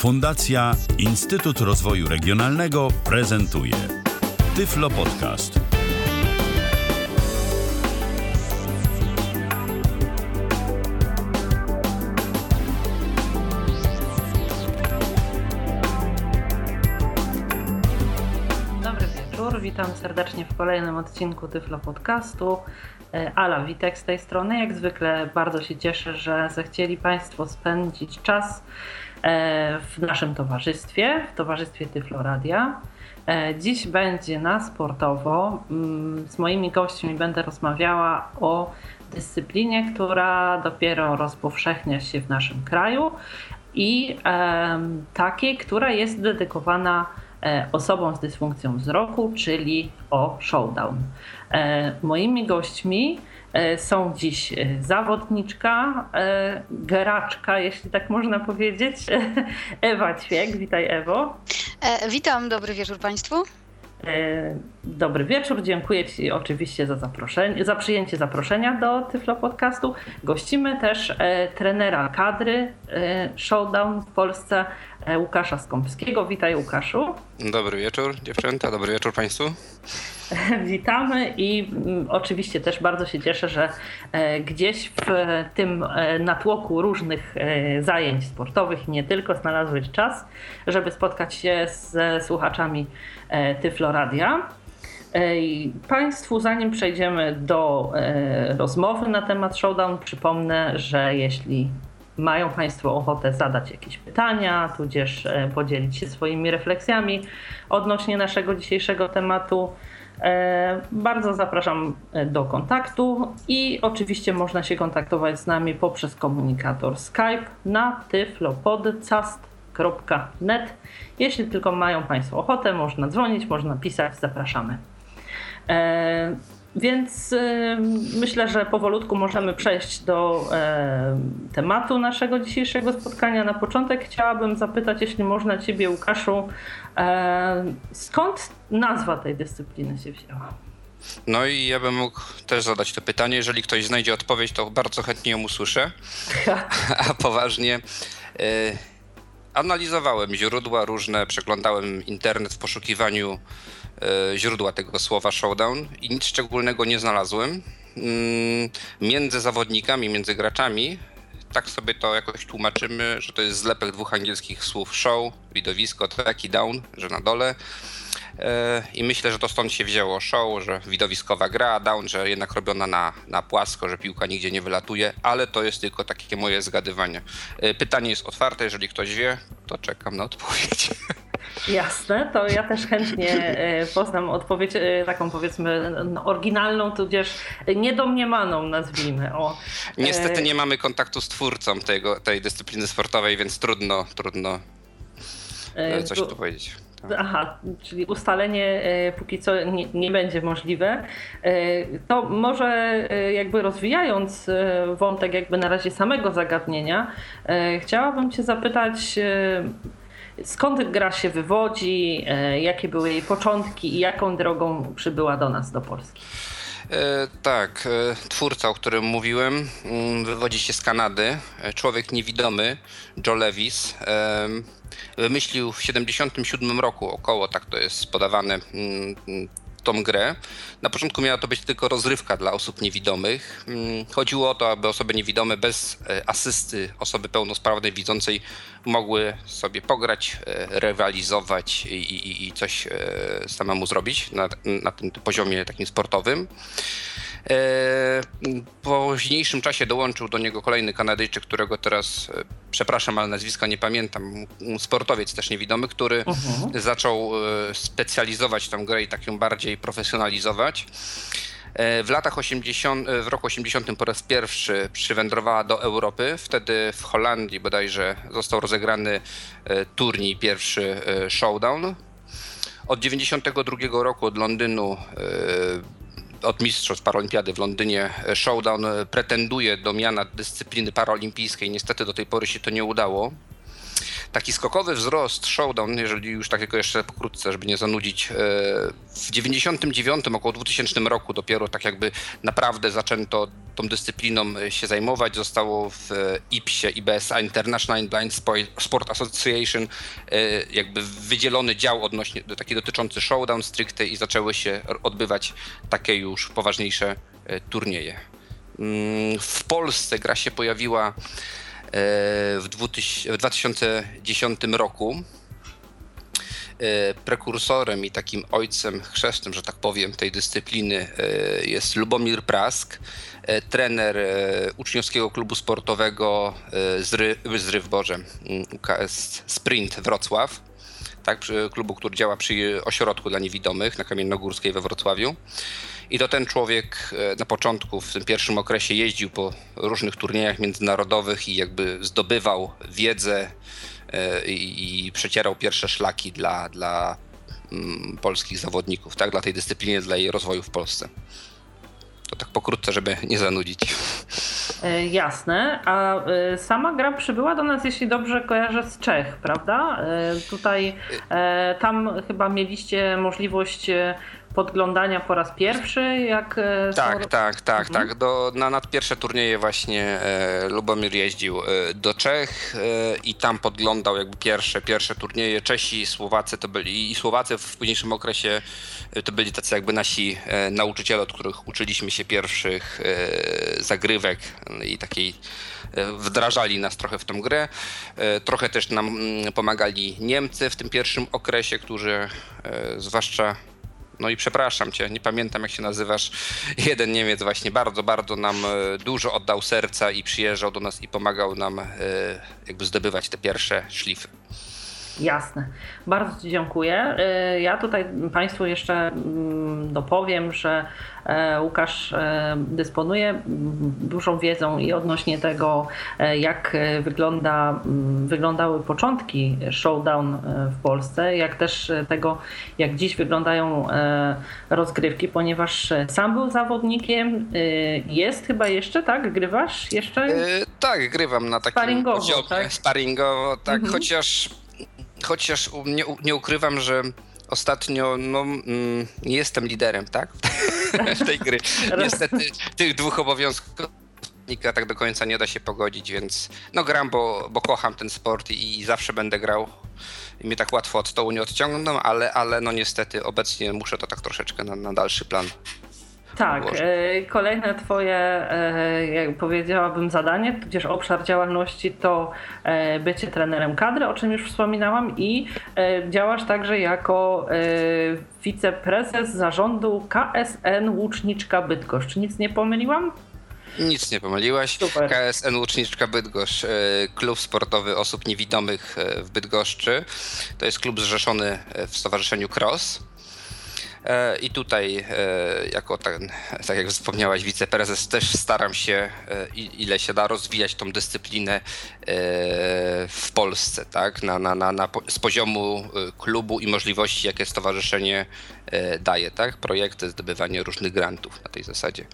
Fundacja Instytut Rozwoju Regionalnego prezentuje Tyflo Podcast. Dobry wieczór, witam serdecznie w kolejnym odcinku Tyflo Podcastu. E, Ala Witek z tej strony. Jak zwykle bardzo się cieszę, że zechcieli Państwo spędzić czas w naszym towarzystwie, w towarzystwie Tyflo Radia. E, Dziś będzie na sportowo. Mm, Z moimi gośćmi będę rozmawiała o dyscyplinie, która dopiero rozpowszechnia się w naszym kraju i takiej, która jest dedykowana e, osobom z dysfunkcją wzroku, czyli o showdown. E, Moimi gośćmi e, są dziś e, zawodniczka, e, geraczka, jeśli tak można powiedzieć, Ewa Ćwiek. Witaj Ewo. E, witam, dobry wieczór Państwu. E, Dobry wieczór, dziękuję Ci oczywiście za zaproszenie, za przyjęcie zaproszenia do Tyflo Podcastu. Gościmy też e, trenera kadry e, Showdown w Polsce e, Łukasza Skąpskiego. Witaj Łukaszu. Dobry wieczór dziewczęta, dobry wieczór Państwu. Witamy i mm, oczywiście też bardzo się cieszę, że e, gdzieś w e, tym e, natłoku różnych zajęć sportowych nie tylko znalazłeś czas, żeby spotkać się z słuchaczami Tyflo Radia. I Państwu, zanim przejdziemy do rozmowy na temat Showdown, przypomnę, że jeśli mają Państwo ochotę zadać jakieś pytania, tudzież podzielić się swoimi refleksjami odnośnie naszego dzisiejszego tematu, bardzo zapraszam e, do kontaktu i oczywiście można się kontaktować z nami poprzez komunikator Skype na tyflopodcast.net. Jeśli tylko mają Państwo ochotę, można dzwonić, można pisać, zapraszamy. Więc myślę, że powolutku możemy przejść do tematu naszego dzisiejszego spotkania. Na początek chciałabym zapytać, jeśli można Ciebie, Łukaszu, skąd nazwa tej dyscypliny się wzięła? No i ja bym mógł też zadać to pytanie. Jeżeli ktoś znajdzie odpowiedź, to bardzo chętnie ją usłyszę. A poważnie, y, analizowałem źródła różne, przeglądałem internet w poszukiwaniu źródła tego słowa showdown i nic szczególnego nie znalazłem. Mm, Między zawodnikami, między graczami, tak sobie to jakoś tłumaczymy, że to jest zlepek dwóch angielskich słów show, widowisko, tak i down, że na dole. E, I myślę, że to stąd się wzięło show, że widowiskowa gra, down, że jednak robiona na, na płasko, że piłka nigdzie nie wylatuje, ale to jest tylko takie moje zgadywanie. E, Pytanie jest otwarte, jeżeli ktoś wie, to czekam na odpowiedź. Jasne, to ja też chętnie e, poznam odpowiedź e, taką powiedzmy oryginalną, tudzież niedomniemaną nazwijmy. O, Niestety e, nie mamy kontaktu z twórcą tego, tej dyscypliny sportowej, więc trudno, trudno coś tu- powiedzieć. Tak. Aha, czyli ustalenie póki co nie, nie będzie możliwe. To może jakby rozwijając wątek jakby na razie samego zagadnienia, chciałabym Cię zapytać, skąd gra się wywodzi, e, jakie były jej początki i jaką drogą przybyła do nas, do Polski? E, tak, e, twórca, o którym mówiłem, mm, wywodzi się z Kanady. E, Człowiek niewidomy, Joe Levis, em, wymyślił w 77 roku, około tak to jest podawane, mm, mm, tą grę. Na początku miała to być tylko rozrywka dla osób niewidomych. Mm, Chodziło o to, aby osoby niewidome bez e, asysty osoby pełnosprawnej widzącej mogły sobie pograć, e, rywalizować i, i, i coś e, samemu zrobić na, na tym poziomie takim sportowym. E, W późniejszym czasie dołączył do niego kolejny Kanadyjczyk, którego teraz, e, przepraszam, ale nazwiska nie pamiętam, sportowiec też niewidomy, który Mhm. zaczął e, specjalizować tę grę i tak ją bardziej profesjonalizować. W latach 80, e, w roku 80 po raz pierwszy przywędrowała do Europy. Wtedy w Holandii bodajże został rozegrany turniej pierwszy Showdown. Od 92 roku od Londynu od mistrzostw paralimpiady w Londynie e, Showdown e, pretenduje do miana dyscypliny paraolimpijskiej. Niestety do tej pory się to nie udało. Taki skokowy wzrost showdown, jeżeli już tak tylko jeszcze pokrótce, żeby nie zanudzić, w 99 około 2000 roku dopiero tak jakby naprawdę zaczęto tą dyscypliną się zajmować. Zostało w IPSie, IBSA, International Blind Sport Association, jakby wydzielony dział odnośnie, taki dotyczący showdown stricte i zaczęły się odbywać takie już poważniejsze turnieje. Mm, w Polsce gra się pojawiła e, w 2010 roku. E, prekursorem i takim ojcem chrzestnym, że tak powiem, tej dyscypliny e, jest Lubomir Prask, trener uczniowskiego klubu sportowego Zry, Zryw Boże, mm, UKS Sprint Wrocław, tak, klubu, który działa przy ośrodku dla niewidomych na Kamiennogórskiej we Wrocławiu. I to ten człowiek e, na początku, w tym pierwszym okresie jeździł po różnych turniejach międzynarodowych i jakby zdobywał wiedzę e, i, przecierał pierwsze szlaki dla, dla mm, polskich zawodników, tak? dla tej dyscypliny, dla jej rozwoju w Polsce. To tak pokrótce, żeby nie zanudzić. E, jasne. A sama gra przybyła do nas, jeśli dobrze kojarzę, z Czech, prawda? Tutaj, tam chyba mieliście możliwość podglądania po raz pierwszy? Jak e, tak, tak, tak, mhm. tak. Do, na, pierwsze turnieje właśnie e, Lubomir jeździł e, do Czech e, i tam podglądał jakby pierwsze, pierwsze turnieje. Czesi, Słowacy to byli i Słowacy w późniejszym okresie e, to byli tacy jakby nasi e, nauczyciele, od których uczyliśmy się pierwszych zagrywek i takiej wdrażali nas trochę w tą grę. Trochę też nam mm, pomagali Niemcy w tym pierwszym okresie, którzy zwłaszcza no i przepraszam cię, nie pamiętam jak się nazywasz. Jeden Niemiec właśnie bardzo, bardzo nam e, dużo oddał serca i przyjeżdżał do nas i pomagał nam e, jakby zdobywać te pierwsze szlify. Jasne. Bardzo Ci dziękuję. Y, ja tutaj Państwu jeszcze mm, dopowiem, że e, Łukasz e, dysponuje dużą wiedzą i odnośnie tego, e, jak wygląda, mm, wyglądały początki showdown w Polsce, jak też tego, jak dziś wyglądają rozgrywki, ponieważ sam był zawodnikiem, jest chyba jeszcze, tak? Grywasz jeszcze? tak, grywam na takim sparingowo, tak? sparingowo, tak, mhm. chociaż chociaż nie, nie ukrywam, że ostatnio no, mm, nie jestem liderem, tak? tej gry. Niestety tych dwóch obowiązków tak do końca nie da się pogodzić, więc no gram, bo, bo kocham ten sport i, i zawsze będę grał i mnie tak łatwo od stołu nie odciągną, ale, ale no niestety obecnie muszę to tak troszeczkę na, na dalszy plan tak, e, kolejne Twoje, e, jak powiedziałabym, zadanie, tudzież obszar działalności to e, bycie trenerem kadry, o czym już wspominałam, i działasz także jako wiceprezes zarządu KSN Łuczniczka Bydgoszcz. Nic nie pomyliłam? Nic nie pomyliłaś. Super. KSN Łuczniczka Bydgoszcz, klub sportowy osób niewidomych w Bydgoszczy. To jest klub zrzeszony w Stowarzyszeniu Cross. E, I tutaj, e, jako ten, tak jak wspomniałaś, wiceprezes, też staram się, e, ile się da, rozwijać tą dyscyplinę w Polsce, tak? Na, na, na, na, z poziomu klubu i możliwości, jakie stowarzyszenie daje, tak? Projekty, zdobywanie różnych grantów na tej zasadzie.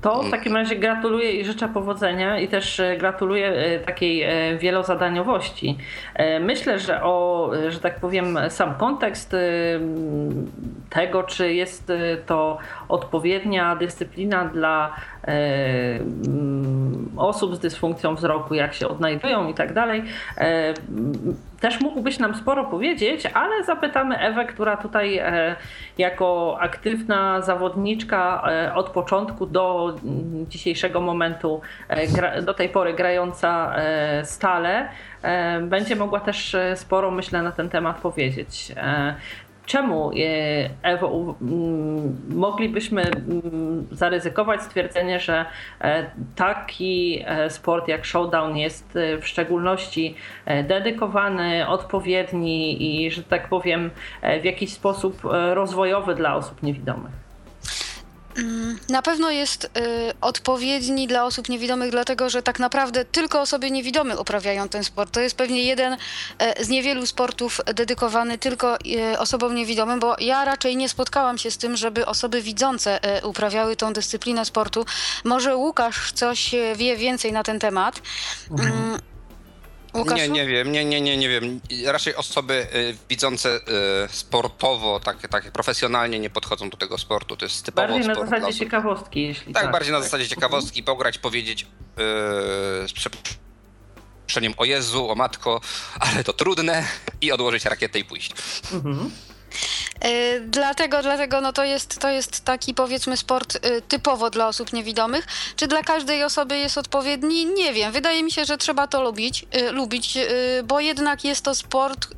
To w mm. takim razie gratuluję i życzę powodzenia i też e, gratuluję e, takiej e, wielozadaniowości. Myślę, że o, że tak powiem, sam kontekst tego, czy jest to odpowiednia dyscyplina dla osób z dysfunkcją wzroku, jak się odnajdują i tak dalej, też mógłbyś nam sporo powiedzieć, ale zapytamy Ewę, która tutaj e, jako aktywna zawodniczka e, od początku do dzisiejszego momentu, e, do tej pory grająca stale, będzie mogła też sporo, myślę, na ten temat powiedzieć czemu, e, Ewo, moglibyśmy zaryzykować stwierdzenie, że e, taki e, sport jak showdown jest w szczególności dedykowany, odpowiedni i, że tak powiem, w jakiś sposób rozwojowy dla osób niewidomych? Mm, na pewno jest y, odpowiedni dla osób niewidomych, dlatego że tak naprawdę tylko osoby niewidome uprawiają ten sport. To jest pewnie jeden y, z niewielu sportów dedykowany tylko y, osobom niewidomym, bo ja raczej nie spotkałam się z tym, żeby osoby widzące y, uprawiały tą dyscyplinę sportu. Może Łukasz coś wie więcej na ten temat. Mhm. Łukaszu? Nie, nie wiem, nie, nie, nie, nie wiem. Raczej osoby y, widzące y, sportowo, takie, takie profesjonalnie nie podchodzą do tego sportu. To jest typowo Bardziej na sport dla zasadzie osób- ciekawostki, jeśli Tak, tak. bardziej na tak. zasadzie ciekawostki, pograć, powiedzieć yy, z przeproszeniem o Jezu, o Matko, ale to trudne i odłożyć rakietę i pójść. Mhm. Y, Dlatego, dlatego no to, jest, to jest taki powiedzmy sport y, typowo dla osób niewidomych. Czy dla każdej osoby jest odpowiedni? Nie wiem. Wydaje mi się, że trzeba to lubić, y, lubić bo jednak jest to sport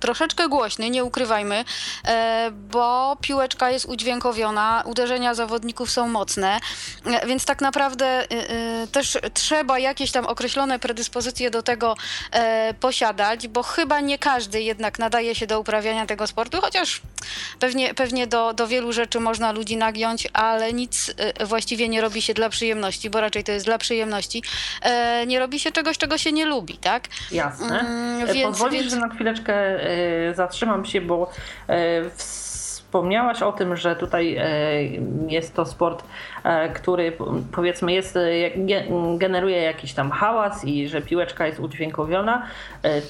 troszeczkę głośny, nie ukrywajmy, e, bo piłeczka jest udźwiękowiona, uderzenia zawodników są mocne, e, więc tak naprawdę też trzeba jakieś tam określone predyspozycje do tego e, posiadać, bo chyba nie każdy jednak nadaje się do uprawiania tego sportu, chociaż pewnie, pewnie do, do wielu rzeczy można ludzi nagiąć, ale nic y, właściwie nie robi się dla przyjemności, bo raczej to jest dla przyjemności. E, Nie robi się czegoś, czego się nie lubi, tak? Jasne. Mm, E, więc- Pozwolisz, więc- że na chwileczkę e, zatrzymam się, bo wspomniałaś o tym, że tutaj jest to sport, który powiedzmy jest, generuje jakiś tam hałas i że piłeczka jest udźwiękowiona.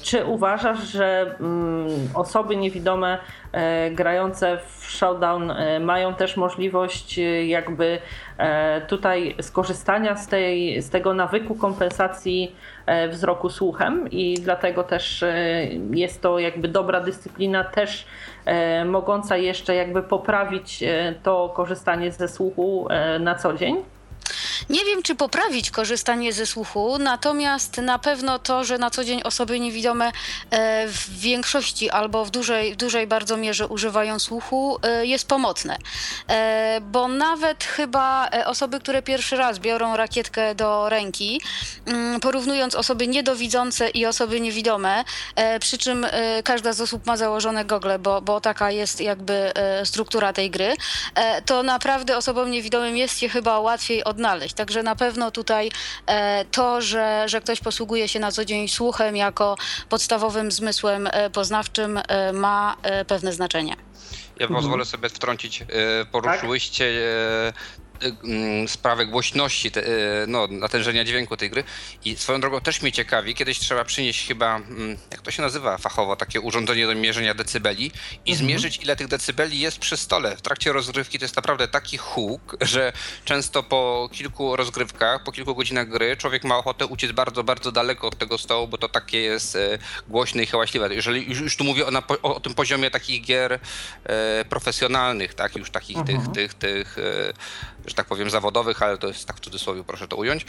Czy uważasz, że mm, osoby niewidome grające w showdown e, mają też możliwość e, jakby e, tutaj skorzystania z, tej, z tego nawyku kompensacji e, wzroku słuchem i dlatego też e, jest to jakby dobra dyscyplina też e, mogąca jeszcze jakby poprawić e, to korzystanie ze słuchu e, na co dzień? Nie wiem, czy poprawić korzystanie ze słuchu, natomiast na pewno to, że na co dzień osoby niewidome e, w większości albo w dużej, w dużej bardzo mierze używają słuchu, e, jest pomocne. E, Bo nawet chyba osoby, które pierwszy raz biorą rakietkę do ręki, mm, porównując osoby niedowidzące i osoby niewidome, przy czym każda z osób ma założone gogle, bo, bo taka jest jakby struktura tej gry, to naprawdę osobom niewidomym jest się chyba łatwiej odnaleźć. Także na pewno tutaj e, to, że, że ktoś posługuje się na co dzień słuchem jako podstawowym zmysłem e, poznawczym e, ma e, pewne znaczenie. Ja pozwolę sobie wtrącić, poruszyłyście sprawę głośności, te, e, no, natężenia dźwięku tej gry i swoją drogą też mnie ciekawi, kiedyś trzeba przynieść chyba, mm, jak to się nazywa fachowo, takie urządzenie do mierzenia decybeli i zmierzyć ile tych decybeli jest przy stole. W trakcie rozgrywki to jest naprawdę taki huk, że często po kilku rozgrywkach, po kilku godzinach gry człowiek ma ochotę uciec bardzo, bardzo daleko od tego stołu, bo to takie jest e, głośne i hałaśliwe. Jeżeli już, już tu mówię o, na, o tym poziomie takich gier e, profesjonalnych, tak, już takich Mhm. tych, tych, tych e, że tak powiem, zawodowych, ale to jest tak w cudzysłowie, proszę to ująć.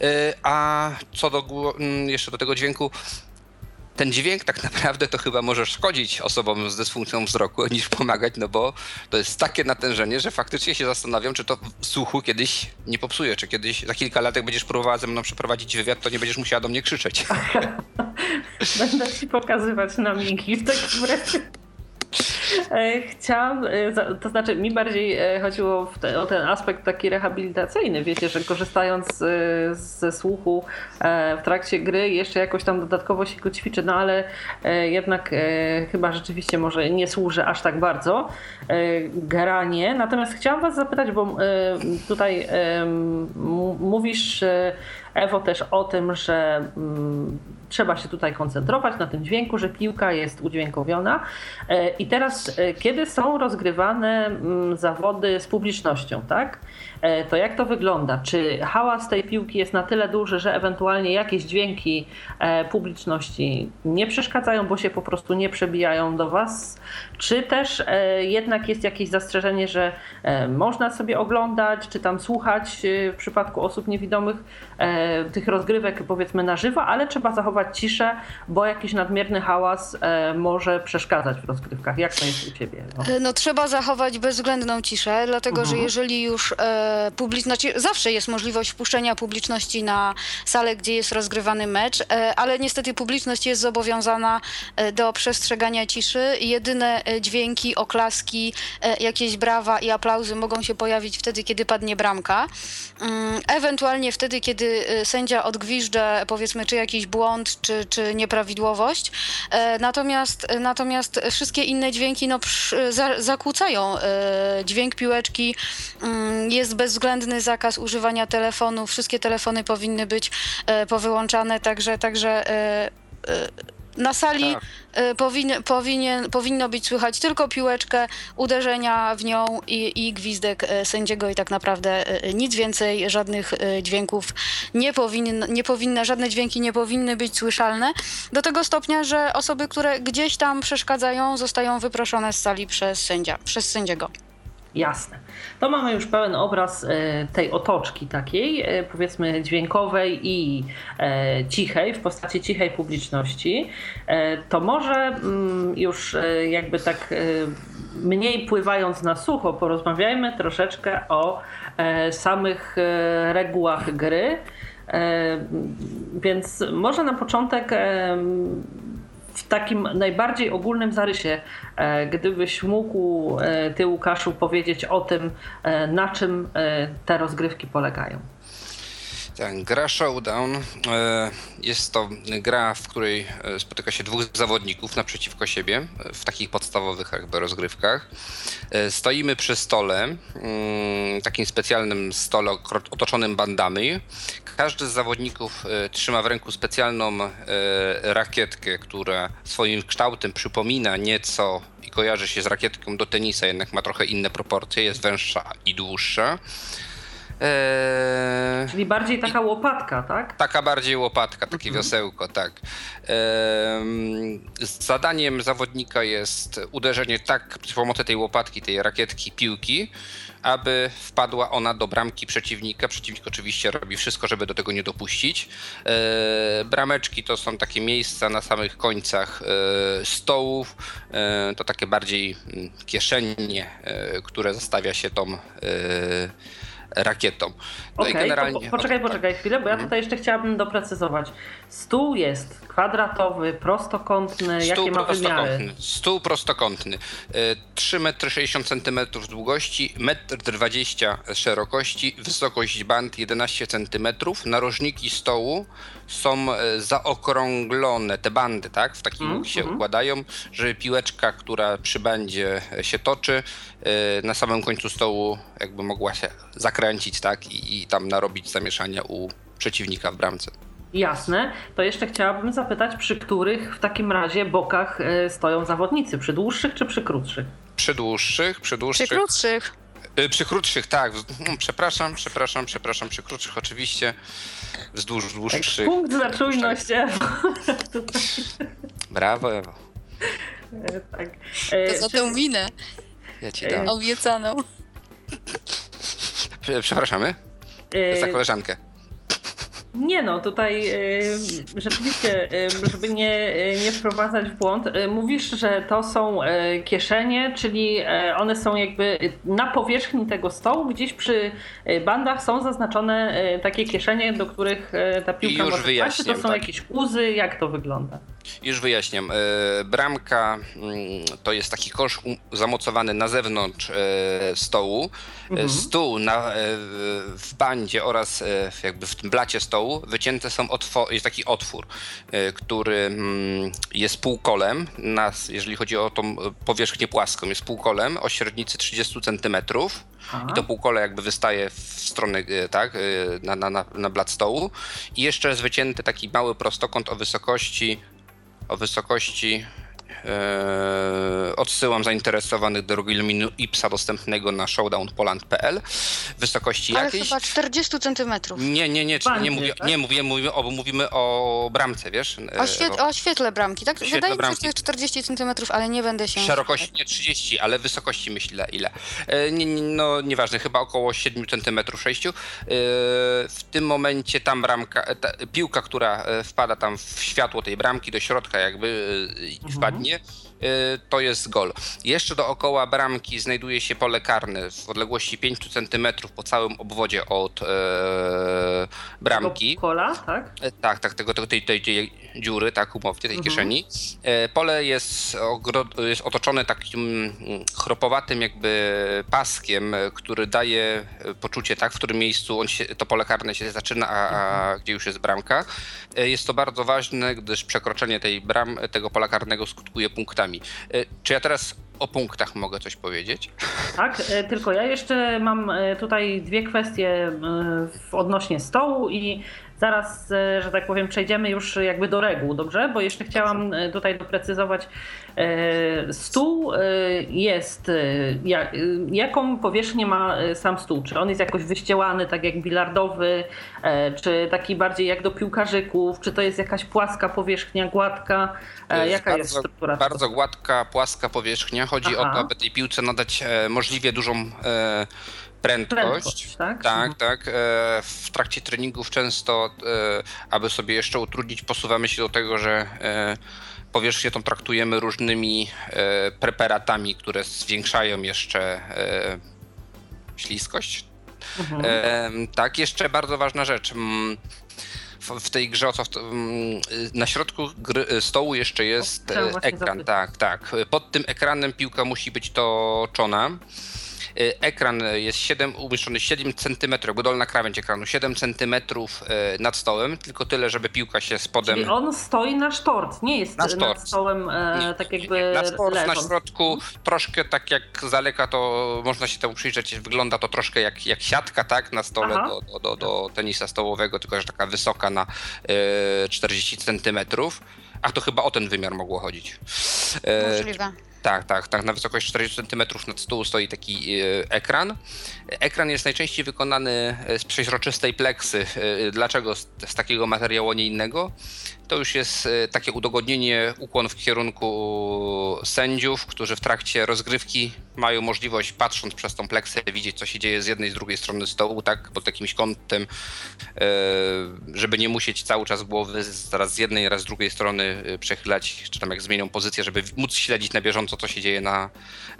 E, a co do mm, jeszcze do tego dźwięku, ten dźwięk tak naprawdę to chyba może szkodzić osobom z dysfunkcją wzroku niż pomagać, no bo to jest takie natężenie, że faktycznie się zastanawiam, czy to słuchu kiedyś nie popsuje, czy kiedyś za kilka lat jak będziesz próbowała ze mną przeprowadzić wywiad, to nie będziesz musiała do mnie krzyczeć. Będę ci pokazywać na migi w takim razie. E, Chciałam, e, to znaczy mi bardziej e, chodziło te, o ten aspekt taki rehabilitacyjny, wiecie, że korzystając ze słuchu w trakcie gry jeszcze jakoś tam dodatkowo się go ćwiczy, no ale jednak chyba rzeczywiście może nie służy aż tak bardzo granie. Natomiast chciałam was zapytać, bo tutaj mówisz Ewo też o tym, że mm, trzeba się tutaj koncentrować na tym dźwięku, że piłka jest udźwiękowiona. E, I teraz, e, kiedy są rozgrywane mm, zawody z publicznością, tak? E, To jak to wygląda? Czy hałas tej piłki jest na tyle duży, że ewentualnie jakieś dźwięki e, publiczności nie przeszkadzają, bo się po prostu nie przebijają do Was? Czy też e, jednak jest jakieś zastrzeżenie, że można sobie oglądać, czy tam słuchać w przypadku osób niewidomych tych rozgrywek powiedzmy na żywo, ale trzeba zachować ciszę, bo jakiś nadmierny hałas może przeszkadzać w rozgrywkach. Jak to jest u Ciebie? No. No trzeba zachować bezwzględną ciszę, dlatego że jeżeli już e, publiczność, znaczy zawsze jest możliwość wpuszczenia publiczności na salę, gdzie jest rozgrywany mecz, e, ale niestety publiczność jest zobowiązana e, do przestrzegania ciszy. Jedyne dźwięki, oklaski, jakieś brawa i aplauzy mogą się pojawić wtedy, kiedy padnie bramka. Mm, Ewentualnie wtedy, kiedy sędzia odgwiżdża powiedzmy czy jakiś błąd, czy, czy nieprawidłowość. Natomiast, natomiast wszystkie inne dźwięki no, zakłócają dźwięk piłeczki. Mm, Jest bezwzględny zakaz używania telefonu. Wszystkie telefony powinny być e, powyłączane, także, także e, na sali tak. powin, powinien, powinno być słychać tylko piłeczkę, uderzenia w nią i, i gwizdek sędziego i tak naprawdę nic więcej, żadnych dźwięków nie, powinno, nie powinny, żadne dźwięki nie powinny być słyszalne. Do tego stopnia, że osoby, które gdzieś tam przeszkadzają, zostają wyproszone z sali przez sędzia, przez sędziego. Jasne. To mamy już pełen obraz e, tej otoczki takiej, e, powiedzmy dźwiękowej i e, cichej, w postaci cichej publiczności. To może mm, już jakby tak mniej pływając na sucho, porozmawiajmy troszeczkę o samych regułach gry. Więc może na początek w takim najbardziej ogólnym zarysie, e, gdybyś mógł e, ty, Łukaszu, powiedzieć o tym, e, na czym te rozgrywki polegają. Tak, gra Showdown jest to gra, w której spotyka się dwóch zawodników naprzeciwko siebie w takich podstawowych jakby rozgrywkach. Stoimy przy stole, mm, takim specjalnym stole otoczonym bandami. Każdy z zawodników e, trzyma w ręku specjalną e, rakietkę, która swoim kształtem przypomina nieco i kojarzy się z rakietką do tenisa, jednak ma trochę inne proporcje, jest węższa i dłuższa. Eee, Czyli bardziej taka łopatka, tak? Taka bardziej łopatka, takie mhm. wiosełko, tak. Eee, zadaniem zawodnika jest uderzenie tak przy pomocy tej łopatki, tej rakietki, piłki, aby wpadła ona do bramki przeciwnika. Przeciwnik oczywiście robi wszystko, żeby do tego nie dopuścić. E, brameczki to są takie miejsca na samych końcach e, stołów, e, to takie bardziej mm, kieszenie, które zostawia się tą rakietą. No okay, generalnie... Po, poczekaj, poczekaj chwilę, bo ja mhm. tutaj jeszcze chciałabym doprecyzować. Stół jest kwadratowy, prostokątny, Stół jakie ma wymiary? Stół prostokątny. 3,60 m długości, 1,20 m szerokości, wysokość band 11 cm. Narożniki stołu są e, zaokrąglone, te bandy, tak? W takim mm, się mm. układają, żeby piłeczka, która przy bandzie się toczy, e, na samym końcu stołu jakby mogła się zakręcić, tak? I, i tam narobić zamieszania u przeciwnika w bramce. Jasne. To jeszcze chciałabym zapytać, przy których w takim razie bokach e, stoją zawodnicy? Przy dłuższych czy przy krótszych? Przy dłuższych, przy dłuższych. Przy krótszych. E, przy krótszych, tak. No, przepraszam, przepraszam, przepraszam. Przy krótszych oczywiście. Wzdłuż dłuższych. Tak, punkt za czujność, Ewo. Brawo, Ewo. E, tak. To za tę minę. Ja ci dam. Obiecaną. Przepraszamy. Za koleżankę. Nie no, tutaj y, rzeczywiście, y, żeby nie, y, nie wprowadzać w błąd, mówisz, że to są kieszenie, czyli one są jakby na powierzchni tego stołu, gdzieś przy bandach są zaznaczone takie kieszenie, do których ta piłka może wpaść. To są tak. jakieś uzy, jak to wygląda? Już wyjaśniam. Bramka mm, to jest taki kosz zamocowany na zewnątrz stołu. Mhm. Stół na, w bandzie oraz jakby w tym blacie stołu wycięte są otwor- jest taki otwór, który mm, jest półkolem, nas, jeżeli chodzi o tą powierzchnię płaską, jest półkolem o średnicy 30 cm i to półkole jakby wystaje w stronę, tak, na, na, na, na blat stołu i jeszcze jest wycięty taki mały prostokąt o wysokości o wysokości odsyłam zainteresowanych do regulaminu IPSA dostępnego na showdownpoland.pl wysokości Ale jakiejś. chyba 40 centymetrów. Nie, nie, nie, nie, mówię, tak? nie mówię, mówimy o, mówimy o bramce, wiesz? O, świet, o świetle bramki, tak? Świetle Wydaje mi się, że to jest 40 centymetrów, ale nie będę się... Szerokości nie 30, ale wysokości myślę ile. E, nie, nie, no nieważne, chyba około 7 centymetrów 6. E, w tym momencie tam bramka, ta, piłka, która e, wpada tam w światło tej bramki do środka jakby mhm. wpadnie, Y, to jest gol. Jeszcze dookoła bramki znajduje się pole karne w odległości 5 cm po całym obwodzie od e, bramki. Tego pola, tak? E, tak, tak, tego, tego tej, tej, tej dziury, tak, umownie, tej mhm. kieszeni. E, pole jest, jest otoczone takim mm, chropowatym jakby paskiem, który daje poczucie, tak, w którym miejscu on się, to pole karne się zaczyna, a, a mhm. gdzie już jest bramka. E, jest to bardzo ważne, gdyż przekroczenie tej bram, tego pola karnego skutkuje punktami. E, czy ja teraz o punktach mogę coś powiedzieć? Tak, tylko ja jeszcze mam tutaj dwie kwestie odnośnie stołu i zaraz, że tak powiem, przejdziemy już jakby do reguł, dobrze? Bo jeszcze chciałam tutaj doprecyzować. Stół jest, jaką powierzchnię ma sam stół? Czy on jest jakoś wyścielany, tak jak bilardowy, czy taki bardziej jak do piłkarzyków, czy to jest jakaś płaska powierzchnia, gładka? Jaka bardzo, jest struktura? Bardzo gładka, płaska powierzchnia. Chodzi Aha. o to, aby tej piłce nadać możliwie dużą prędkość. prędkość tak, tak. Mhm. tak. E, w trakcie treningów często, e, aby sobie jeszcze utrudnić, posuwamy się do tego, że e, powierzchnię tą traktujemy różnymi preparatami, które zwiększają jeszcze śliskość. Mhm. Tak, jeszcze bardzo ważna rzecz w, w tej grze, o co w, na środku gry, stołu jeszcze jest ekran. Tak, tak. Pod tym ekranem piłka musi być toczona. Y, ekran jest 7, umieszczony 7 cm, dolna krawędź ekranu 7 cm y, nad stołem, tylko tyle, żeby piłka się spodem... Czyli on stoi na sztort, nie jest na nad stołem e, nie, tak jakby nie, Na sztort, na środku, troszkę tak jak z daleka to można się temu przyjrzeć, wygląda to troszkę jak, jak siatka, tak, na stole do, do, do, do, tenisa stołowego, tylko że taka wysoka na y, 40 centymetrów. Ach, to chyba o ten wymiar mogło chodzić. E, Możliwe. Tak, tak, tak. Na wysokość 40 cm nad stół stoi taki e, ekran. Ekran jest najczęściej wykonany e, z przeźroczystej pleksy. Dlaczego z, z takiego materiału, a nie innego? To już jest takie udogodnienie, ukłon w kierunku sędziów, którzy w trakcie rozgrywki mają możliwość, patrząc przez tą pleksę, widzieć, co się dzieje z jednej i z drugiej strony stołu, tak, pod jakimś kątem, żeby nie musieć cały czas głowy raz z jednej, raz z drugiej strony przechylać, czy tam jak zmienią pozycję, żeby móc śledzić na bieżąco, co się dzieje na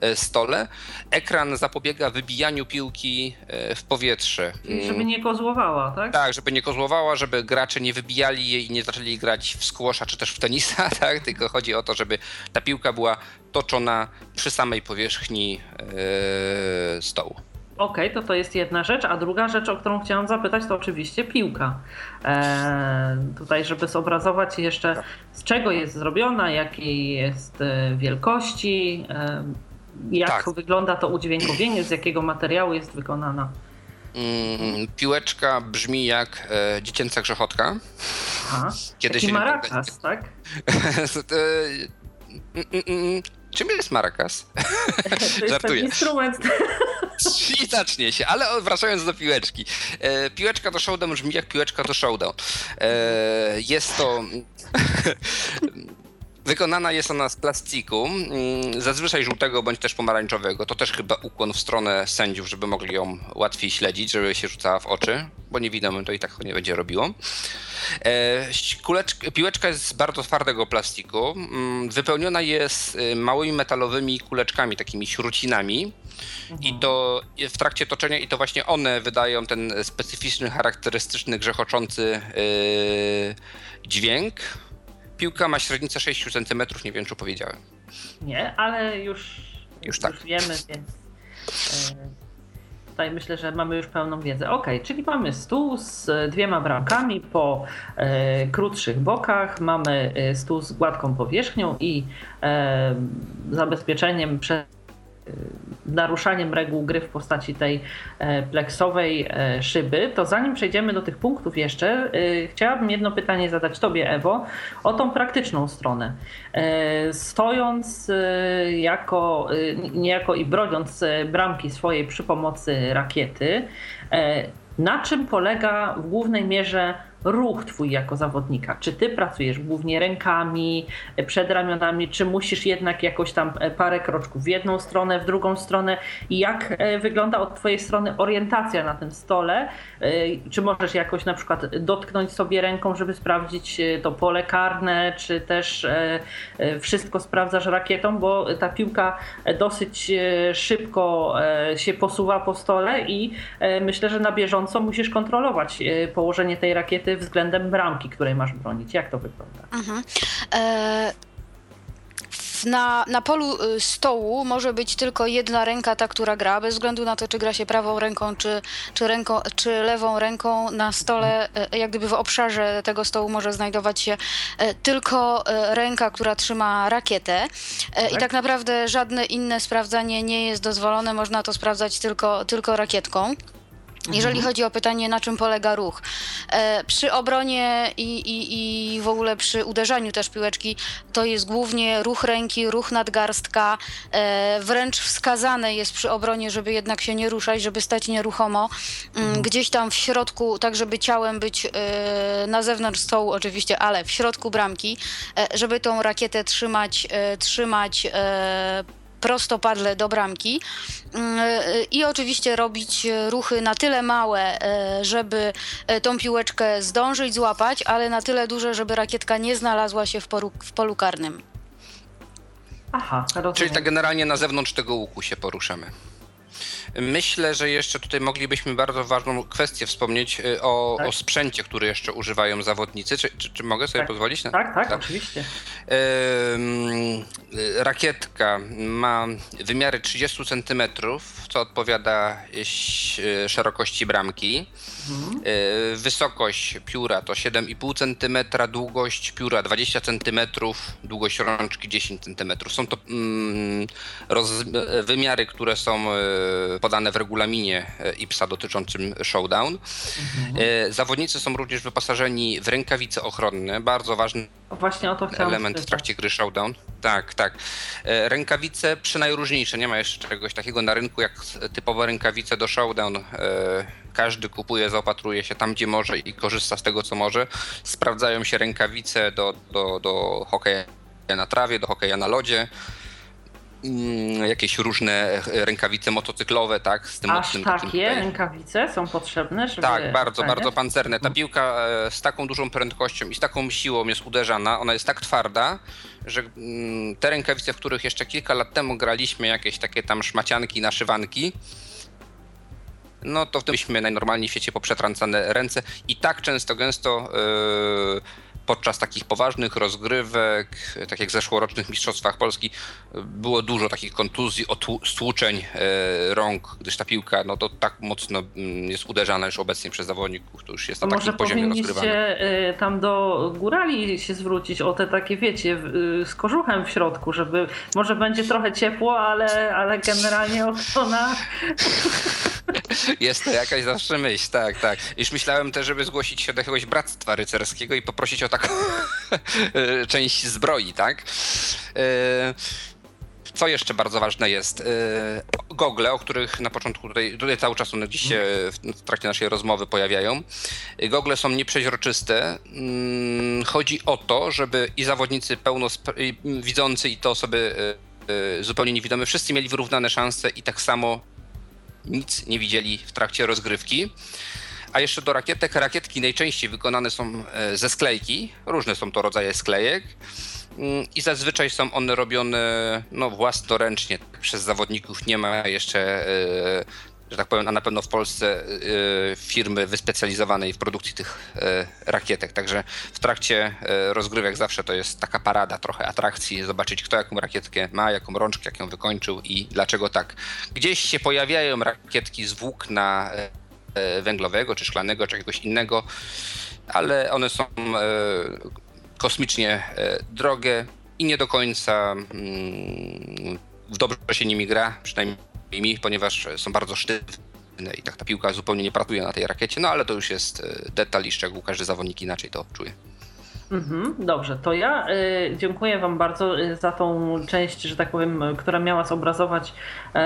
e, stole. Ekran zapobiega wybijaniu piłki e, w powietrze. Czyli żeby nie kozłowała, tak? Tak, żeby nie kozłowała, żeby gracze nie wybijali jej i nie zaczęli grać w squasha czy też w tenisa, tak? Tylko chodzi o to, żeby ta piłka była toczona przy samej powierzchni yy, stołu. Okej, okay, to to jest jedna rzecz, a druga rzecz, o którą chciałam zapytać, to oczywiście piłka. E, tutaj, żeby zobrazować jeszcze, z czego jest zrobiona, jakiej jest e, wielkości, e, jak tak. wygląda to udźwiękowienie, z jakiego materiału jest wykonana. Mm, piłeczka brzmi jak e, dziecięca grzechotka. Aha, Kiedy taki marakas, tak? Czym jest maracas? To jest instrument. I zacznie się, ale wracając do piłeczki. E, piłeczka do showdown brzmi jak piłeczka do showdown. E, jest to... Wykonana jest ona z plastiku, mm, zazwyczaj żółtego bądź też pomarańczowego. To też chyba ukłon w stronę sędziów, żeby mogli ją łatwiej śledzić, żeby się rzucała w oczy, bo niewidomym to i tak nie będzie robiło. E, kuleczka, piłeczka jest z bardzo twardego plastiku. Mm, wypełniona jest y, małymi metalowymi kuleczkami, takimi śrucinami. I mhm. to w trakcie toczenia, i to właśnie one wydają ten specyficzny, charakterystyczny, grzechoczący yy, dźwięk piłka ma średnicę 6 cm, nie wiem czy powiedziałem. Nie, ale już, już, tak. już wiemy, więc e, tutaj myślę, że mamy już pełną wiedzę. Ok, czyli mamy stół z dwiema bramkami po e, krótszych bokach, mamy e, stół z gładką powierzchnią i e, zabezpieczeniem przed naruszaniem reguł gry w postaci tej e, pleksowej e, szyby, to zanim przejdziemy do tych punktów jeszcze, e, chciałabym jedno pytanie zadać Tobie, Ewo, o tą praktyczną stronę. Stojąc jako, niejako i broniąc bramki swojej przy pomocy rakiety, na czym polega w głównej mierze ruch twój jako zawodnika? Czy ty pracujesz głównie rękami, przed ramionami, czy musisz jednak jakoś tam e, parę kroczków w jedną stronę, w drugą stronę? I jak e, wygląda od twojej strony orientacja na tym stole? E, czy możesz jakoś na przykład dotknąć sobie ręką, żeby sprawdzić to pole karne, czy też wszystko sprawdzasz rakietą, bo ta piłka dosyć szybko się posuwa po stole i myślę, że na bieżąco musisz kontrolować położenie tej rakiety względem bramki, której masz bronić? Jak to wygląda? Mhm. E na, na polu y, stołu może być tylko jedna ręka, ta, która gra, bez względu na to, czy gra się prawą ręką, czy, czy, ręką, czy lewą ręką. Na stole, y, jak gdyby w obszarze tego stołu może znajdować się y, tylko ręka, która trzyma rakietę. Tak. I tak naprawdę żadne inne sprawdzanie nie jest dozwolone, można to sprawdzać tylko, tylko rakietką. Jeżeli mhm. chodzi o pytanie, na czym polega ruch. E, przy obronie i, i, i w ogóle przy uderzaniu też piłeczki to jest głównie ruch ręki, ruch nadgarstka. E, wręcz wskazane jest przy obronie, żeby jednak się nie ruszać, żeby stać nieruchomo. Mm, mhm. Gdzieś tam w środku, tak żeby ciałem być e, na zewnątrz stołu oczywiście, ale w środku bramki, e, żeby tą rakietę trzymać, e, trzymać e, prostopadle do bramki mm, i oczywiście robić ruchy na tyle małe, e, żeby e, tą piłeczkę zdążyć złapać, ale na tyle duże, żeby rakietka nie znalazła się w, poru, w polu karnym. Aha, rozumiem. Czyli tak generalnie na zewnątrz tego łuku się poruszamy. Myślę, że jeszcze tutaj moglibyśmy bardzo ważną kwestię wspomnieć y, o, tak. o sprzęcie, który jeszcze używają zawodnicy. Czy, czy, czy mogę sobie tak. pozwolić? Na... Tak, tak, tak, oczywiście. rakietka ma wymiary 30 cm, co odpowiada szerokości bramki. Mhm. E, wysokość pióra to 7,5 cm, długość pióra 20 cm, długość rączki 10 cm. Są to mm, wymiary, które są podane w regulaminie e, IPSA dotyczącym showdown. Mhm. Zawodnicy są również wyposażeni w rękawice ochronne, bardzo ważny Właśnie o to element w trakcie gry showdown. Tak, tak. Rękawice przynajróżniejsze, nie ma jeszcze czegoś takiego na rynku jak typowe rękawice do showdown każdy kupuje, zaopatruje się tam, gdzie może i korzysta z tego, co może. Sprawdzają się rękawice do, do, do hokeja na trawie, do hokeja na lodzie jakieś różne rękawice motocyklowe, tak? Z tym Aż mocnym takie rękawice są potrzebne, żeby... Tak, bardzo, bardzo pancerne. Ta piłka e, z taką dużą prędkością i z taką siłą jest uderzana, ona jest tak twarda, że mm, te rękawice, w których jeszcze kilka lat temu graliśmy jakieś takie tam szmacianki, naszywanki, no to wtedy byśmy najnormalniej w świecie poprzetrącane ręce i tak często, gęsto yy, podczas takich poważnych rozgrywek, tak jak w zeszłorocznych Mistrzostwach Polski, było dużo takich kontuzji, stłuczeń e, rąk, gdyż ta piłka no to tak mocno mm, jest uderzana już obecnie przez zawodników, to już jest na takim Może poziomie rozgrywane. Może tam do górali się zwrócić o te takie, wiecie, z kożuchem w środku, żeby może będzie trochę ciepło, ale, ale generalnie ochrona... Jest to jakaś zawsze myśl, tak, tak. Już myślałem też, żeby zgłosić się do jakiegoś bractwa rycerskiego i poprosić o taką część zbroi, tak? E, co jeszcze bardzo ważne jest? E, gogle, o których na początku tutaj, tutaj cały czas one dziś się w trakcie naszej rozmowy pojawiają. Gogle są nieprzeźroczyste. Mm, chodzi o to, żeby i zawodnicy widzący i te osoby zupełnie niewidome, wszyscy mieli wyrównane szanse i tak samo nic nie widzieli w trakcie rozgrywki. A jeszcze do rakietek. Rakietki najczęściej wykonane są e, ze sklejki. Różne są to rodzaje sklejek. Mm, I zazwyczaj są one robione no, własnoręcznie przez zawodników. Nie ma jeszcze, e, że tak powiem, a na pewno w Polsce e, firmy wyspecjalizowanej w produkcji tych rakietek. Także w trakcie rozgrywek zawsze to jest taka parada, trochę atrakcji, zobaczyć kto jaką rakietkę ma, jaką rączkę, jak ją wykończył i dlaczego tak. Gdzieś się pojawiają rakietki z włókna węglowego, czy szklanego, czy jakiegoś innego, ale one są e, kosmicznie e, drogie i nie do końca mm, dobrze się nimi gra, przynajmniej mi, ponieważ są bardzo sztywne i tak ta piłka zupełnie nie pracuje na tej rakiecie, no ale to już jest detal i szczegół, każdy zawodnik inaczej to czuje. Mhm, dobrze, to ja y, dziękuję Wam bardzo y, za tą część, że tak powiem, która miała zobrazować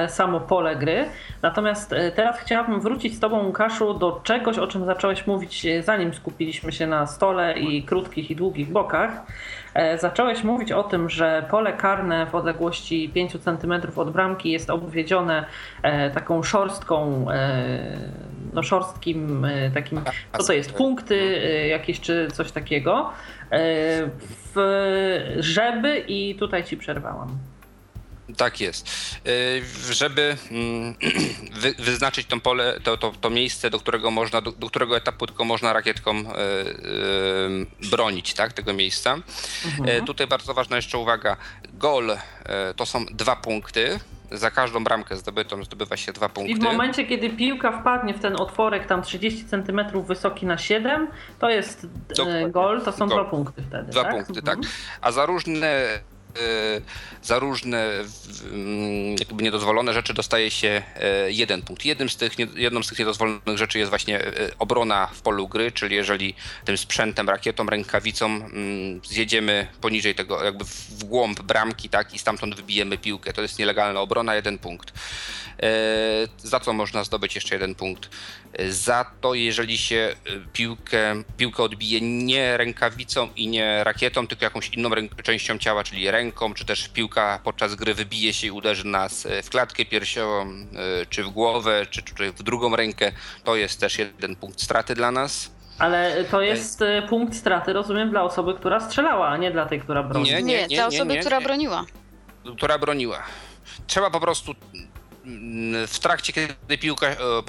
y, samo pole gry. Natomiast y, teraz chciałabym wrócić z Tobą, Łukaszu, do czegoś, o czym zacząłeś mówić, y, zanim skupiliśmy się na stole i krótkich i długich bokach. E, zacząłeś mówić o tym, że pole karne w odległości 5 cm od bramki jest obwiedzione e, taką szorstką, e, no szorstkim takim, co to jest, punkty jakieś czy coś takiego, w żeby i tutaj ci przerwałam. Tak jest. Żeby mm, wyznaczyć to pole, to, to, to miejsce, do którego można, do, do, którego etapu tylko można rakietką bronić, tak, tego miejsca. Mhm. Tutaj bardzo ważna jeszcze uwaga. Gol to są dwa punkty. Za każdą bramkę zdobytą zdobywa się dwa punkty. I w momencie, kiedy piłka wpadnie w ten otworek tam 30 cm wysoki na 7, to jest gol, to są dwa punkty wtedy. Dwa tak? punkty, tak. mhm. tak. A za różne za różne jakby niedozwolone rzeczy dostaje się jeden punkt. Jednym z tych, jedną z tych niedozwolonych rzeczy jest właśnie obrona w polu gry, czyli jeżeli tym sprzętem, rakietą, rękawicą mm, zjedziemy poniżej tego, jakby w głąb bramki, tak, i stamtąd wybijemy piłkę. To jest nielegalna obrona, jeden punkt. Za co można zdobyć jeszcze jeden punkt? Za to, jeżeli się piłkę, piłkę odbije nie rękawicą i nie rakietą, tylko jakąś inną częścią ciała, czyli ręką, czy też piłka podczas gry wybije się i uderzy nas w klatkę piersiową, e, czy w głowę, czy, czy w drugą rękę, to jest też jeden punkt straty dla nas. Ale to jest e, punkt straty, rozumiem, dla osoby, która strzelała, a nie dla tej, która broni. Nie, nie, nie dla osoby, nie, która broniła. Która broniła. Trzeba po prostu mm, w trakcie, kiedy piłka e,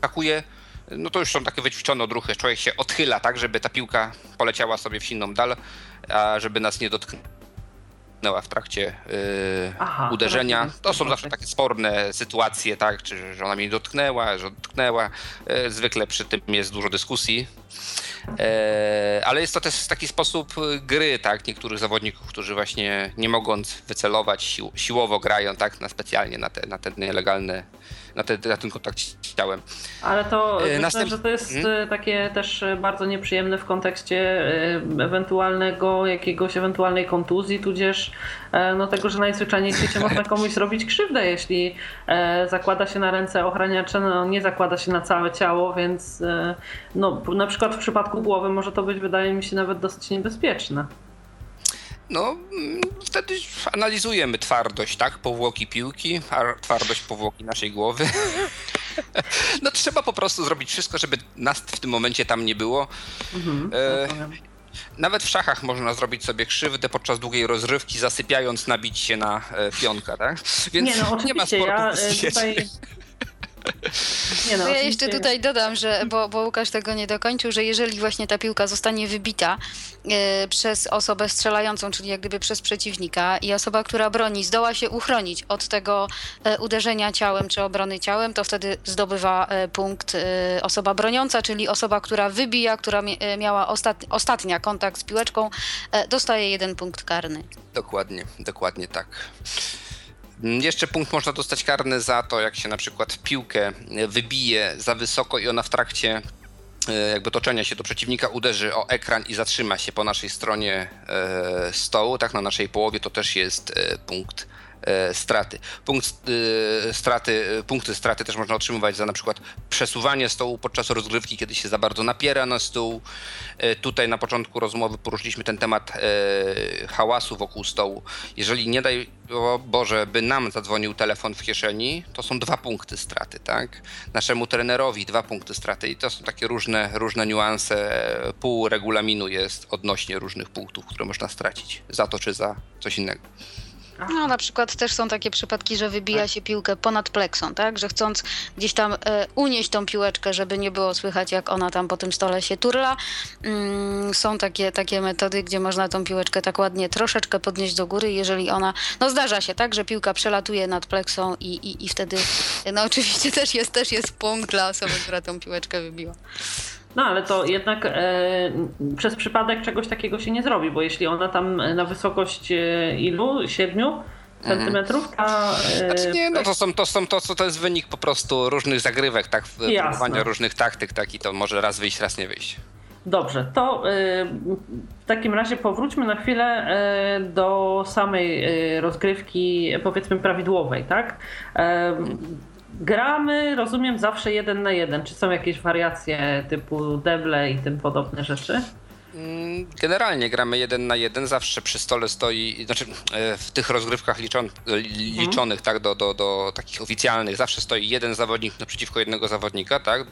podskakuje, no to już są takie wyćwiczone odruchy. Człowiek się odchyla tak, żeby ta piłka poleciała sobie w inną dal, a żeby nas nie dotknęła w trakcie yy, Aha, uderzenia. To są zawsze takie sporne sytuacje, tak, czy że ona mnie dotknęła, że dotknęła. Yy, zwykle przy tym jest dużo dyskusji. E, ale jest to też taki sposób gry, tak? Niektórych zawodników, którzy właśnie nie mogąc wycelować, sił, siłowo grają, tak? Na specjalnie na te, na te nielegalne na, te, na ten kontakt z ciałem. Ale to e, myślę, że to jest hmm? takie też bardzo nieprzyjemne w kontekście ewentualnego jakiegoś ewentualnej kontuzji, tudzież no tego, że najzwyczajniej w świecie można komuś zrobić krzywdę, jeśli zakłada się na ręce ochraniacze, no nie zakłada się na całe ciało, więc no na przykład w przypadku głowy może to być, wydaje mi się, nawet dosyć niebezpieczne. No, mm, wtedy analizujemy twardość, tak? Powłoki piłki, twardość powłoki naszej głowy. No trzeba po prostu zrobić wszystko, żeby nas w tym momencie tam nie było. Mhm, e, nawet w szachach można zrobić sobie krzywdę podczas długiej rozrywki, zasypiając, nabić się na e, pionka, tak? Więc nie, no, oczywiście, nie ma sportu ja e, tutaj nie no, ja jeszcze tutaj dodam, że, bo, bo Łukasz tego nie dokończył, że jeżeli właśnie ta piłka zostanie wybita e, przez osobę strzelającą, czyli jak gdyby przez przeciwnika i osoba, która broni, zdoła się uchronić od tego e, uderzenia ciałem czy obrony ciałem, to wtedy zdobywa e, punkt osoba broniąca, czyli osoba, która wybija, która miała ostat, ostatnia kontakt z piłeczką, dostaje jeden punkt karny. Dokładnie, dokładnie tak. Mm, jeszcze punkt można dostać karny za to, jak się na przykład piłkę wybije za wysoko i ona w trakcie e, jakby toczenia się do przeciwnika uderzy o ekran i zatrzyma się po naszej stronie e, stołu, tak na naszej połowie, to też jest e, punkt E, straty. Punkt e, straty, e, punkty straty też można otrzymywać za na przykład przesuwanie stołu podczas rozgrywki, kiedy się za bardzo napiera na stół. Tutaj na początku rozmowy poruszyliśmy ten temat hałasu wokół stołu. Jeżeli nie daj Boże, by nam zadzwonił telefon w kieszeni, to są dwa punkty straty, tak? Naszemu trenerowi dwa punkty straty i to są takie różne, różne niuanse. Pół regulaminu jest odnośnie różnych punktów, które można stracić za to czy za coś innego. No na przykład też są takie przypadki, że wybija tak. się piłkę ponad pleksą, tak? Że chcąc gdzieś tam e, unieść tą piłeczkę, żeby nie było słychać jak ona tam po tym stole się turla. Mm, są takie, takie metody, gdzie można tą piłeczkę tak ładnie troszeczkę podnieść do góry, jeżeli ona, no zdarza się, tak? Że piłka przelatuje nad pleksą i, i, i wtedy, no oczywiście też jest, też jest punkt dla osoby, która tą piłeczkę wybiła. No ale to jednak e, przez przypadek czegoś takiego się nie zrobi, bo jeśli ona tam na wysokość e, ilu? Siedmiu? centymetrów, a... E, znaczy nie, no to, są, to, są, to, to jest wynik po prostu różnych zagrywek, tak, próbowania różnych taktyk, tak, i to może raz wyjść, raz nie wyjść. Dobrze, to e, w takim razie powróćmy na chwilę do samej rozgrywki, powiedzmy prawidłowej, tak? Gramy, rozumiem, zawsze jeden na jeden. Czy są jakieś wariacje typu deble i tym podobne rzeczy? Mm, generalnie gramy jeden na jeden, zawsze przy stole stoi, znaczy e, w tych rozgrywkach liczon, liczonych, tak, do, do, do takich oficjalnych, zawsze stoi jeden zawodnik naprzeciwko jednego zawodnika, tak, e,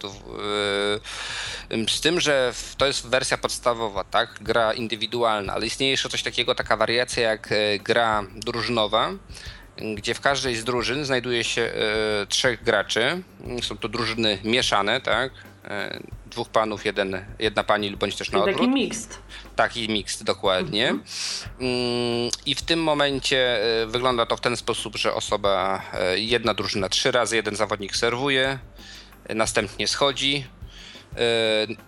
z tym, że to jest wersja podstawowa, tak, gra indywidualna, ale istnieje jeszcze coś takiego, taka wariacja jak e, gra drużynowa, gdzie w każdej z drużyn znajduje się e, trzech graczy. Są to drużyny mieszane, tak? E, dwóch panów, jeden, jedna pani bądź też na odwrót. Taki mixed. Taki mixed, dokładnie. Mhm. Mm, I w tym momencie e, wygląda to w ten sposób, że osoba, jedna drużyna trzy razy, jeden zawodnik serwuje, następnie schodzi,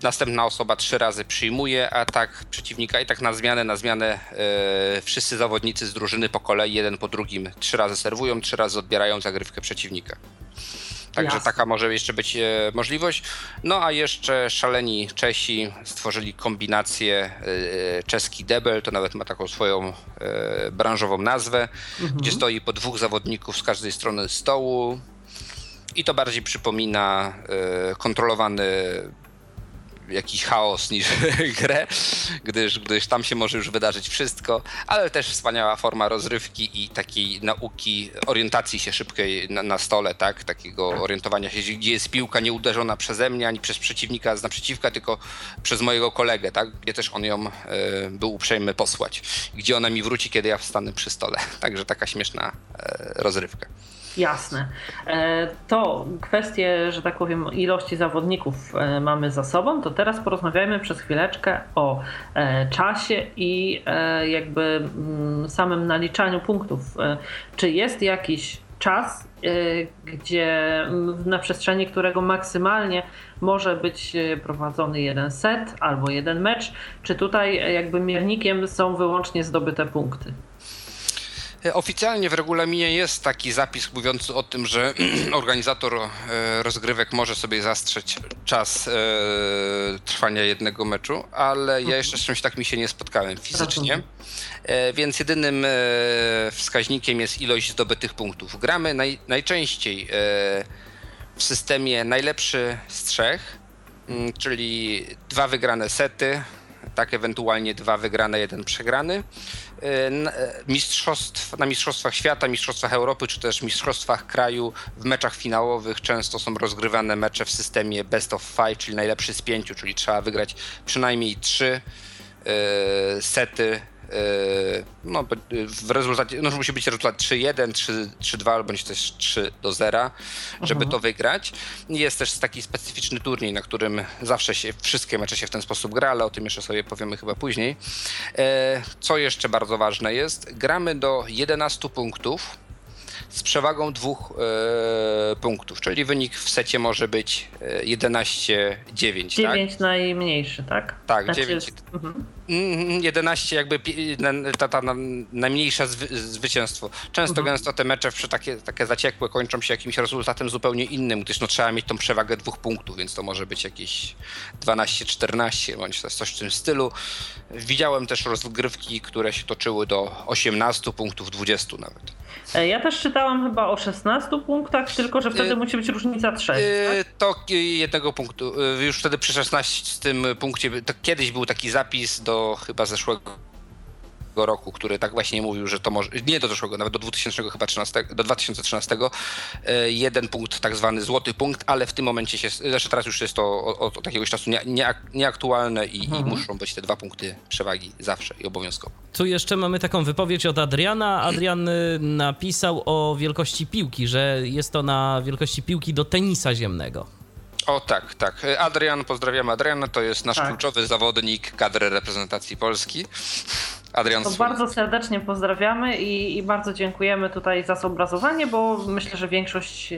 następna osoba trzy razy przyjmuje atak przeciwnika i tak na zmianę, na zmianę wszyscy zawodnicy z drużyny po kolei, jeden po drugim, trzy razy serwują, trzy razy odbierają zagrywkę przeciwnika. Także Jasne. taka może jeszcze być e, możliwość. No a jeszcze szaleni Czesi stworzyli kombinację e, czeski debel, to nawet ma taką swoją e, branżową nazwę, mhm. gdzie stoi po dwóch zawodników z każdej strony stołu. I to bardziej przypomina kontrolowany jakiś chaos niż grę, gdyż, gdyż tam się może już wydarzyć wszystko, ale też wspaniała forma rozrywki i takiej nauki, orientacji się szybkiej na, na stole, tak? Takiego orientowania się, gdzie jest piłka nie uderzona przeze mnie, ani przez przeciwnika z naprzeciwka, tylko przez mojego kolegę, tak? Gdzie też on ją y, był uprzejmy posłać. Gdzie ona mi wróci, kiedy ja wstanę przy stole. Także taka śmieszna y, rozrywka. Jasne. E, to kwestie, że tak powiem, ilości zawodników mamy za sobą, to teraz porozmawiajmy przez chwileczkę o czasie i jakby mm, samym naliczaniu punktów. Czy jest jakiś czas, gdzie na przestrzeni którego maksymalnie może być prowadzony jeden set albo jeden mecz, czy tutaj jakby miernikiem są wyłącznie zdobyte punkty? E, oficjalnie w regulaminie jest taki zapis mówiący o tym, że organizator e, rozgrywek może sobie zastrzeć czas e, trwania jednego meczu, ale ja jeszcze z czymś takim się nie spotkałem fizycznie. Więc jedynym wskaźnikiem jest ilość zdobytych punktów. Gramy naj, najczęściej w systemie najlepszy z trzech, mm, czyli dwa wygrane sety, tak ewentualnie dwa wygrane, jeden przegrany. E, e, mistrzostw, na Mistrzostwach Świata, Mistrzostwach Europy czy też Mistrzostwach kraju w meczach finałowych często są rozgrywane mecze w systemie best of five, czyli najlepszy z pięciu, czyli trzeba wygrać przynajmniej trzy e, sety no, w rezultacie, no musi być rezultat 3-1, 3-2 albo też 3 do 0, żeby mhm. to wygrać. Jest też taki specyficzny turniej, na którym zawsze się wszystkie mecze się w ten sposób gra, ale o tym jeszcze sobie powiemy chyba później. Yy, co jeszcze bardzo ważne jest, gramy do 11 punktów z przewagą dwóch e, punktów, czyli wynik w secie może być 11-9. 9 tak? najmniejszy, tak? Tak, znaczy 9. Jest... Mhm. 11 jakby ta, ta, najmniejsze zwycięstwo. Często mhm. gęsto te mecze przy takie, takie zaciekłe kończą się jakimś rezultatem zupełnie innym, gdyż no, trzeba mieć tą przewagę dwóch punktów, więc to może być jakieś 12-14 bądź coś w tym stylu. Widziałem też rozgrywki, które się toczyły do 18 punktów, 20 nawet. E, ja też czytałam chyba o 16 punktach, tylko że wtedy y musi być różnica 3. Y tak? To jednego punktu. Już wtedy przy 16 punkcie, to kiedyś był taki zapis do chyba zeszłego roku, który tak właśnie mówił, że to może, nie do zeszłego, nawet do 2000 chyba 13, do 2013, e, jeden punkt, tak zwany złoty punkt, ale w tym momencie się, zresztą teraz już jest to od, od jakiegoś czasu nie, nie, nieaktualne i, mhm. i, muszą być te dwa punkty przewagi zawsze i obowiązkowo. Tu jeszcze mamy taką wypowiedź od Adriana. Adrian y, napisał o wielkości piłki, że jest to na wielkości piłki do tenisa ziemnego. O tak, tak. Adrian, pozdrawiam Adriana, to jest nasz tak. kluczowy zawodnik kadry reprezentacji Polski. Adrian to bardzo serdecznie pozdrawiamy i, i, bardzo dziękujemy tutaj za zobrazowanie, bo myślę, że większość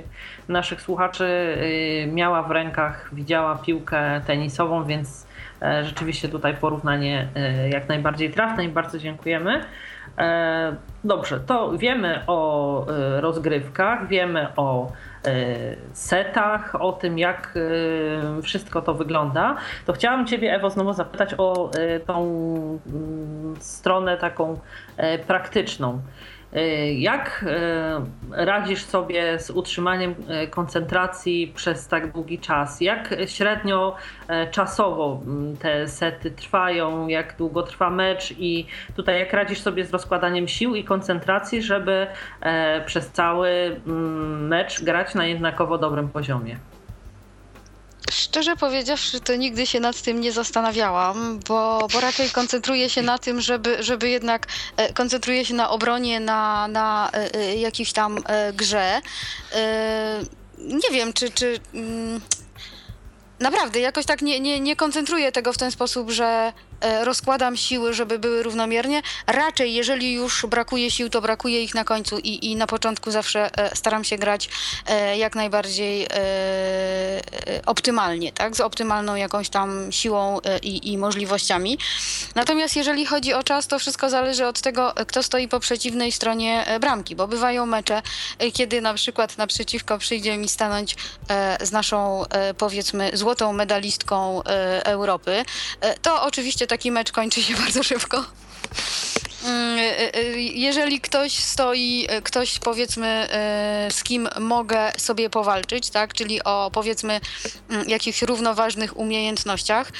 naszych słuchaczy y, miała w rękach, widziała piłkę tenisową, więc e, rzeczywiście tutaj porównanie e, jak najbardziej trafne i bardzo dziękujemy. E, dobrze, to wiemy o rozgrywkach, wiemy o E, setach, o tym jak e, wszystko to wygląda, to chciałam Ciebie, Ewo, znowu zapytać o e, tą mm, stronę taką praktyczną. Y, jak y, radzisz sobie z utrzymaniem y, koncentracji przez tak długi czas? Jak średnio czasowo mm, te sety trwają? Jak długo trwa mecz? I tutaj jak radzisz sobie z rozkładaniem sił i koncentracji, żeby przez cały mm, mecz grać na jednakowo dobrym poziomie? Szczerze powiedziawszy, to nigdy się nad tym nie zastanawiałam, bo, bo raczej koncentruję się na tym, żeby, żeby jednak e, koncentruję się na obronie, na, na e, e, jakiejś tam grze. Nie wiem, czy. czy mm, naprawdę, jakoś tak nie, nie, nie koncentruję tego w ten sposób, że e, rozkładam siły, żeby były równomiernie. Raczej, jeżeli już brakuje sił, to brakuje ich na końcu i, i na początku zawsze e, staram się grać e, jak najbardziej e, e, optymalnie, tak? Z optymalną jakąś tam siłą e, i, i możliwościami. Natomiast jeżeli chodzi o czas, to wszystko zależy od tego, e, kto stoi po przeciwnej stronie e, bramki, bo bywają mecze, e, kiedy na przykład naprzeciwko przyjdzie mi stanąć e, z naszą, e, powiedzmy, złotą medalistką e, Europy, e, to oczywiście taki mecz kończy się bardzo szybko. Mm, e, e, Jeżeli ktoś stoi, ktoś powiedzmy, z kim mogę sobie powalczyć, tak, czyli o powiedzmy mm, jakichś równoważnych umiejętnościach,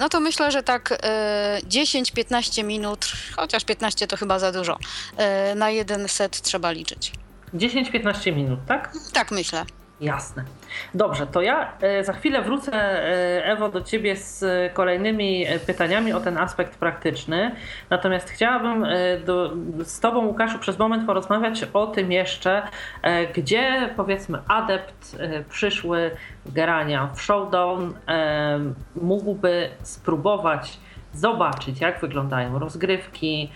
no to myślę, że tak e, 10-15 minut, chociaż 15 to chyba za dużo, na jeden set trzeba liczyć. 10-15 minut, tak? Tak myślę. Jasne. Dobrze, to ja e, za chwilę wrócę, e, Ewo, do Ciebie z kolejnymi e, pytaniami o ten aspekt praktyczny. Natomiast chciałabym do, z Tobą, Łukaszu, przez moment porozmawiać o tym jeszcze, gdzie powiedzmy adept przyszły grania w Showdown mógłby spróbować zobaczyć, jak wyglądają rozgrywki,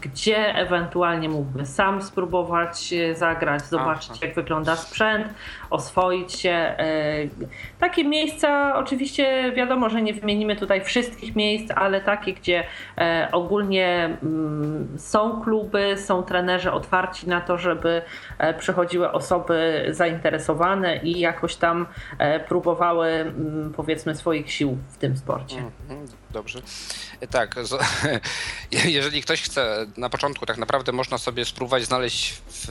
gdzie ewentualnie mógłby sam spróbować e, zagrać, zobaczyć, Aha. jak wygląda sprzęt, oswoić się. E, takie miejsca, oczywiście wiadomo, że nie wymienimy tutaj wszystkich miejsc, ale takie, gdzie e, ogólnie mm, są kluby, są trenerzy otwarci na to, żeby e, przychodziły osoby zainteresowane i jakoś tam e, próbowały, mm, powiedzmy, swoich sił w tym sporcie. Mhm, Dobrze. Tak, jeżeli ktoś chce, na początku tak naprawdę można sobie spróbować znaleźć w,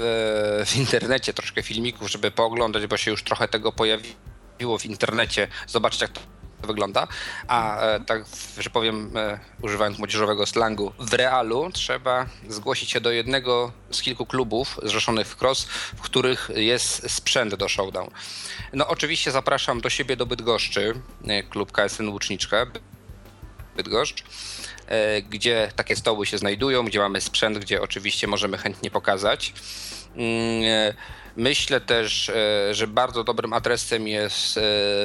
w internecie troszkę filmików, żeby pooglądać, bo się już trochę tego pojawiło w internecie, zobaczyć jak to wygląda, a e, tak, że powiem, e, używając młodzieżowego slangu, w realu trzeba zgłosić się do jednego z kilku klubów zrzeszonych w CROSS, w których jest sprzęt do showdown. No oczywiście zapraszam do siebie do Bydgoszczy, e, klub KSN Łuczniczka, Bydgoszcz, e, gdzie takie stoły się znajdują, gdzie mamy sprzęt, gdzie oczywiście możemy chętnie pokazać. Mm, e, Myślę też, e, że bardzo dobrym adresem jest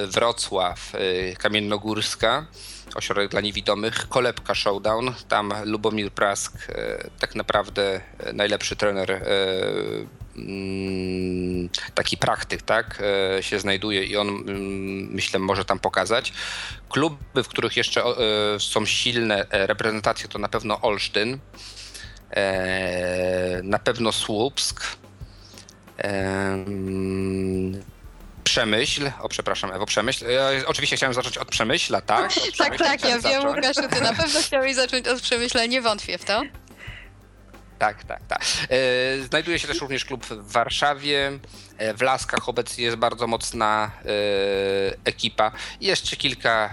Wrocław, Kamiennogórska, ośrodek dla niewidomych, Kolebka Showdown. Tam Lubomir Prask, tak naprawdę najlepszy trener, taki praktyk, tak, e, się znajduje i on, mm, myślę, może tam pokazać. Kluby, w których jeszcze e, są silne e, reprezentacje, to na pewno Olsztyn, na pewno Słupsk, em, Przemyśl, o przepraszam, Ewo, Przemyśl. Ja oczywiście chciałem zacząć od Przemyśla, tak? Od Tak, Przemyśla tak, ja wiem, zacząć. Łukaszu, ty na pewno chciałeś zacząć od przemyślenia, nie wątpię w to. Tak, tak, tak. E, Znajduje się też również klub w Warszawie. E, W Laskach obecnie jest bardzo mocna e, ekipa. Jeszcze kilka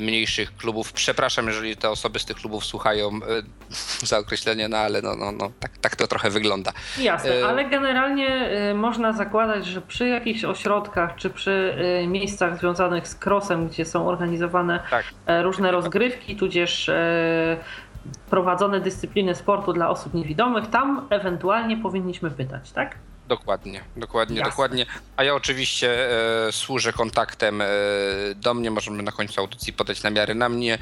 mniejszych klubów. Przepraszam, jeżeli te osoby z tych klubów słuchają za określenie, no ale no, no, no, tak, tak to trochę wygląda. Jasne, ale generalnie można zakładać, że przy jakichś ośrodkach czy przy miejscach związanych z crossem, gdzie są organizowane Tak. różne rozgrywki, tudzież prowadzone dyscypliny sportu dla osób niewidomych, tam ewentualnie powinniśmy pytać, tak? Dokładnie, dokładnie, Jasne. dokładnie. A ja oczywiście e, służę kontaktem e, do mnie, możemy na końcu audycji podać namiary na mnie.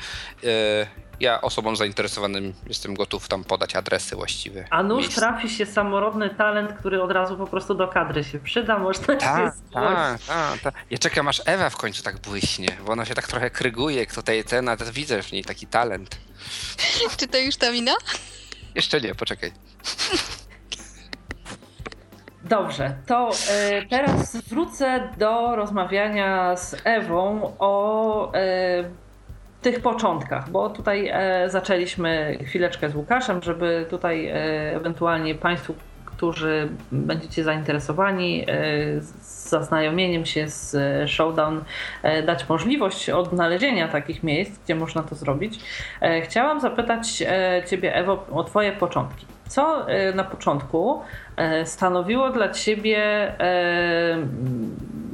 E, ja osobom zainteresowanym jestem gotów tam podać adresy właściwe. A nuż miejsc. trafi się samorodny talent, który od razu po prostu do kadry się przyda, można się Tak, zgłosić. tak, tak. Ta. Ja czekam aż Ewa w końcu tak błyśnie, bo ona się tak trochę kryguje, jak tutaj ten, a to widzę w niej taki talent. Czy to już ta mina? Jeszcze nie, poczekaj. Dobrze, to e, teraz wrócę do rozmawiania z Ewą o e, tych początkach, bo tutaj e, zaczęliśmy chwileczkę z Łukaszem, żeby tutaj e, ewentualnie Państwu, którzy będziecie zainteresowani e, zaznajomieniem się z Showdown, dać możliwość odnalezienia takich miejsc, gdzie można to zrobić. Chciałam zapytać Ciebie, Ewo, o Twoje początki. Co na początku stanowiło dla Ciebie e,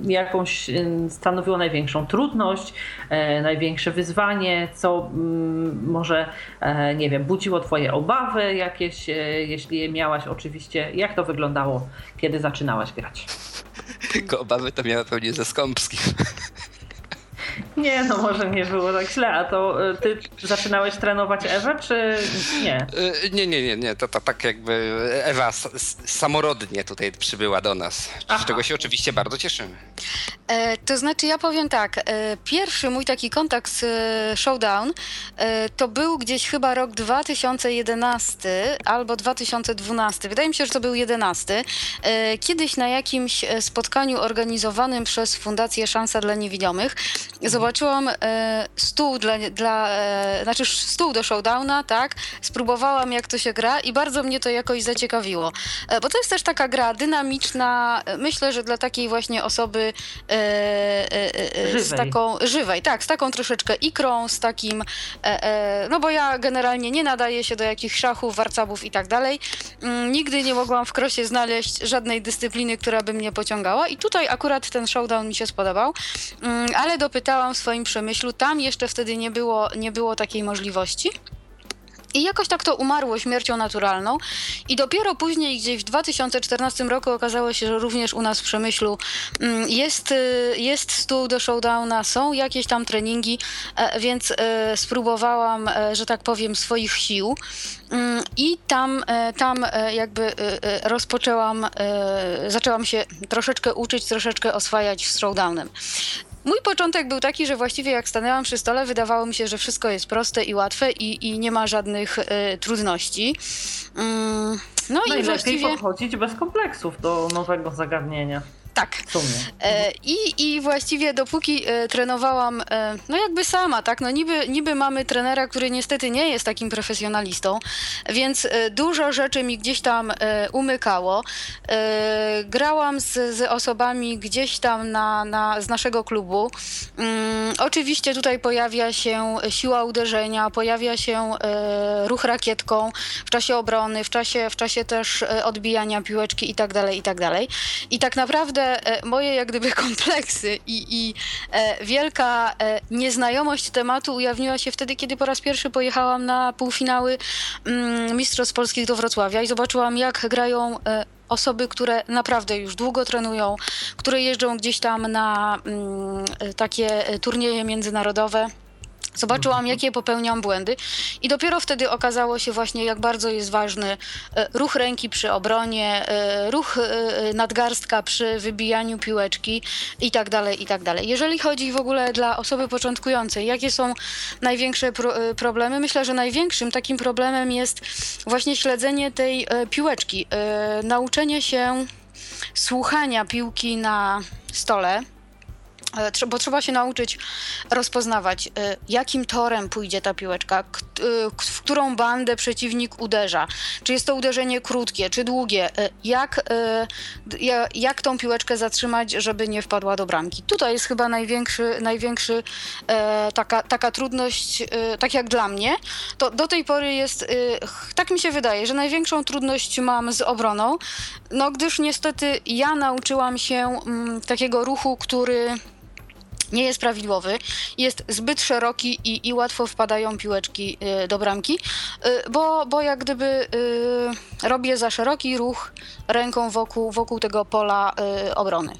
jakąś, e, stanowiło największą trudność, e, największe wyzwanie, co mm, może, e, nie wiem, budziło Twoje obawy jakieś, e, jeśli je miałaś oczywiście. Jak to wyglądało, kiedy zaczynałaś grać? Tylko obawy to miała pewnie ze Skąpskim. Nie, no może nie było tak źle, a to y, ty zaczynałeś trenować Ewę, czy nie? Y, nie, nie, nie, nie. To, to tak jakby Ewa samorodnie tutaj przybyła do nas, Aha. z czego się oczywiście bardzo cieszymy. E, to znaczy ja powiem tak, e, pierwszy mój taki kontakt z e, Showdown e, to był gdzieś chyba rok 2011 albo 2012. Wydaje mi się, że to był 11. E, kiedyś na jakimś e, spotkaniu organizowanym przez Fundację Szansa dla Niewidomych zobaczyłam e, stół dla, dla e, znaczy stół do showdowna, tak? Spróbowałam jak to się gra i bardzo mnie to jakoś zaciekawiło. E, bo to jest też taka gra dynamiczna, myślę, że dla takiej właśnie osoby z taką żywej, tak, z taką troszeczkę ikrą, z takim, no bo ja generalnie nie nadaję się do jakichś szachów, warcabów i tak dalej. Mm, nigdy nie mogłam w krosie znaleźć żadnej dyscypliny, która by mnie pociągała i tutaj akurat ten showdown mi się spodobał, mm, ale dopytałam w swoim przemyślu, tam jeszcze wtedy nie było, nie było takiej możliwości. I jakoś tak to umarło śmiercią naturalną. I dopiero później, gdzieś w 2014 roku, okazało się, że również u nas w przemyślu mm, jest, y, jest stół do showdowna, są jakieś tam treningi, e, więc e, spróbowałam, e, że tak powiem, swoich sił. Mm, I tam, tam jakby rozpoczęłam, zaczęłam się troszeczkę uczyć, troszeczkę oswajać z showdownem. Mój początek był taki, że właściwie jak stanęłam przy stole, wydawało mi się, że wszystko jest proste i łatwe i, i nie ma żadnych y, trudności. Mm, no Najlepiej i właściwie... podchodzić bez kompleksów do nowego zagadnienia. Tak. E, I, I właściwie dopóki e, trenowałam, e, no jakby sama, tak, no niby, niby mamy trenera, który niestety nie jest takim profesjonalistą, więc dużo rzeczy mi gdzieś tam umykało. Grałam z, z osobami gdzieś tam na, na, z naszego klubu. Mm, oczywiście tutaj pojawia się siła uderzenia, pojawia się ruch rakietką w czasie obrony, w czasie, w czasie też odbijania piłeczki i tak dalej, i tak dalej. I tak naprawdę E, moje jak gdyby kompleksy i, i e, wielka e, nieznajomość tematu ujawniła się wtedy, kiedy po raz pierwszy pojechałam na półfinały mm, Mistrzostw Polskich do Wrocławia i zobaczyłam, jak grają osoby, które naprawdę już długo trenują, które jeżdżą gdzieś tam na mm, takie turnieje międzynarodowe. Zobaczyłam, jakie popełniam błędy, i dopiero wtedy okazało się właśnie, jak bardzo jest ważny e, ruch ręki przy obronie, e, ruch e, nadgarstka przy wybijaniu piłeczki i tak dalej, i tak dalej. Jeżeli chodzi w ogóle dla osoby początkującej, jakie są największe pro problemy? Myślę, że największym takim problemem jest właśnie śledzenie tej piłeczki, nauczenie się słuchania piłki na stole bo trzeba się nauczyć rozpoznawać, e, jakim torem pójdzie ta piłeczka, e, w którą bandę przeciwnik uderza. Czy jest to uderzenie krótkie, czy długie. Jak, jak tą piłeczkę zatrzymać, żeby nie wpadła do bramki. Tutaj jest chyba największy, największy taka, taka trudność, tak jak dla mnie. To do tej pory jest, tak mi się wydaje, że największą trudność mam z obroną, no gdyż niestety ja nauczyłam się mm, takiego ruchu, który nie jest prawidłowy, jest zbyt szeroki i, i łatwo wpadają piłeczki y, do bramki, y, bo, bo jak gdyby y, robię za szeroki ruch ręką wokół, wokół tego pola obrony.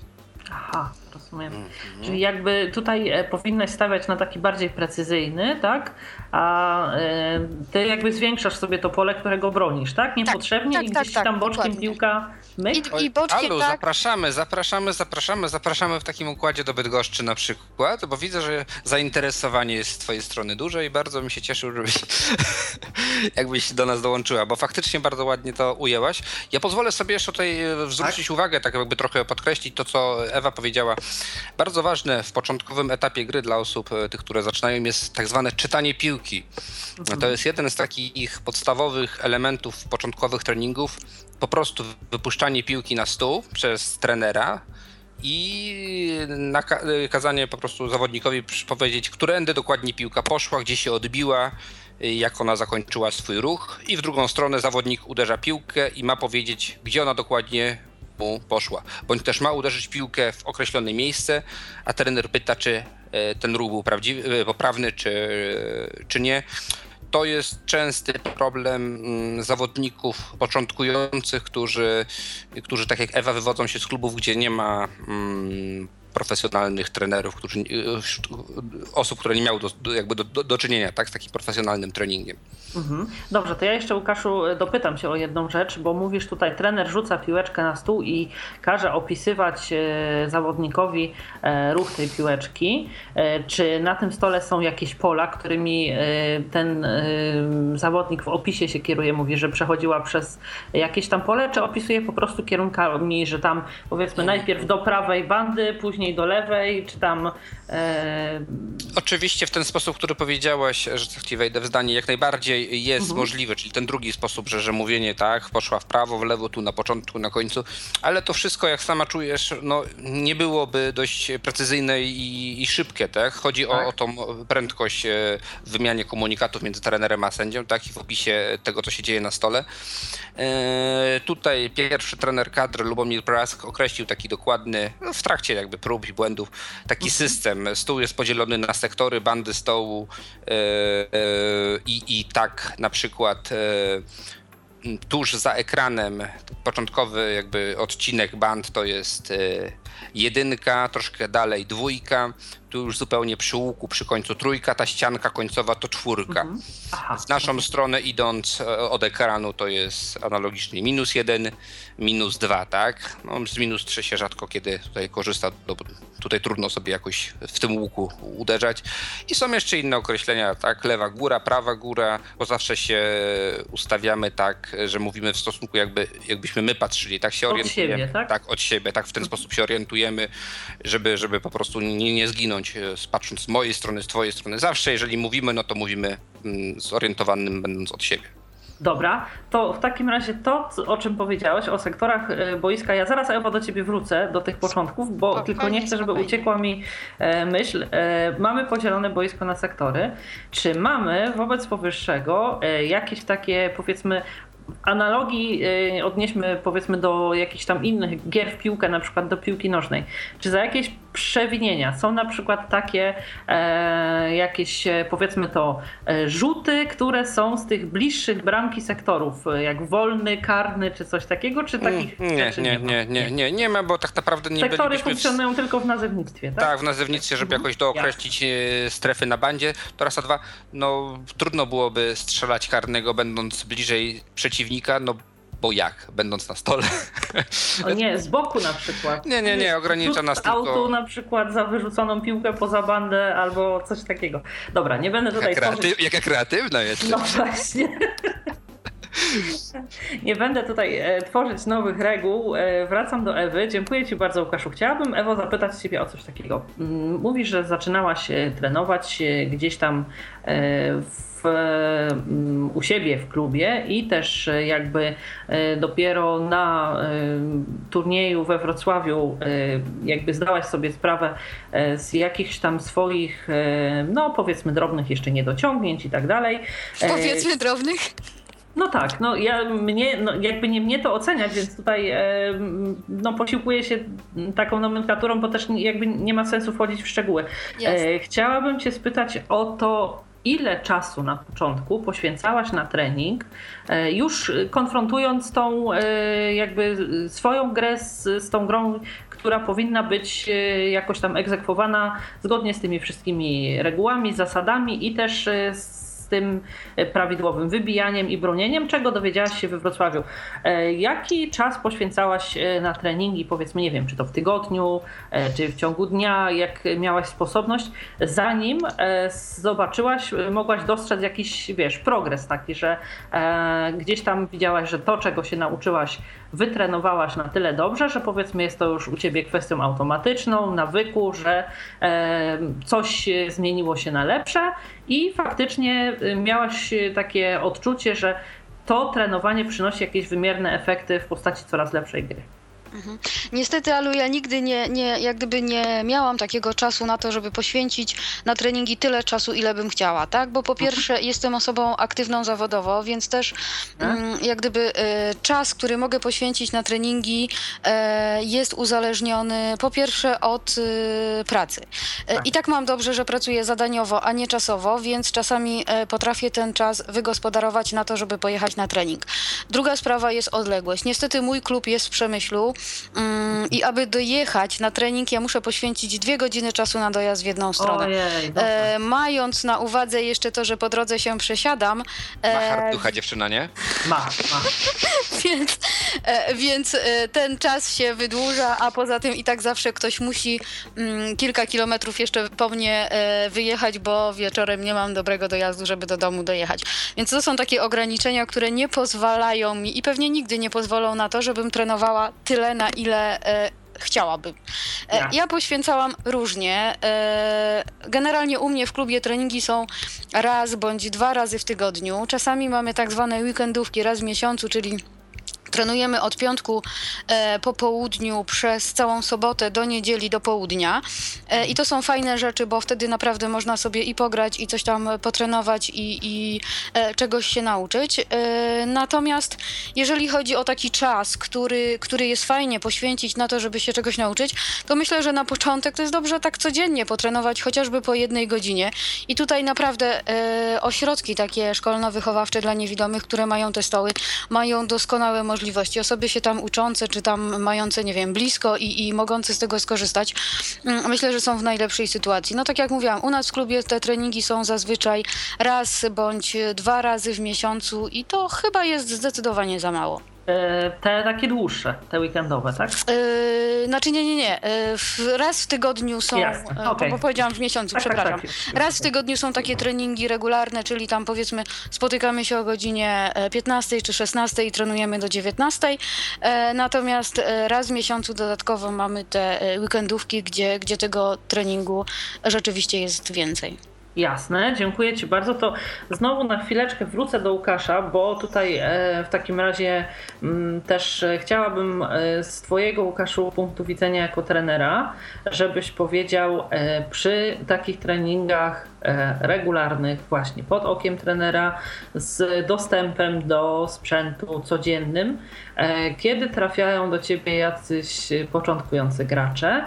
Aha, rozumiem. Mhm. Czyli jakby tutaj e, powinnaś stawiać na taki bardziej precyzyjny, tak? A e, ty jakby zwiększasz sobie to pole, którego bronisz, tak? Niepotrzebnie tak, tak, i gdzieś tak, tam boczkiem dokładnie. piłka myk. I, i boczkiem, Alu, tak. zapraszamy, zapraszamy, zapraszamy, zapraszamy w takim układzie do Bydgoszczy na przykład, bo widzę, że zainteresowanie jest z twojej strony duże i bardzo mi się cieszył, żebyś jakbyś do nas dołączyła, bo faktycznie bardzo ładnie to ujęłaś. Ja pozwolę sobie jeszcze tutaj e, zwrócić tak? uwagę, tak jakby trochę podkreślić to, co Ewa powiedziała. Bardzo ważne w początkowym etapie gry dla osób, e, tych, które zaczynają, jest tak zwane czytanie piłki. To jest jeden z takich podstawowych elementów początkowych treningów. Po prostu wypuszczanie piłki na stół przez trenera, i nakazanie po prostu zawodnikowi powiedzieć, którędy dokładnie piłka poszła, gdzie się odbiła, jak ona zakończyła swój ruch i w drugą stronę zawodnik uderza piłkę i ma powiedzieć, gdzie ona dokładnie mu poszła. Bądź też ma uderzyć piłkę w określone miejsce, a trener pyta, czy e, ten ruch był prawdziwy, e, poprawny, czy, czy nie. To jest częsty problem mm, zawodników początkujących, którzy, którzy tak jak Ewa wywodzą się z klubów, gdzie nie ma mm, profesjonalnych trenerów, którzy, osób, które nie miały do, do, jakby do, do, do czynienia tak, z takim profesjonalnym treningiem. Mhm. Dobrze, to ja jeszcze Łukaszu dopytam się o jedną rzecz, bo mówisz tutaj, trener rzuca piłeczkę na stół i każe opisywać e, zawodnikowi e, ruch tej piłeczki. E, czy na tym stole są jakieś pola, którymi ten zawodnik w opisie się kieruje, mówi, że przechodziła przez jakieś tam pole, czy opisuje po prostu kierunkami, że tam powiedzmy najpierw do prawej bandy, później do lewej, czy tam... Oczywiście w ten sposób, który powiedziałaś, że ci wejdę w zdanie, jak najbardziej jest mhm. możliwe, czyli ten drugi sposób, że, że mówienie tak, poszła w prawo, w lewo, tu na początku, na końcu, ale to wszystko, jak sama czujesz, no, nie byłoby dość precyzyjne i, i szybkie, tak? Chodzi tak. O, o tą prędkość e, w wymianie komunikatów między trenerem a sędzią, tak? I w opisie tego, co się dzieje na stole. E, tutaj pierwszy trener kadr Lubomir Prask określił taki dokładny, no, w trakcie jakby prób i błędów, taki mhm. system. Stół jest podzielony na sektory, bandy stołu e, i, i tak tak na przykład e, tuż za ekranem początkowy jakby odcinek band to jest e, jedynka, troszkę dalej dwójka, tu już zupełnie przy łuku, przy końcu trójka, ta ścianka końcowa to czwórka. Mhm. Aha. W naszą stronę idąc e, od ekranu to jest analogicznie minus jeden, minus dwa, tak? No, z minus trzy się rzadko kiedy tutaj korzysta, bo tutaj trudno sobie jakoś w tym łuku uderzać. I są jeszcze inne określenia, tak? Lewa góra, prawa góra, bo zawsze się ustawiamy tak, że mówimy w stosunku jakby, jakbyśmy my patrzyli, tak się orientujemy. Od siebie, tak? Tak, od siebie, tak w ten sposób się orientujemy, żeby, żeby po prostu nie, nie zginąć E, patrząc z mojej strony, z twojej strony. Zawsze, jeżeli mówimy, no to mówimy mm, zorientowanym, będąc od siebie. Dobra, to w takim razie to, o czym powiedziałeś, o sektorach e, boiska, ja zaraz Ewa do ciebie wrócę, do tych początków, bo tylko nie chcę, żeby uciekła mi e, myśl. Mamy podzielone boisko na sektory. Czy mamy wobec powyższego jakieś takie, powiedzmy, analogii odnieśmy powiedzmy do jakichś tam innych gier w piłkę, na przykład do piłki nożnej. Czy za jakieś przewinienia są na przykład takie e, jakieś e, powiedzmy to e, rzuty, które są z tych bliższych bramki sektorów, e, jak wolny, karny czy coś takiego, czy takich mm, nie, nie, nie, nie, nie, nie ma, bo tak naprawdę nie Sektory funkcjonują w... tylko w nazewnictwie, tak? Tak, w nazewnictwie, żeby mhm. jakoś dookreślić strefy na bandzie. To raz a dwa, no trudno byłoby strzelać karnego będąc bliżej przeciwnika, no bo jak, będąc na stole? O nie, z boku na przykład. Nie, nie, nie, ogranicza nas tylko... autu na przykład za wyrzuconą piłkę poza bandę albo coś takiego. Dobra, nie będę tutaj jaka, kreatyw... tworzyć... jaka kreatywna jest. No właśnie. Nie będę tutaj e, tworzyć nowych reguł. E, wracam do Ewy. Dziękuję Ci bardzo, Łukaszu. Chciałabym, Ewo, zapytać Ciebie o coś takiego. Mówisz, że zaczynałaś e, trenować gdzieś tam w w, mm, u siebie w klubie i też e, jakby e, dopiero na e, turnieju we Wrocławiu jakby zdałaś sobie sprawę z jakichś tam swoich, no powiedzmy drobnych jeszcze niedociągnięć i tak dalej. Powiedzmy drobnych. No tak, no ja mnie, no jakby nie mnie to oceniać, więc tutaj no posiłkuję się taką nomenklaturą, bo też jakby nie ma sensu wchodzić w szczegóły. Yes. Chciałabym cię spytać o to, ile czasu na początku poświęcałaś na trening, e, już konfrontując tą e, jakby swoją grę z, z tą grą, która powinna być e, jakoś tam egzekwowana zgodnie z tymi wszystkimi regułami, zasadami i też z tym e, prawidłowym wybijaniem i bronieniem, czego dowiedziałaś się we Wrocławiu. E, jaki czas poświęcałaś e, na treningi, powiedzmy, nie wiem, czy to w tygodniu, czy w ciągu dnia, jak miałaś sposobność, zanim zobaczyłaś, mogłaś dostrzec jakiś, wiesz, progres taki, że gdzieś tam widziałaś, że to, czego się nauczyłaś, wytrenowałaś na tyle dobrze, że powiedzmy jest to już u ciebie kwestią automatyczną, nawyku, że coś zmieniło się na lepsze i faktycznie y, miałaś y, takie odczucie, że to trenowanie przynosi jakieś wymierne efekty w postaci coraz lepszej gry. Mhm. Niestety, Alu, ja nigdy nie, nie, jak gdyby nie miałam takiego czasu na to, żeby poświęcić na treningi tyle czasu, ile bym chciała, tak? Bo po mhm. pierwsze jestem osobą aktywną zawodowo, więc też tak. mm, jak gdyby e, czas, który mogę poświęcić na treningi e, jest uzależniony po pierwsze od e, pracy. Tak. I tak mam dobrze, że pracuję zadaniowo, a nie czasowo, więc czasami potrafię ten czas wygospodarować na to, żeby pojechać na trening. Druga sprawa jest odległość. Niestety mój klub jest w Przemyślu, i aby dojechać na trening, ja muszę poświęcić dwie godziny czasu na dojazd w jedną stronę. Ojej, E, mając na uwadze jeszcze to, że po drodze się przesiadam, Ma e, hard ducha dziewczyna, nie? ma, ma. więc, e, więc e, ten czas się wydłuża, a poza tym i tak zawsze ktoś musi mm, kilka kilometrów jeszcze po mnie e, wyjechać, bo wieczorem nie mam dobrego dojazdu, żeby do domu dojechać. Więc to są takie ograniczenia, które nie pozwalają mi i pewnie nigdy nie pozwolą na to, żebym trenowała tyle, na ile e, chciałabym. E, Jasne. Ja poświęcałam różnie. E, Generalnie u mnie w klubie treningi są raz bądź dwa razy w tygodniu. Czasami mamy tak zwane weekendówki raz w miesiącu, czyli Trenujemy od piątku e, po południu przez całą sobotę do niedzieli do południa. E, I to są fajne rzeczy, bo wtedy naprawdę można sobie i pograć, i coś tam potrenować, i, i e, czegoś się nauczyć. Natomiast jeżeli chodzi o taki czas, który, który jest fajnie poświęcić na to, żeby się czegoś nauczyć, to myślę, że na początek to jest dobrze tak codziennie potrenować, chociażby po jednej godzinie. I tutaj naprawdę ośrodki takie szkolno-wychowawcze dla niewidomych, które mają te stoły, mają doskonałe możliwości. Osoby się tam uczące, czy tam mające, nie wiem, blisko i, i mogące z tego skorzystać, mm, myślę, że są w najlepszej sytuacji. No tak jak mówiłam, u nas w klubie te treningi są zazwyczaj raz bądź dwa razy w miesiącu i to chyba jest zdecydowanie za mało. E, Te takie dłuższe, te weekendowe, tak? Yy, znaczy nie, nie, nie. W, raz w tygodniu są, Jasne, yy, bo- powiedziałam w miesiącu, Tak, tak, przepraszam. tak. Raz w tygodniu są takie treningi regularne, czyli tam powiedzmy spotykamy się o godzinie e, 15 czy 16 i trenujemy do 19. E, natomiast e, raz w miesiącu dodatkowo mamy te e, weekendówki, gdzie, gdzie tego treningu rzeczywiście jest więcej. Jasne, dziękuję Ci bardzo. To znowu na chwileczkę wrócę do Łukasza, bo tutaj e, w takim razie mm, też e, chciałabym e, z Twojego, Łukaszu, punktu widzenia jako trenera, żebyś powiedział przy takich treningach regularnych, właśnie pod okiem trenera, z dostępem do sprzętu codziennym, kiedy trafiają do Ciebie jacyś początkujący gracze.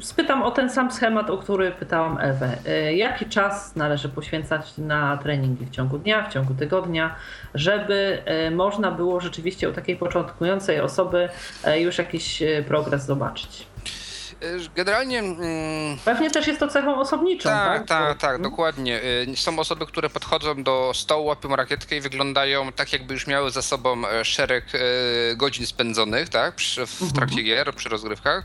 Spytam o ten sam schemat, o który pytałam Ewę. E, Jaki czas należy poświęcać na treningi w ciągu dnia, w ciągu tygodnia, żeby e, można było rzeczywiście u takiej początkującej osoby e, już jakiś progres zobaczyć? Generalnie. Mm, Pewnie też jest to cechą osobniczą, tak? tak, tak, tak, dokładnie. Y, Są osoby, które podchodzą do stołu, łapią rakietkę i wyglądają tak, jakby już miały za sobą szereg godzin spędzonych, tak, w trakcie gier, przy rozgrywkach.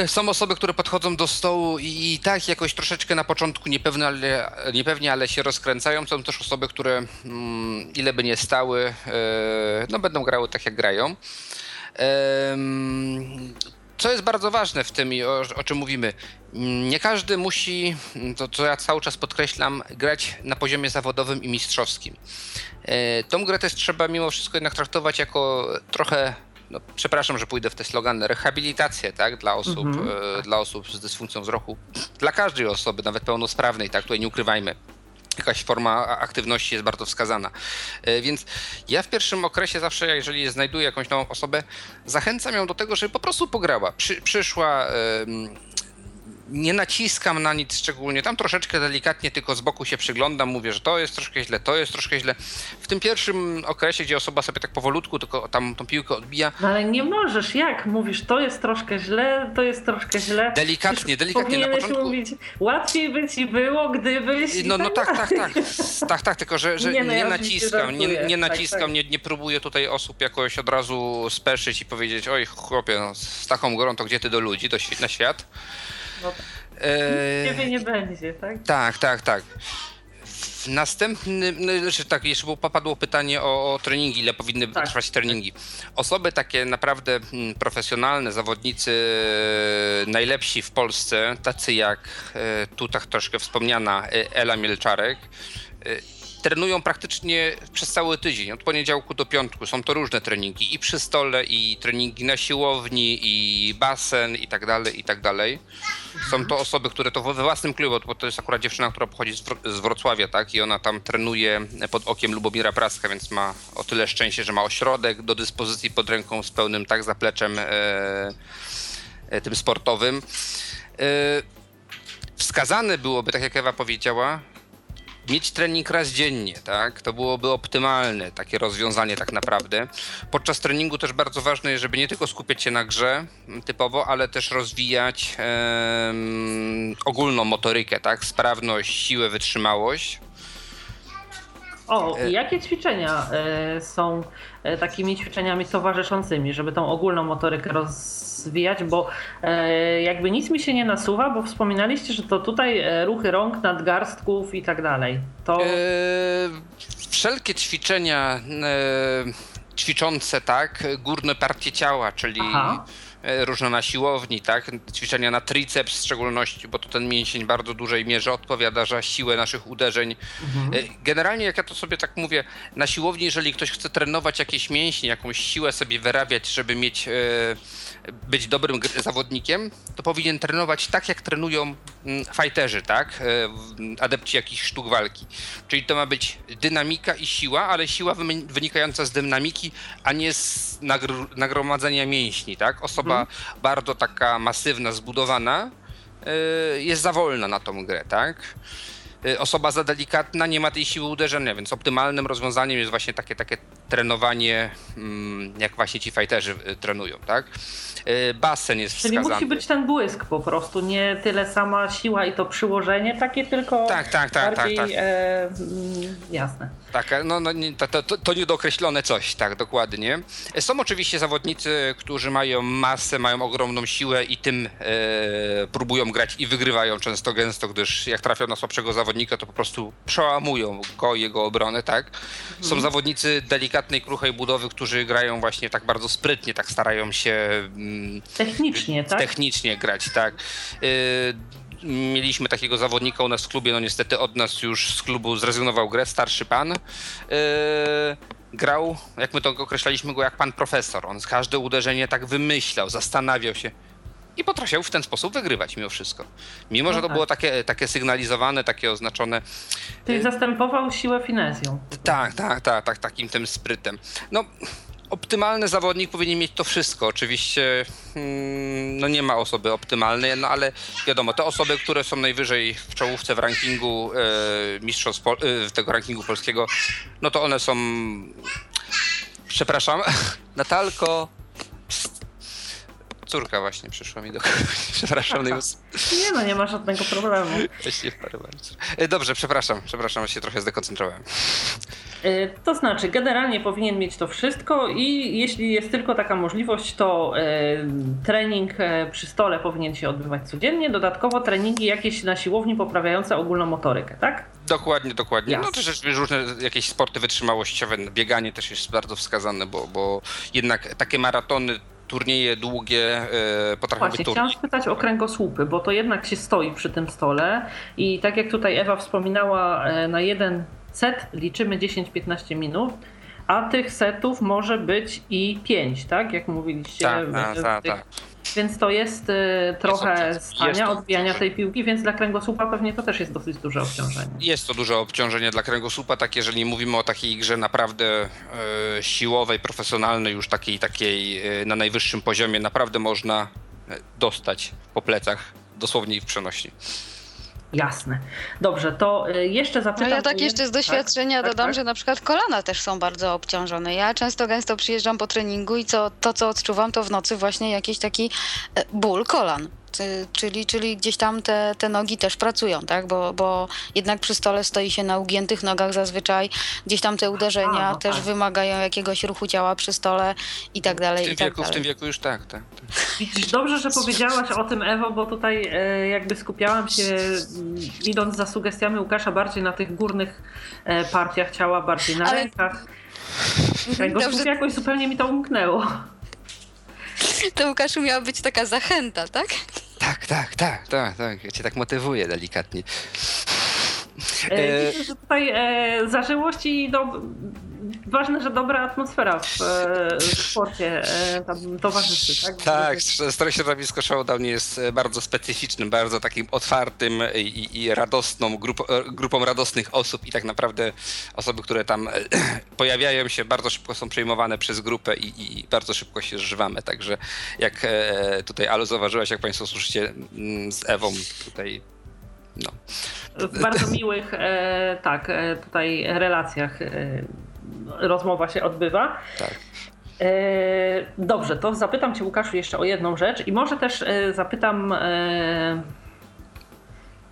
E, Są osoby, które podchodzą do stołu i, i tak jakoś troszeczkę na początku niepewne, ale, niepewnie, ale się rozkręcają. Są też osoby, które mm, ile by nie stały, e, no będą grały tak, jak grają. Co jest bardzo ważne w tym o, o czym mówimy, nie każdy musi, to co ja cały czas podkreślam, grać na poziomie zawodowym i mistrzowskim. E, Tą grę też trzeba mimo wszystko jednak traktować jako trochę, no, przepraszam, że pójdę w te slogany, rehabilitację tak, dla, osób, e, dla osób z dysfunkcją wzroku, dla każdej osoby, nawet pełnosprawnej, tak, tutaj nie ukrywajmy jakaś forma aktywności jest bardzo wskazana. E, Więc ja w pierwszym okresie zawsze, jeżeli znajduję jakąś nową osobę, zachęcam ją do tego, żeby po prostu pograła. Przy, przyszła. em, Nie naciskam na nic szczególnie, tam troszeczkę delikatnie tylko z boku się przyglądam, mówię, że to jest troszkę źle, to jest troszkę źle. W tym pierwszym okresie, gdzie osoba sobie tak powolutku tylko tam tą piłkę odbija, No ale nie możesz, jak mówisz, to jest troszkę źle, to jest troszkę źle. Delikatnie, delikatnie na początku. mówić, łatwiej by ci było, gdybyś... No, no tak, tak, tak. Tak, tak, tylko że, że Nie, nie, no ja oczywiście naciskam, nie, żartuję, nie tak, naciskam, tak. Nie, nie próbuję tutaj osób jakoś od razu speszyć i powiedzieć, oj chłopie, no, z taką grą to gdzie ty do ludzi, do, na świat. No tak. E, Ciebie nie będzie, tak? tak, tak, tak. W następnym, no, znaczy tak, jeszcze było- padło pytanie o, o treningi, ile powinny Tak. trwać treningi. Osoby takie naprawdę mm, profesjonalne, zawodnicy e, najlepsi w Polsce, tacy jak e, tu tak troszkę wspomniana e, Ela Mielczarek, trenują praktycznie przez cały tydzień, od poniedziałku do piątku. Są to różne treningi i przy stole, i treningi na siłowni, i basen, i tak dalej, i tak dalej. Są to osoby, które to we własnym klubie, bo to jest akurat dziewczyna, która pochodzi z, Wro- z Wrocławia, tak? I ona tam trenuje pod okiem Lubomira Praska, więc ma o tyle szczęście, że ma ośrodek do dyspozycji pod ręką z pełnym tak zapleczem e, e, tym sportowym. E, wskazane byłoby, tak jak Ewa powiedziała, mieć trening raz dziennie, tak? To byłoby optymalne takie rozwiązanie tak naprawdę. Podczas treningu też bardzo ważne jest, żeby nie tylko skupiać się na grze typowo, ale też rozwijać ogólną motorykę, tak? Sprawność, siłę, wytrzymałość. O, i jakie ćwiczenia y, są y, takimi ćwiczeniami towarzyszącymi, żeby tą ogólną motorykę rozwijać, bo jakby nic mi się nie nasuwa, bo wspominaliście, że to tutaj ruchy rąk, nadgarstków i tak dalej. To... wszelkie ćwiczenia ćwiczące, tak, górne partie ciała, czyli Aha. E, różne na siłowni, tak? Ćwiczenia na triceps w szczególności, bo to ten mięsień bardzo dużej mierze odpowiada za siłę naszych uderzeń. Mhm. E, generalnie, jak ja to sobie tak mówię, na siłowni, jeżeli ktoś chce trenować jakieś mięśnie, jakąś siłę sobie wyrabiać, żeby mieć, e, być dobrym zawodnikiem, to powinien trenować tak, jak trenują mm, fighterzy, tak? Adepci jakichś sztuk walki. Czyli to ma być dynamika i siła, ale siła wynikająca z dynamiki, a nie z nagromadzenia mięśni, tak? Osoba mhm. bardzo taka masywna, zbudowana, y, jest za wolna na tą grę, tak? Y, osoba za delikatna nie ma tej siły uderzenia, więc optymalnym rozwiązaniem jest właśnie takie, takie trenowanie, mm, jak właśnie ci fighterzy y, trenują, tak? Y, basen jest Czyli wskazany. musi być ten błysk po prostu, nie tyle sama siła i to przyłożenie takie, tylko tak, tak, tak, bardziej, tak, tak. E, mm, jasne. Tak, no, no to, to, to niedookreślone coś, tak, dokładnie. Są oczywiście zawodnicy, którzy mają masę, mają ogromną siłę i tym e, próbują grać i wygrywają często gęsto, gdyż jak trafią na słabszego zawodnika, to po prostu przełamują go jego obronę, tak? Są mhm. zawodnicy delikatnej, kruchej budowy, którzy grają właśnie tak bardzo sprytnie, tak starają się mm, technicznie, tak? Technicznie grać, tak. Y, mieliśmy takiego zawodnika u nas w klubie, no niestety od nas już z klubu zrezygnował grę, starszy pan. Yy, grał, jak my to określaliśmy go, jak pan profesor. On z każde uderzenie tak wymyślał, zastanawiał się i potrafił w ten sposób wygrywać mimo wszystko. Mimo, no że to tak. było takie, takie sygnalizowane, takie oznaczone. Czyli y, zastępował siłę finezją. Tak, tak, tak, tak, takim tym sprytem. No, optymalny zawodnik powinien mieć to wszystko. Oczywiście mm, no nie ma osoby optymalnej, no ale wiadomo, te osoby, które są najwyżej w czołówce w rankingu e, mistrzostw e, tego rankingu polskiego, no to one są przepraszam, Natalko córka właśnie przyszła mi do Przepraszam. Nie no, nie ma żadnego problemu. E, dobrze, przepraszam, przepraszam, się trochę zdekoncentrowałem. E, to znaczy, generalnie powinien mieć to wszystko i jeśli jest tylko taka możliwość, to e, trening przy stole powinien się odbywać codziennie. Dodatkowo treningi jakieś na siłowni poprawiające ogólną motorykę, tak? Dokładnie, dokładnie. Jasne. No też różne jakieś sporty wytrzymałościowe, bieganie też jest bardzo wskazane, bo, bo jednak takie maratony turnieje długie e, potrafią Właśnie, być chciałam spytać o kręgosłupy, bo to jednak się stoi przy tym stole i tak jak tutaj Ewa wspominała, e, na jeden set liczymy 10-15 minut, a tych setów może być i 5, tak? Jak mówiliście. Tak, tak, tak, tak. Więc to jest y, trochę stania, odbijania tej piłki, więc dla kręgosłupa pewnie to też jest dosyć duże obciążenie. Jest to duże obciążenie dla kręgosłupa, tak jeżeli mówimy o takiej grze naprawdę y, siłowej, profesjonalnej, już takiej, takiej y, na najwyższym poziomie, naprawdę można dostać po plecach, dosłownie w przenośni. Jasne. Dobrze, to y, jeszcze zapytam... No ja tak jeszcze z doświadczenia tak? dodam, tak, tak? że na przykład kolana też są bardzo obciążone. Ja często gęsto przyjeżdżam po treningu i co, to, co odczuwam, to w nocy właśnie jakiś taki e, ból kolan. Czyli, czyli gdzieś tam te, te nogi też pracują, tak? Bo, bo jednak przy stole stoi się na ugiętych nogach zazwyczaj. Gdzieś tam te uderzenia A, no też tak. wymagają jakiegoś ruchu ciała przy stole i tak dalej. W tym, tak wieku, dalej. w tym wieku już tak, tak. tak. Dobrze, że powiedziałaś o tym, Ewo, bo tutaj e, jakby skupiałam się, idąc za sugestiami Łukasza, bardziej na tych górnych e, partiach ciała, bardziej na Ale... rękach. Tego Dobrze. jakoś zupełnie mi to umknęło. To Łukaszu miała być taka zachęta, tak? Tak, tak, tak, tak, tak. Ja cię tak motywuję delikatnie. E, e, widzę, że tutaj e, zażyłość i do, ważne, że dobra atmosfera w, e, w sporcie e, tam towarzyszy, tak? Tak, Stare Środowisko Showdown jest e, bardzo specyficznym, bardzo takim otwartym i, i radosną grup, grupą radosnych osób i tak naprawdę osoby, które tam pojawiają się, bardzo szybko są przejmowane przez grupę i, i bardzo szybko się zżywamy, także jak tutaj Alu zauważyłaś, jak Państwo słyszycie mm, z Ewą tutaj No. W bardzo miłych, e, tak, e, tutaj relacjach e, rozmowa się odbywa. Tak. Dobrze, to zapytam Cię, Łukaszu, jeszcze o jedną rzecz i może też zapytam.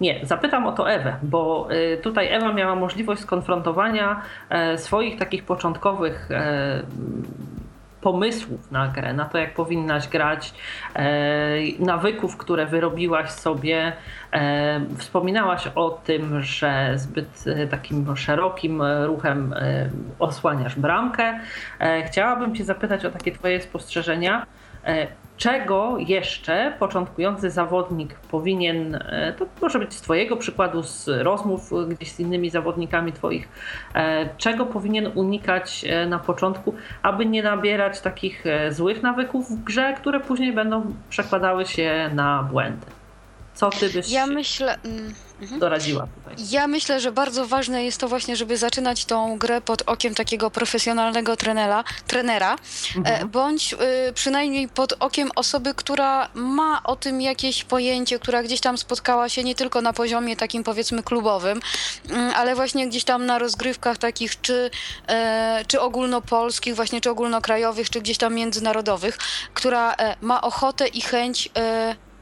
Nie, zapytam o to Ewę, bo tutaj Ewa miała możliwość skonfrontowania swoich takich początkowych pomysłów na grę, na to, jak powinnaś grać, nawyków, które wyrobiłaś sobie. Wspominałaś o tym, że zbyt takim szerokim ruchem osłaniasz bramkę. Chciałabym Cię zapytać o takie Twoje spostrzeżenia. Czego jeszcze początkujący zawodnik powinien, to może być z Twojego przykładu, z rozmów gdzieś z innymi zawodnikami Twoich, czego powinien unikać na początku, aby nie nabierać takich złych nawyków w grze, które później będą przekładały się na błędy? Co ty byś Ja myślę. Mhm. doradziła tutaj? Ja myślę, że bardzo ważne jest to właśnie, żeby zaczynać tą grę pod okiem takiego profesjonalnego trenera, trenera mhm. bądź y, przynajmniej pod okiem osoby, która ma o tym jakieś pojęcie, która gdzieś tam spotkała się nie tylko na poziomie takim powiedzmy klubowym, y, ale właśnie gdzieś tam na rozgrywkach takich czy, y, czy ogólnopolskich, właśnie czy ogólnokrajowych, czy gdzieś tam międzynarodowych, która ma ochotę i chęć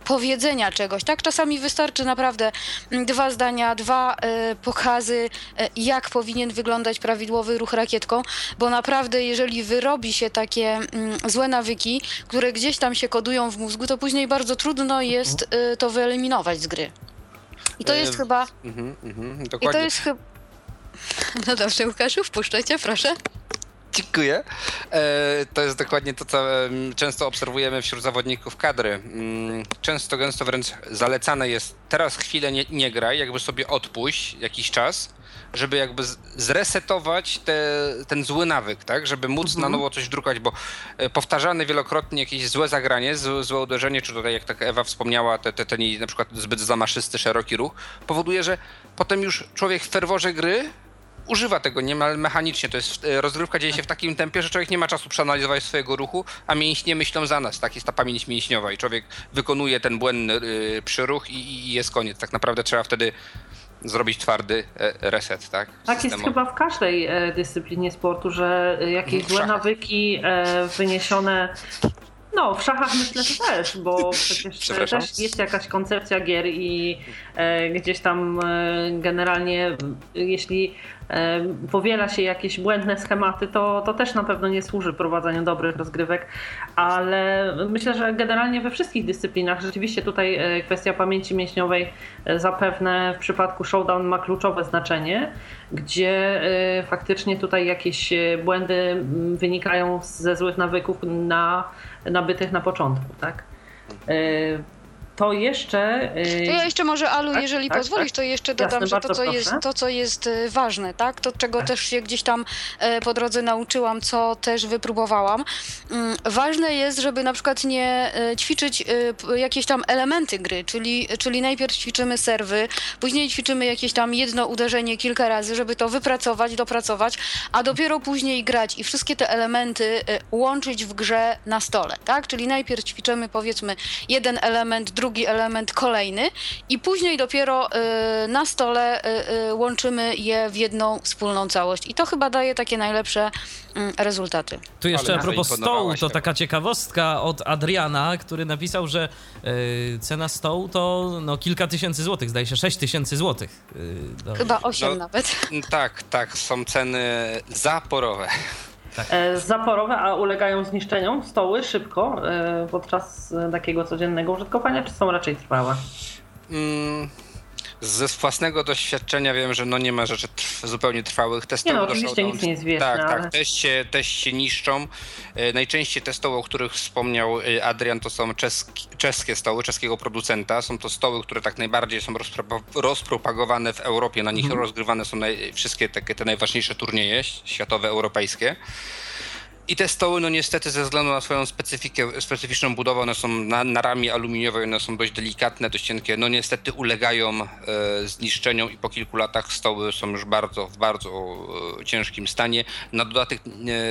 powiedzenia czegoś, tak? Czasami wystarczy naprawdę mm, dwa zdania, dwa y, pokazy, y, jak powinien wyglądać prawidłowy ruch rakietką, bo naprawdę jeżeli wyrobi się takie y, złe nawyki, które gdzieś tam się kodują w mózgu, to później bardzo trudno jest y, to wyeliminować z gry. I to jest chyba... Mhm, mhm, I to jest chyba... No dobrze, Łukaszu, wpuszczę cię, proszę. Dziękuję. E, to jest dokładnie to, co często obserwujemy wśród zawodników kadry. Mm, często, gęsto wręcz zalecane jest teraz chwilę nie, nie graj, jakby sobie odpuść jakiś czas, żeby jakby zresetować te, ten zły nawyk, tak? Żeby móc mhm. na nowo coś drukać, bo e, powtarzane wielokrotnie jakieś złe zagranie, złe uderzenie, czy tutaj jak tak Ewa wspomniała, te, te, ten na przykład zbyt zamaszysty, szeroki ruch, powoduje, że potem już człowiek w ferworze gry używa tego niemal mechanicznie. To jest e, rozgrywka dzieje się w takim tempie, że człowiek nie ma czasu przeanalizować swojego ruchu, a mięśnie myślą za nas. Tak jest ta pamięć mięśniowa i człowiek wykonuje ten błędny y, przyruch i, i jest koniec. Tak naprawdę trzeba wtedy zrobić twardy e, reset, tak? Tak jest chyba w każdej dyscyplinie sportu, że jakieś złe nawyki wyniesione no, w szachach myślę, że też, bo przecież też jest jakaś koncepcja gier i e, gdzieś tam e, generalnie, jeśli e, powiela się jakieś błędne schematy, to, to też na pewno nie służy prowadzeniu dobrych rozgrywek, ale myślę, że generalnie we wszystkich dyscyplinach rzeczywiście tutaj e, kwestia pamięci mięśniowej e, zapewne w przypadku showdown ma kluczowe znaczenie, gdzie e, faktycznie tutaj jakieś błędy wynikają ze złych nawyków na nabytych na początku, tak? To jeszcze. Y, to ja jeszcze może, Alu, tak, jeżeli tak, pozwolisz, tak. to jeszcze dodam, Jasne, że to co, jest, to, co jest ważne, tak? To, czego tak. też się gdzieś tam e, po drodze nauczyłam, co też wypróbowałam. Mm, ważne jest, żeby na przykład nie e, ćwiczyć e, jakieś tam elementy gry, czyli, czyli najpierw ćwiczymy serwy, później ćwiczymy jakieś tam jedno uderzenie kilka razy, żeby to wypracować, dopracować, a dopiero później grać i wszystkie te elementy łączyć w grze na stole, tak? Czyli najpierw ćwiczymy powiedzmy jeden element, drugi drugi element kolejny i później dopiero y, na stole y, y, łączymy je w jedną wspólną całość. I to chyba daje takie najlepsze mm, rezultaty. Tu jeszcze Ale a propos stołu, to taka ciekawostka od Adriana, który napisał, że cena stołu to no, kilka tysięcy złotych, zdaje się 6 tysięcy złotych. Chyba 8 no, nawet. Tak, tak, są ceny zaporowe. Tak. E, zaporowe, a ulegają zniszczeniom stoły szybko e, podczas takiego codziennego użytkowania, czy są raczej trwałe? Mm, ze własnego doświadczenia wiem, że no nie ma rzeczy trw zupełnie trwałych. Te stoły nie no, oczywiście nic nie jest wieczne, Tak, ale... tak, też się, też się niszczą. E, najczęściej te stoły, o których wspomniał Adrian, to są czeski, czeskie stoły, czeskiego producenta. Są to stoły, które tak najbardziej są rozpropagowane w Europie. Na nich mhm. rozgrywane są naj, wszystkie takie te najważniejsze turnieje światowe, europejskie. I te stoły, no niestety ze względu na swoją specyfikę, specyficzną budowę, one są na, na aluminiowej, one są dość delikatne, dość cienkie, no niestety ulegają e, zniszczeniom i po kilku latach stoły są już bardzo, w bardzo e, ciężkim stanie. Na dodatek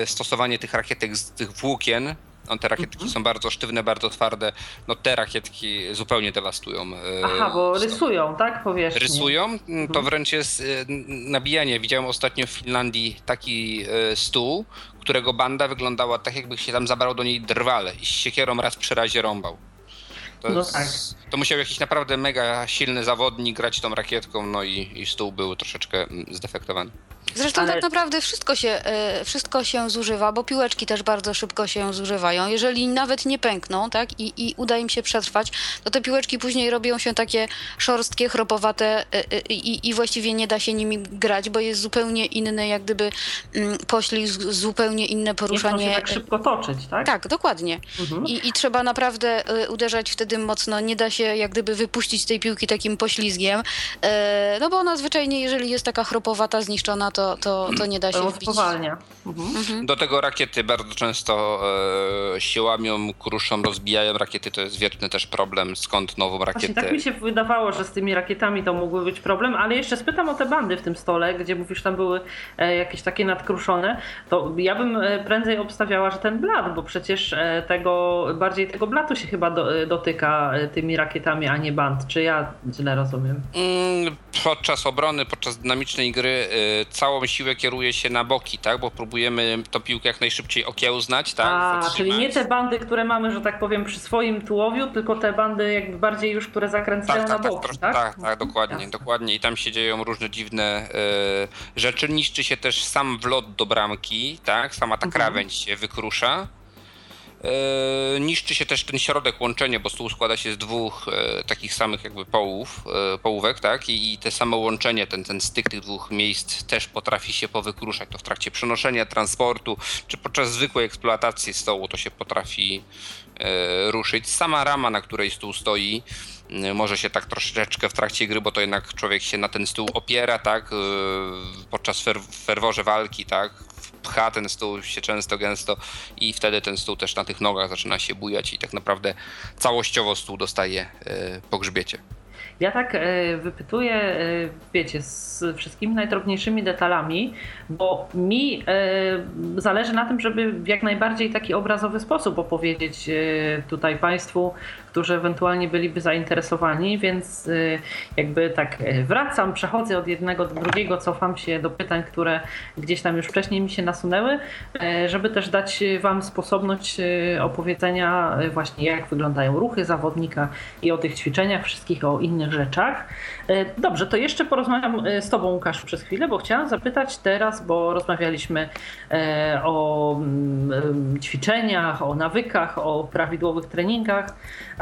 e, stosowanie tych rakietek z tych włókien On te rakietki mhm. są bardzo sztywne, bardzo twarde. No te rakietki zupełnie dewastują. E, Aha, bo rysują, tak? Powierzchnię. Rysują, mm, to mhm. wręcz jest e, nabijanie. Widziałem ostatnio w Finlandii taki e, stół, którego banda wyglądała tak, jakby się tam zabrał do niej drwale i z siekierą raz przy razie rąbał. To, no tak. to musiał jakiś naprawdę mega silny zawodnik grać tą rakietką, no i, i stół był troszeczkę zdefektowany. Zresztą Ale... tak naprawdę wszystko się, e, wszystko się zużywa, bo piłeczki też bardzo szybko się zużywają. Jeżeli nawet nie pękną, tak, i, i uda im się przetrwać, to te piłeczki później robią się takie szorstkie, chropowate e, e, i, i właściwie nie da się nimi grać, bo jest zupełnie inny, jak gdyby mm, poślizg, zupełnie inne poruszanie. Nie się tak szybko toczyć, tak? Tak, dokładnie. Mhm. I, I trzeba naprawdę uderzać wtedy mocno. Nie da się jak gdyby wypuścić tej piłki takim poślizgiem, no bo ona zwyczajnie, jeżeli jest taka chropowata, zniszczona, to, to, to nie da się wbić. Mhm. mhm. Do tego rakiety bardzo często e, się łamią, kruszą, rozbijają rakiety. To jest wieczny też problem, skąd nową rakietę. Właśnie tak mi się wydawało, że z tymi rakietami to mógłby być problem, ale jeszcze spytam o te bandy w tym stole, gdzie mówisz, tam były e, jakieś takie nadkruszone. To ja bym e, prędzej obstawiała, że ten blat, bo przecież e, tego, bardziej tego blatu się chyba do, e, dotyka tymi rakietami, a nie band. Czy ja źle rozumiem? Mm, podczas obrony, podczas dynamicznej gry całą siłę kieruje się na boki, tak? Bo próbujemy tą piłkę jak najszybciej okiełznać, tak? A, czyli nie te bandy, które mamy, że tak powiem, przy swoim tułowiu, tylko te bandy jakby bardziej już, które zakręcają tak, tak, na tak, boki, tak? Tak, tak, dokładnie, Jasne. dokładnie. I tam się dzieją różne dziwne y, rzeczy. Niszczy się też sam wlot do bramki, tak? Sama ta mhm. krawędź się wykrusza. E, niszczy się też ten środek łączenia, bo stół składa się z dwóch e, takich samych jakby połów, e, połówek, tak? I, I te samo łączenie, ten, ten styk tych dwóch miejsc też potrafi się powykruszać. To w trakcie przenoszenia, transportu, czy podczas zwykłej eksploatacji stołu to się potrafi ruszyć. Sama rama, na której stół stoi, może się tak troszeczkę w trakcie gry, bo to jednak człowiek się na ten stół opiera, tak, podczas fer ferworze walki, tak, pcha ten stół się często, gęsto i wtedy ten stół też na tych nogach zaczyna się bujać i tak naprawdę całościowo stół dostaje e, po grzbiecie. Ja tak e, wypytuję, e, wiecie, z wszystkimi najdrobniejszymi detalami, bo mi zależy na tym, żeby w jak najbardziej taki obrazowy sposób opowiedzieć tutaj Państwu którzy ewentualnie byliby zainteresowani, więc y, jakby tak y, wracam, przechodzę od jednego do drugiego, cofam się do pytań, które gdzieś tam już wcześniej mi się nasunęły, y, żeby też dać Wam sposobność opowiedzenia właśnie jak wyglądają ruchy zawodnika i o tych ćwiczeniach, wszystkich o innych rzeczach. Dobrze, to jeszcze porozmawiam z Tobą Łukasz przez chwilę, bo chciałam zapytać teraz, bo rozmawialiśmy o mm, ćwiczeniach, o nawykach, o prawidłowych treningach,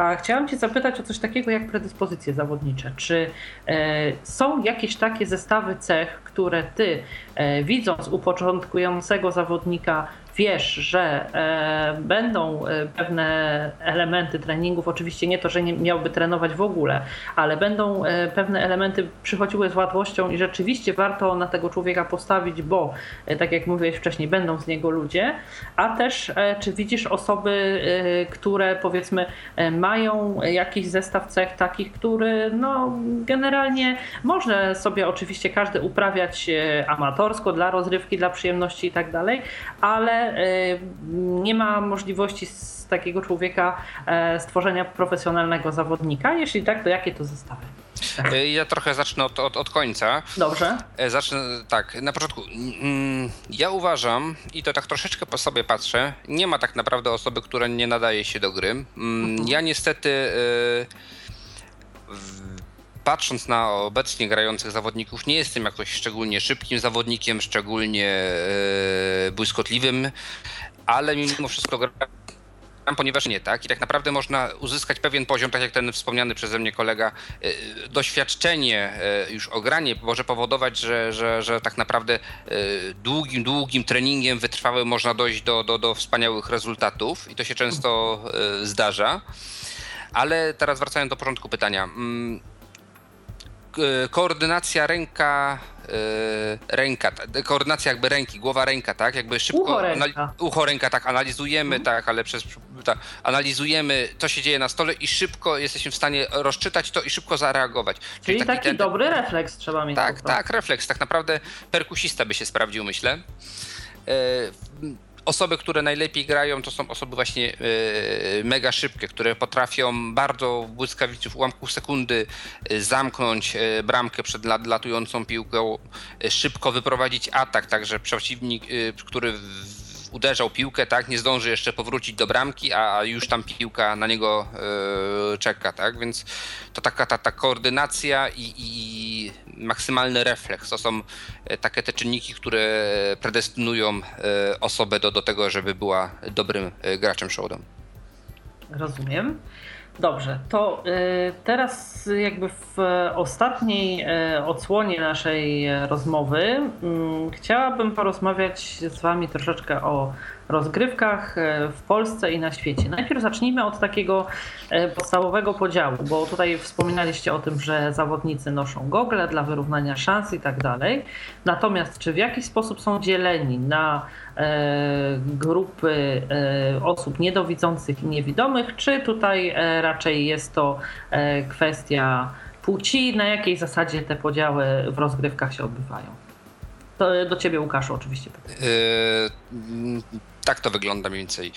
a chciałam Cię zapytać o coś takiego jak predyspozycje zawodnicze. Czy e, są jakieś takie zestawy cech, które Ty, e, widząc u początkującego zawodnika, wiesz, że e, będą e, pewne elementy treningów, oczywiście nie to, że nie miałby trenować w ogóle, ale będą e, pewne elementy przychodziły z łatwością i rzeczywiście warto na tego człowieka postawić, bo tak jak mówiłeś wcześniej, będą z niego ludzie, a też czy widzisz osoby, które powiedzmy mają jakiś zestaw cech takich, który no generalnie może sobie oczywiście każdy uprawiać amatorsko dla rozrywki, dla przyjemności i tak dalej, ale Y, nie ma możliwości z takiego człowieka e, stworzenia profesjonalnego zawodnika? Jeśli tak, to jakie to zestawy? Tak. Ja trochę zacznę od, od, od, końca. Dobrze. E, zacznę tak, na początku. Mm, ja uważam, i to tak troszeczkę po sobie patrzę, nie ma tak naprawdę osoby, która nie nadaje się do gry. Mm, mhm. Ja niestety patrząc na obecnie grających zawodników, nie jestem jakoś szczególnie szybkim zawodnikiem, szczególnie e, błyskotliwym, ale mimo wszystko gram ponieważ nie tak. I tak naprawdę można uzyskać pewien poziom, tak jak ten wspomniany przeze mnie kolega, e, doświadczenie e, już o granie może powodować, że, że, że tak naprawdę długim, długim treningiem wytrwałym można dojść do, do, do wspaniałych rezultatów i to się często zdarza. Ale teraz wracając do porządku pytania mm, koordynacja ręka, e, ręka, koordynacja jakby ręki, głowa ręka, tak? Jakby szybko. Ucho ręka. Ucho ręka, tak, analizujemy, mhm. tak, ale przez. Tak, analizujemy, co się dzieje na stole i szybko jesteśmy w stanie rozczytać to i szybko zareagować. Czyli, Czyli taki, taki ten, dobry refleks trzeba mieć. Tak, tak, refleks. Tak naprawdę perkusista by się sprawdził, myślę. E, osoby, które najlepiej grają, to są osoby właśnie mega szybkie, które potrafią bardzo błyskawicznie w ułamku sekundy zamknąć bramkę przed latującą piłką, szybko wyprowadzić atak, także przeciwnik, który uderzał piłkę, tak, nie zdąży jeszcze powrócić do bramki, a już tam piłka na niego yy, czeka, tak, więc to taka ta, ta koordynacja i, i maksymalny refleks, to są e, takie te czynniki, które predestynują e, osobę do, do tego, żeby była dobrym graczem showdown. Rozumiem. Dobrze, to teraz jakby w ostatniej odsłonie naszej rozmowy mm, chciałabym porozmawiać z Wami troszeczkę o rozgrywkach e, w Polsce i na świecie. Najpierw zacznijmy od takiego e, podstawowego podziału, bo tutaj wspominaliście o tym, że zawodnicy noszą gogle dla wyrównania szans i tak dalej. Natomiast czy w jakiś sposób są dzieleni na e, grupy osób niedowidzących i niewidomych, czy tutaj raczej jest to kwestia płci, na jakiej zasadzie te podziały w rozgrywkach się odbywają? To do ciebie, Łukaszu, oczywiście. Yy, tak to wygląda mniej więcej.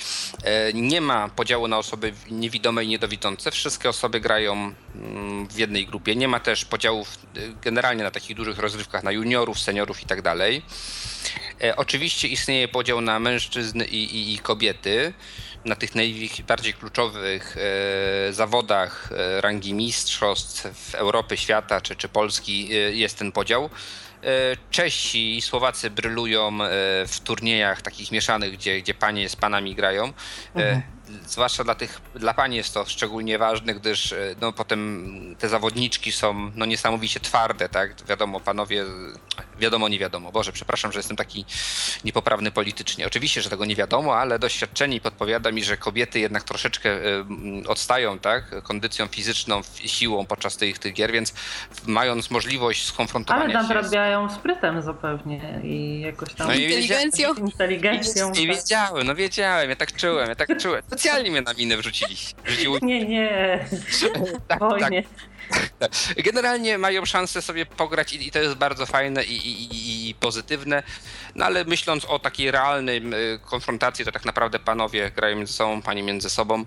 E, nie ma podziału na osoby niewidome i niedowidzące. Wszystkie osoby grają mm, w jednej grupie. Nie ma też podziałów e, generalnie na takich dużych rozrywkach na juniorów, seniorów i tak dalej. E, oczywiście istnieje podział na mężczyzn i, i, i kobiety. Na tych najbardziej kluczowych zawodach rangi mistrzostw Europy, świata czy, czy Polski jest ten podział. E, Czesi i Słowacy brylują e, w turniejach takich mieszanych, gdzie, gdzie panie z panami grają. E, mhm zwłaszcza dla tych, dla pani jest to szczególnie ważne, gdyż e, no, potem te zawodniczki są no, niesamowicie twarde, tak? Wiadomo, panowie, wiadomo, nie wiadomo. Boże, przepraszam, że jestem taki niepoprawny politycznie. Oczywiście, że tego nie wiadomo, ale doświadczenie podpowiada mi, że kobiety jednak troszeczkę e, odstają, tak? Kondycją fizyczną, siłą podczas tych, tych gier, więc mając możliwość skonfrontowania ale się... Ale nadrabiają sprytem zapewne i jakoś tam... No i inteligencją. Inteligencją. Nie, nie tak. wiedziałem, no wiedziałem, ja tak czułem, ja tak czułem specjalnie mnie na minę wrzucili. Wrzucił... Nie, nie. tak, tak. Generalnie mają szansę sobie pograć i, i to jest bardzo fajne i, i, i, pozytywne, no ale myśląc o takiej realnej konfrontacji, to tak naprawdę panowie grają między sobą, pani między sobą.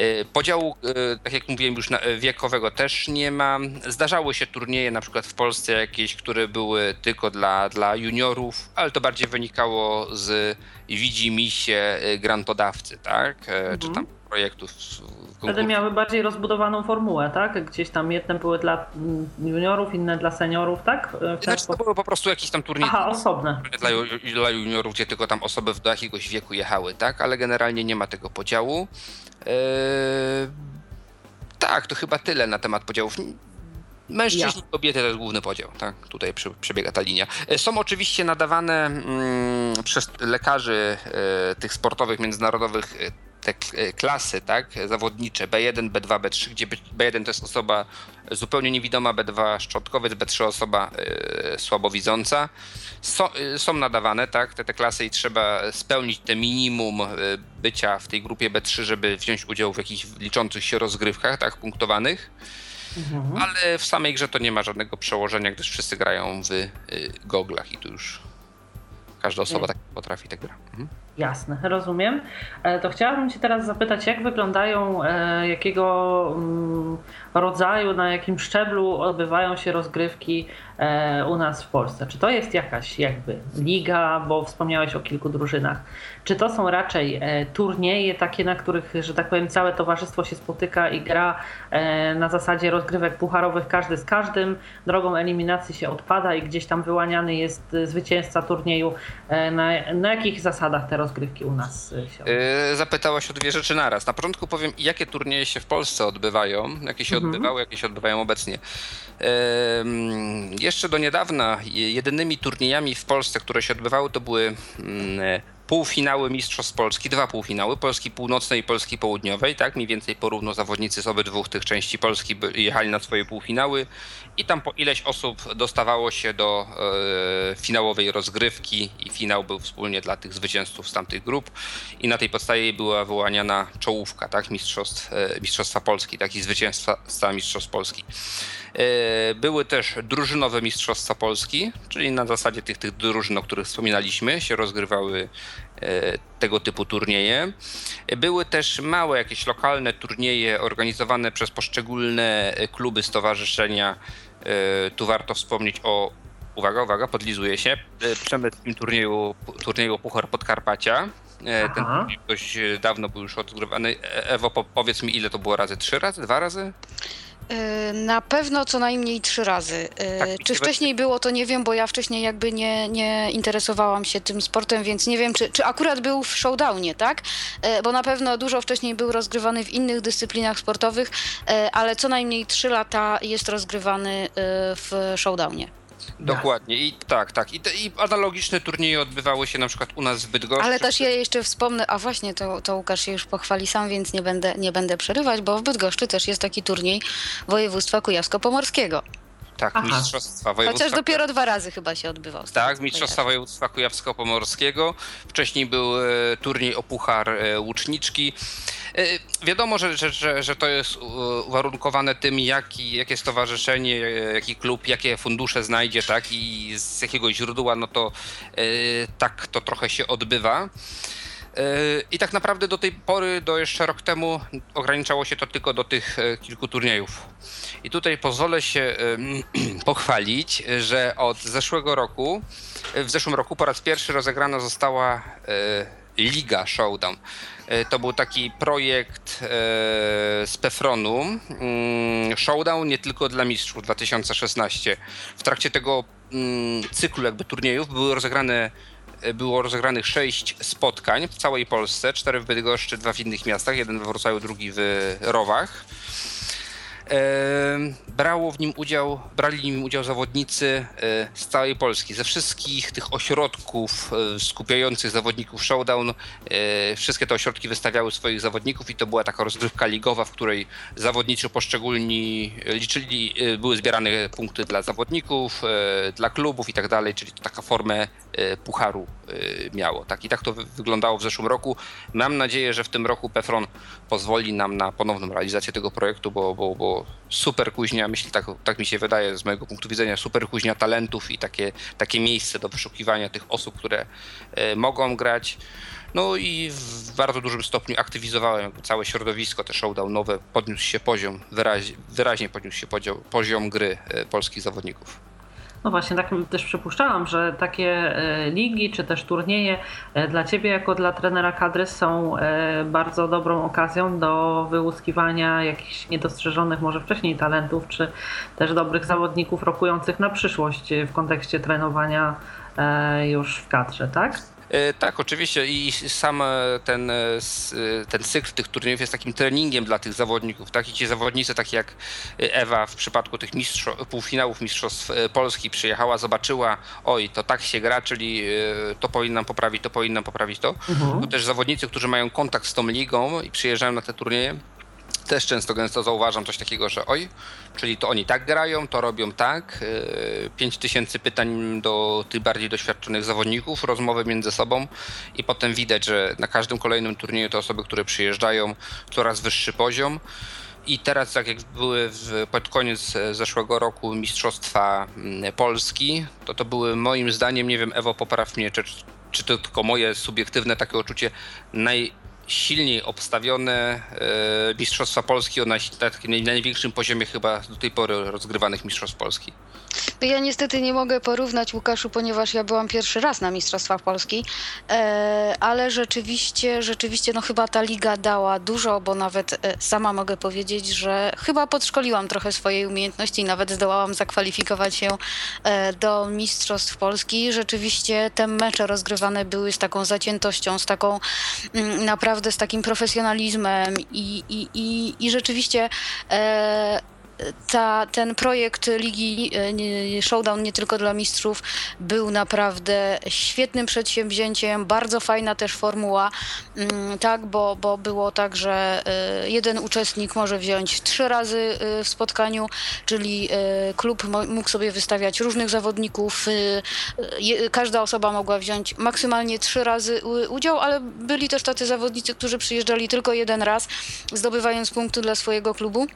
Y, podziału, y, tak jak mówiłem już, wiekowego też nie ma. Zdarzały się turnieje na przykład w Polsce jakieś, które były tylko dla, dla juniorów, ale to bardziej wynikało z widzi mi się grantodawcy, tak? Mhm. Czy tam projektów. Wtedy miały bardziej rozbudowaną formułę, tak? Gdzieś tam jedne były dla juniorów, inne dla seniorów, tak? Znaczy to były po prostu jakieś tam turnieje. Aha, osobne. Dla, dla juniorów, gdzie tylko tam osoby do jakiegoś wieku jechały, tak? Ale generalnie nie ma tego podziału. Eee... Tak, to chyba tyle na temat podziałów. Mężczyźni i kobiety to jest główny podział, tak? Tutaj przebiega ta linia. E, są oczywiście nadawane mm, przez lekarzy e, tych sportowych, międzynarodowych e, te e, klasy, tak, zawodnicze B1, B2, B3, gdzie B1 to jest osoba zupełnie niewidoma, B2 szczotkowiec, B3 osoba y, słabowidząca. So, y, są nadawane, tak, te, te klasy i trzeba spełnić te minimum y, bycia w tej grupie B3, żeby wziąć udział w jakichś liczących się rozgrywkach, tak, punktowanych. Mhm. Ale w samej grze to nie ma żadnego przełożenia, gdyż wszyscy grają w goglach i tu już każda osoba tak potrafi tak gra. Mhm. Jasne, rozumiem. E, to chciałabym Cię teraz zapytać, jak wyglądają, e, jakiego mm, rodzaju, na jakim szczeblu odbywają się rozgrywki e, u nas w Polsce? Czy to jest jakaś jakby liga, bo wspomniałeś o kilku drużynach? Czy to są raczej turnieje takie, na których, że tak powiem, całe towarzystwo się spotyka i gra na zasadzie rozgrywek pucharowych każdy z każdym, drogą eliminacji się odpada i gdzieś tam wyłaniany jest zwycięzca turnieju? Na, na jakich zasadach te rozgrywki u nas się yy, Zapytałaś o dwie rzeczy naraz. Na początku powiem, jakie turnieje się w Polsce odbywają, jakie się mhm. odbywały, jakie się odbywają obecnie. Yy, jeszcze do niedawna jedynymi turniejami w Polsce, które się odbywały, to były yy, półfinały Mistrzostw Polski, dwa półfinały, Polski Północnej i Polski Południowej, tak, mniej więcej porówno zawodnicy z obydwu tych części Polski jechali na swoje półfinały. I tam po ileś osób dostawało się do e, finałowej rozgrywki i finał był wspólnie dla tych zwycięzców z tamtych grup. I na tej podstawie była wyłaniana czołówka, tak, Mistrzostw, e, Mistrzostwa Polski, tak, i zwycięstwa Mistrzostw Polski. E, były też drużynowe Mistrzostwa Polski, czyli na zasadzie tych, tych drużyn, o których wspominaliśmy, się rozgrywały tego typu turnieje. Były też małe jakieś lokalne turnieje organizowane przez poszczególne kluby, stowarzyszenia. Tu warto wspomnieć o uwaga, uwaga, podlizuje się, przemysłowym turnieju, turnieju Puchar Podkarpacia. Aha. Ten turniej dość dawno był już odgrywany. Ewo, powiedz mi, ile to było razy? Trzy razy? Dwa razy? Y, na pewno co najmniej trzy razy. Y, tak, czy wcześniej było, to nie wiem, bo ja wcześniej jakby nie, nie interesowałam się tym sportem, więc nie wiem, czy, czy akurat był w showdownie, tak? Y, bo na pewno dużo wcześniej był rozgrywany w innych dyscyplinach sportowych, ale co najmniej trzy lata jest rozgrywany w showdownie. Dokładnie. I tak, tak. I, te, I analogiczne turnieje odbywały się na przykład u nas w Bydgoszczy. Ale też ja jeszcze wspomnę, a właśnie to, to Łukasz się już pochwali sam, więc nie będę, nie będę przerywać, bo w Bydgoszczy też jest taki turniej województwa kujawsko-pomorskiego. Tak, Aha. Mistrzostwa Województwa. Chociaż dopiero dwa razy chyba się odbywał. Tak, Mistrzostwa Województwa Kujawsko-Pomorskiego. Wcześniej był e, turniej o Puchar e, Łuczniczki. E, wiadomo, że, że, że, to jest uwarunkowane tym, jaki, jakie stowarzyszenie, jaki klub, jakie fundusze znajdzie, tak, i z jakiego źródła, no to tak to trochę się odbywa. I tak naprawdę do tej pory, do jeszcze rok temu, ograniczało się to tylko do tych kilku turniejów. I tutaj pozwolę się pochwalić, że od zeszłego roku, w zeszłym roku po raz pierwszy rozegrana została e, Liga Showdown. E, to był taki projekt e, z Pefronu, mm, Showdown nie tylko dla mistrzów 2016. W trakcie tego mm, cyklu jakby turniejów były rozegrane było rozegranych sześć spotkań w całej Polsce, cztery w Bydgoszczy, dwa w innych miastach, jeden we Wrocławiu, drugi w Rowach. Brało w nim udział, brali w nim udział zawodnicy e, z całej Polski, ze wszystkich tych ośrodków e, skupiających zawodników Showdown. E, wszystkie te ośrodki wystawiały swoich zawodników i to była taka rozgrywka ligowa, w której zawodniczy poszczególni liczyli, były zbierane punkty dla zawodników, dla klubów i tak dalej, czyli to taka formę pucharu miało. Tak i tak to wyglądało w zeszłym roku. Mam nadzieję, że w tym roku Pefron pozwoli nam na ponowną realizację tego projektu, bo, bo, bo super kuźnia, myślę, tak, tak mi się wydaje z mojego punktu widzenia, super kuźnia talentów i takie, takie miejsce do wyszukiwania tych osób, które e, mogą grać. No i w bardzo dużym stopniu aktywizowałem całe środowisko, te showdownowe, podniósł się poziom, wyraźnie, podniósł się poziom, poziom gry e, polskich zawodników. No właśnie, tak też przypuszczałam, że takie e, ligi czy też turnieje e, dla Ciebie jako dla trenera kadry są e, bardzo dobrą okazją do wyłuskiwania jakichś niedostrzeżonych może wcześniej talentów, czy też dobrych zawodników rokujących na przyszłość w kontekście trenowania już w kadrze, tak? E, tak, oczywiście i sam e, ten, e, ten cykl tych turniejów jest takim treningiem dla tych zawodników. Tak? I ci zawodnicy, tak jak Ewa w przypadku tych półfinałów Mistrzostw Polski przyjechała, zobaczyła, oj, to tak się gra, czyli to powinnam poprawić, to powinnam poprawić to. Mhm. To też zawodnicy, którzy mają kontakt z tą ligą i przyjeżdżają na te turnieje, też często gęsto zauważam coś takiego, że oj, czyli to oni tak grają, to robią tak. 5000 e, pytań do tych bardziej doświadczonych zawodników, rozmowy między sobą i potem widać, że na każdym kolejnym turnieju te osoby, które przyjeżdżają, coraz wyższy poziom. I teraz, tak jak były w, pod koniec zeszłego roku Mistrzostwa mm, Polski, to to były moim zdaniem, nie wiem, Ewo, popraw mnie, czy, czy to tylko moje subiektywne takie odczucie, naj, silniej obstawione e, Mistrzostwa Polski o największym poziomie chyba do tej pory rozgrywanych Mistrzostw Polski. No ja niestety nie mogę porównać Łukaszu, ponieważ ja byłam pierwszy raz na Mistrzostwach Polski, e, ale rzeczywiście, rzeczywiście no chyba ta liga dała dużo, bo nawet e, sama mogę powiedzieć, że chyba podszkoliłam trochę swojej umiejętności nawet zdołałam zakwalifikować się do Mistrzostw Polski. Rzeczywiście te mecze rozgrywane były z taką zaciętością, z taką mm, naprawdę z takim profesjonalizmem i, i, i, i rzeczywiście ta, ten projekt Ligi e, Showdown nie tylko dla mistrzów był naprawdę świetnym przedsięwzięciem, bardzo fajna też formuła, mm, tak, bo, bo było tak, że e, jeden uczestnik może wziąć trzy razy e, w spotkaniu, czyli klub mógł sobie wystawiać różnych zawodników, każda osoba mogła wziąć maksymalnie trzy razy udział, ale byli też tacy zawodnicy, którzy przyjeżdżali tylko jeden raz, zdobywając punkty dla swojego klubu.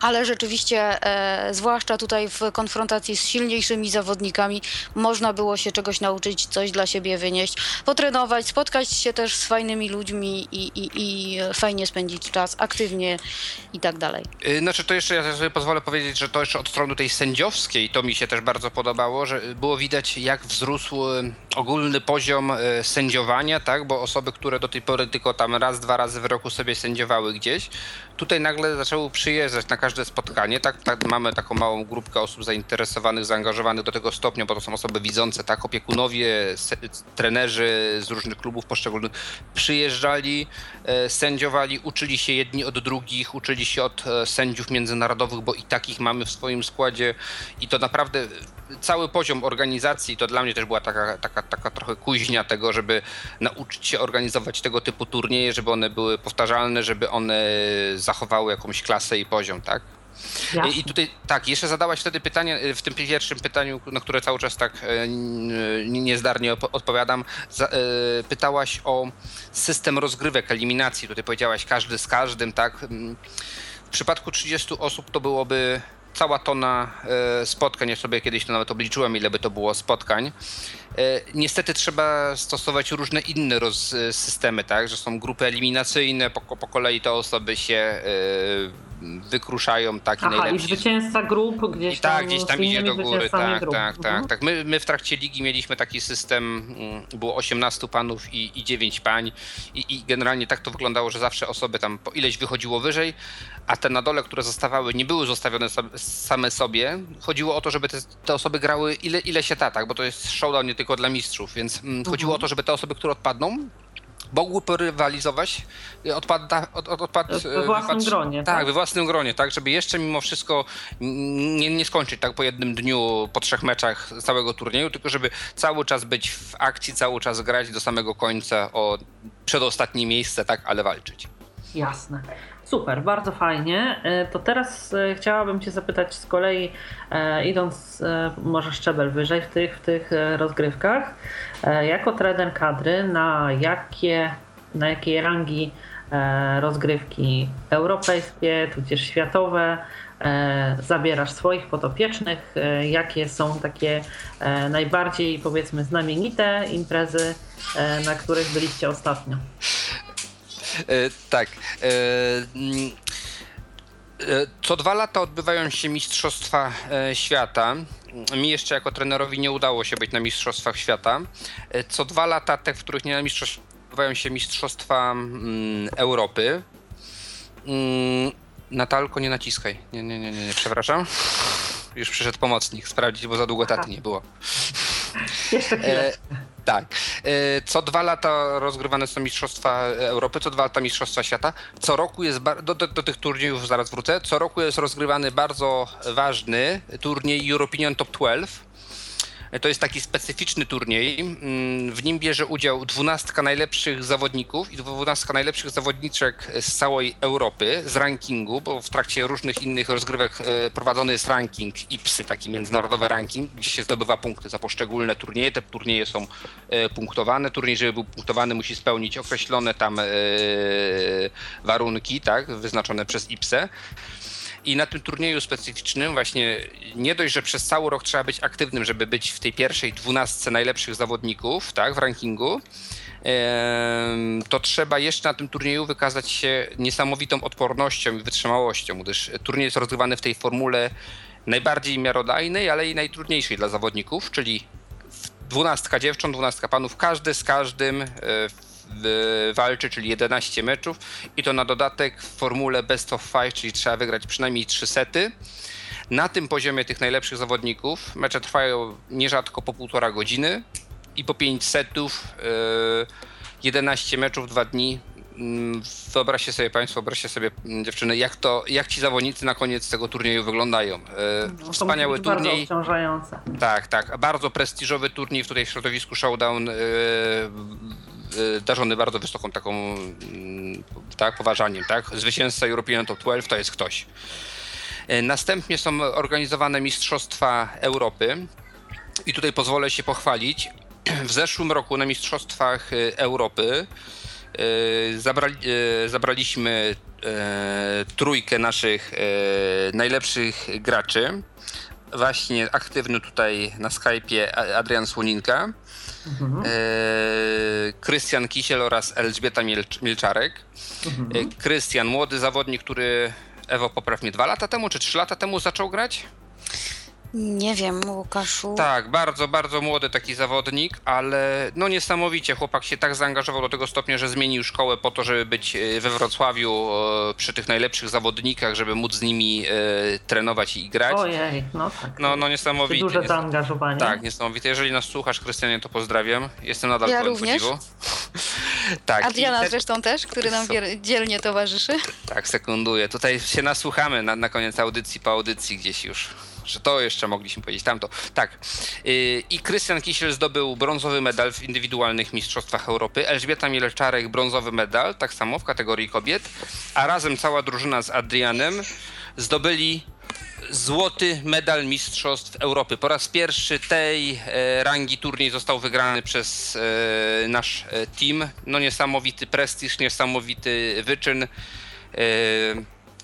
Ale rzeczywiście, e, zwłaszcza tutaj w konfrontacji z silniejszymi zawodnikami, można było się czegoś nauczyć, coś dla siebie wynieść, potrenować, spotkać się też z fajnymi ludźmi i, i, i fajnie spędzić czas aktywnie i tak dalej. Y, znaczy to jeszcze ja sobie pozwolę powiedzieć, że to jeszcze od strony tej sędziowskiej to mi się też bardzo podobało, że było widać jak wzrósł y, ogólny poziom y, sędziowania, tak, bo osoby, które do tej pory tylko tam raz, dwa razy w roku sobie sędziowały gdzieś, tutaj nagle zaczęły przyjeżdżać na każde spotkanie, tak, tak mamy taką małą grupkę osób zainteresowanych, zaangażowanych do tego stopnia, bo to są osoby widzące, tak, opiekunowie, se, trenerzy z różnych klubów poszczególnych przyjeżdżali, e, sędziowali, uczyli się jedni od drugich, uczyli się od e, sędziów międzynarodowych, bo i takich mamy w swoim składzie. I to naprawdę cały poziom organizacji to dla mnie też była taka, taka, taka trochę kuźnia tego, żeby nauczyć się organizować tego typu turnieje, żeby one były powtarzalne, żeby one zachowały jakąś klasę i poziom, tak? Jasne. I tutaj tak, jeszcze zadałaś wtedy pytanie y, w tym pierwszym pytaniu, na które cały czas tak y, niezdarnie odpowiadam. Y, pytałaś o system rozgrywek, eliminacji. Tutaj powiedziałaś każdy z każdym, tak? Mm, w przypadku 30 osób to byłoby cała tona spotkań, ja sobie kiedyś to nawet obliczyłem, ile by to było spotkań. E, niestety trzeba stosować różne inne roz, e, systemy, tak, że są grupy eliminacyjne, po, po kolei te osoby się wykruszają taki Aha, najlepsi. i zwycięzca grup gdzieś tam, tak, gdzieś tam idzie do góry, tak, grup. tak, tak, mhm. tak. My, my w trakcie ligi mieliśmy taki system, mm, było 18 panów i, i 9 pań i, i generalnie tak to wyglądało, że zawsze osoby tam po ileś wychodziło wyżej, a te na dole, które zostawały, nie były zostawione same sobie. Chodziło o to, żeby te, te osoby grały ile, ile się da, tak, bo to jest showdown nie tylko dla mistrzów, więc mhm. chodziło o to, żeby te osoby, które odpadną, mogły porywalizować odpad, od, od, odpad, we własnym wypad, gronie. Tak, tak, we własnym gronie, tak, żeby jeszcze mimo wszystko nie, nie skończyć tak po jednym dniu, po trzech meczach całego turnieju, tylko żeby cały czas być w akcji, cały czas grać do samego końca o przedostatnie miejsce, tak, ale walczyć. Jasne. Super, bardzo fajnie. E, to teraz e, chciałabym Cię zapytać z kolei, e, idąc może szczebel wyżej w tych, w tych rozgrywkach, jako trener kadry, na jakie, na jakiej rangi rozgrywki europejskie, tudzież światowe zabierasz swoich podopiecznych? Jakie są takie najbardziej, powiedzmy, znamienite imprezy, na których byliście ostatnio? E, tak. E, mm, e, co dwa lata odbywają się Mistrzostwa Świata. Mi jeszcze jako trenerowi nie udało się być na Mistrzostwach Świata. Co dwa lata, te, w których nie na Mistrzostwach, odbywają się Mistrzostwa mm, Europy. Mm, Natalko, nie naciskaj. Nie, nie, nie, nie, nie, przepraszam. Już przyszedł pomocnik sprawdzić, bo za długo taty nie było. Jeszcze chwilę. Tak. E, co dwa lata rozgrywane są Mistrzostwa Europy, co dwa lata Mistrzostwa Świata. Co roku jest, do, do, do tych turniejów zaraz wrócę, co roku jest rozgrywany bardzo ważny turniej European Top 12 to jest taki specyficzny turniej. Mm, w nim bierze udział dwunastka najlepszych zawodników i dwunastka najlepszych zawodniczek z całej Europy z rankingu, bo w trakcie różnych innych rozgrywek e, prowadzony jest ranking IPSY, taki międzynarodowy ranking, gdzie się zdobywa punkty za poszczególne turnieje. Te turnieje są e, punktowane. Turniej, żeby był punktowany, musi spełnić określone tam e, warunki, tak, wyznaczone przez IPSę. I na tym turnieju specyficznym właśnie nie dość, że przez cały rok trzeba być aktywnym, żeby być w tej pierwszej dwunastce najlepszych zawodników, tak, w rankingu, to trzeba jeszcze na tym turnieju wykazać się niesamowitą odpornością i wytrzymałością, gdyż turniej jest rozgrywany w tej formule najbardziej miarodajnej, ale i najtrudniejszej dla zawodników, czyli dwunastka dziewcząt, dwunastka panów, każdy z każdym e, walczy, czyli 11 meczów i to na dodatek w formule best of five, czyli trzeba wygrać przynajmniej 3 sety. Na tym poziomie tych najlepszych zawodników mecze trwają nierzadko po półtora godziny i po 5 setów, 11 meczów, 2 dni. Mm, wyobraźcie sobie Państwo, wyobraźcie sobie mm, dziewczyny, jak to, jak ci zawodnicy na koniec tego turnieju wyglądają. No, Wspaniały turniej. Bardzo Tak, tak. Bardzo prestiżowy turniej w tutaj w środowisku Showdown. Y, darzony bardzo wysoką taką mm, tak, poważaniem, tak? Zwycięzca European Top 12 to jest ktoś. Y, następnie są organizowane Mistrzostwa Europy i tutaj pozwolę się pochwalić. W zeszłym roku na Mistrzostwach y, Europy Zabrali, zabraliśmy trójkę naszych najlepszych graczy. Właśnie aktywny tutaj na Skype'ie Adrian Słoninka, mhm. Krystian Kisiel oraz Elżbieta Milczarek. Mhm. Krystian, młody zawodnik, który Ewo, popraw mnie, dwa lata temu czy trzy lata temu zaczął grać? Nie wiem, Łukaszu. Tak, bardzo, bardzo młody taki zawodnik, ale no niesamowicie chłopak się tak zaangażował do tego stopnia, że zmienił szkołę po to, żeby być e, we Wrocławiu e, przy tych najlepszych zawodnikach, żeby móc z nimi e, trenować i grać. Ojej, no tak. No, no niesamowite. Duże zaangażowanie. Tak, niesamowite. Jeżeli nas słuchasz, Krystianie, to pozdrawiam. Jestem nadal ja również. podziwu. tak. Adriana te... zresztą też, który nam dzielnie towarzyszy. Tak, sekunduję. Tutaj się nasłuchamy na, na koniec audycji, po audycji gdzieś już że to jeszcze mogliśmy powiedzieć, tamto. Tak. Y, I Krystian Kisiel zdobył brązowy medal w indywidualnych Mistrzostwach Europy. Elżbieta Mielczarek brązowy medal, tak samo w kategorii kobiet. A razem cała drużyna z Adrianem zdobyli złoty medal Mistrzostw Europy. Po raz pierwszy tej e, rangi turniej został wygrany przez e, nasz e, team. No niesamowity prestiż, niesamowity wyczyn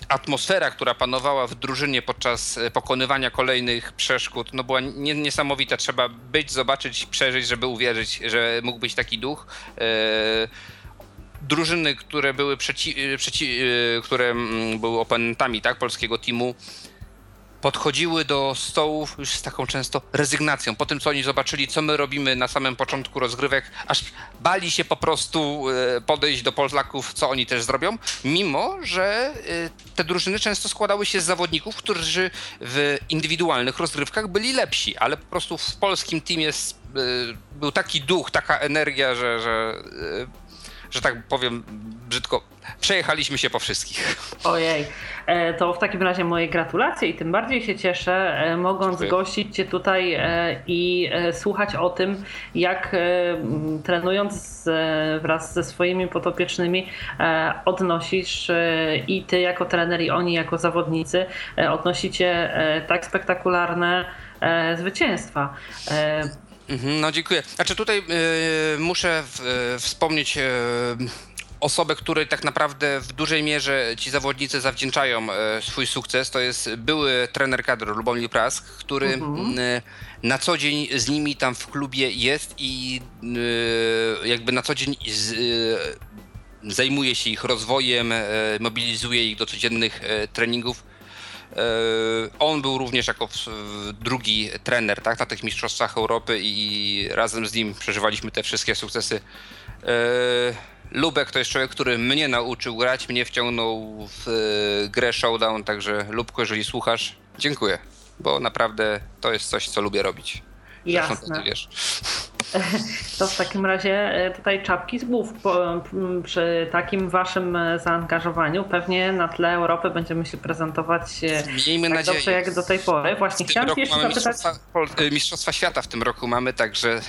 atmosfera, która panowała w drużynie podczas e, pokonywania kolejnych przeszkód, no była niesamowita. Trzeba być, zobaczyć, przeżyć, żeby uwierzyć, że mógł być taki duch. E, drużyny, które były przeci, e, przeci, które mm, były oponentami tak, polskiego teamu, podchodziły do stołów już z taką często rezygnacją. Po tym, co oni zobaczyli, co my robimy na samym początku rozgrywek, aż bali się po prostu e, podejść do Polaków, co oni też zrobią, mimo że e, te drużyny często składały się z zawodników, którzy w indywidualnych rozgrywkach byli lepsi, ale po prostu w polskim teamie e, był taki duch, taka energia, że, że że tak powiem brzydko, przejechaliśmy się po wszystkich. Ojej, e, to w takim razie moje gratulacje i tym bardziej się cieszę, e, mogąc Dziękuję. gościć Cię tutaj e, i słuchać o tym, jak trenując wraz ze swoimi potopiecznymi odnosisz i Ty jako trener i oni jako zawodnicy odnosicie tak spektakularne zwycięstwa. Mhm, no dziękuję. Znaczy tutaj y, muszę w, y, wspomnieć y, osobę, której tak naprawdę w dużej mierze ci zawodnicy zawdzięczają swój sukces. To jest były trener kadry Lubomir Prask, który mhm. na co dzień z nimi tam w klubie jest i jakby na co dzień z, zajmuje się ich rozwojem, mobilizuje ich do codziennych treningów. E, on był również jako drugi trener tak, na tych Mistrzostwach Europy i razem z nim przeżywaliśmy te wszystkie sukcesy. Lubek to jest człowiek, który mnie nauczył grać, mnie wciągnął w e, grę Showdown, także Lubko, jeżeli słuchasz, dziękuję, bo naprawdę to jest coś, co lubię robić. Jasne. wiesz. To w takim razie e, tutaj czapki z głów. przy takim waszym e, zaangażowaniu pewnie na tle Europy będziemy się prezentować e, Miejmy tak nadzieję. dobrze jak do tej pory. Właśnie chciałam jeszcze zapytać... Mistrzostwa, mistrzostwa, Świata w tym roku mamy, także...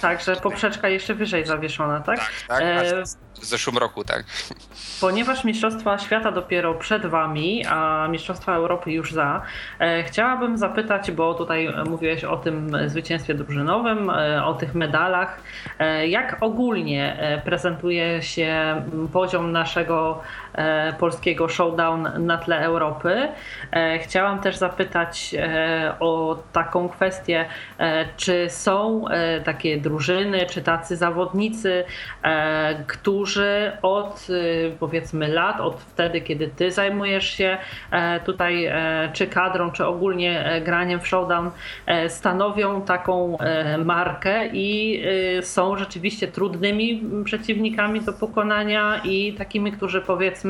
Także poprzeczka jeszcze wyżej zawieszona, tak? Tak, tak. E... W zeszłym roku, tak. Ponieważ Mistrzostwa Świata dopiero przed Wami, a Mistrzostwa Europy już za, e, chciałabym zapytać, bo tutaj mówiłeś o tym zwycięstwie drużynowym, e, o tych medalach. E, jak ogólnie prezentuje się poziom naszego polskiego showdown na tle Europy? Chciałam też zapytać o taką kwestię, czy są takie drużyny, czy tacy zawodnicy, którzy od powiedzmy lat, od wtedy, kiedy ty zajmujesz się e, tutaj e, czy kadrą, czy ogólnie e, graniem w showdown, stanowią taką markę i są rzeczywiście trudnymi przeciwnikami do pokonania i takimi, którzy powiedzmy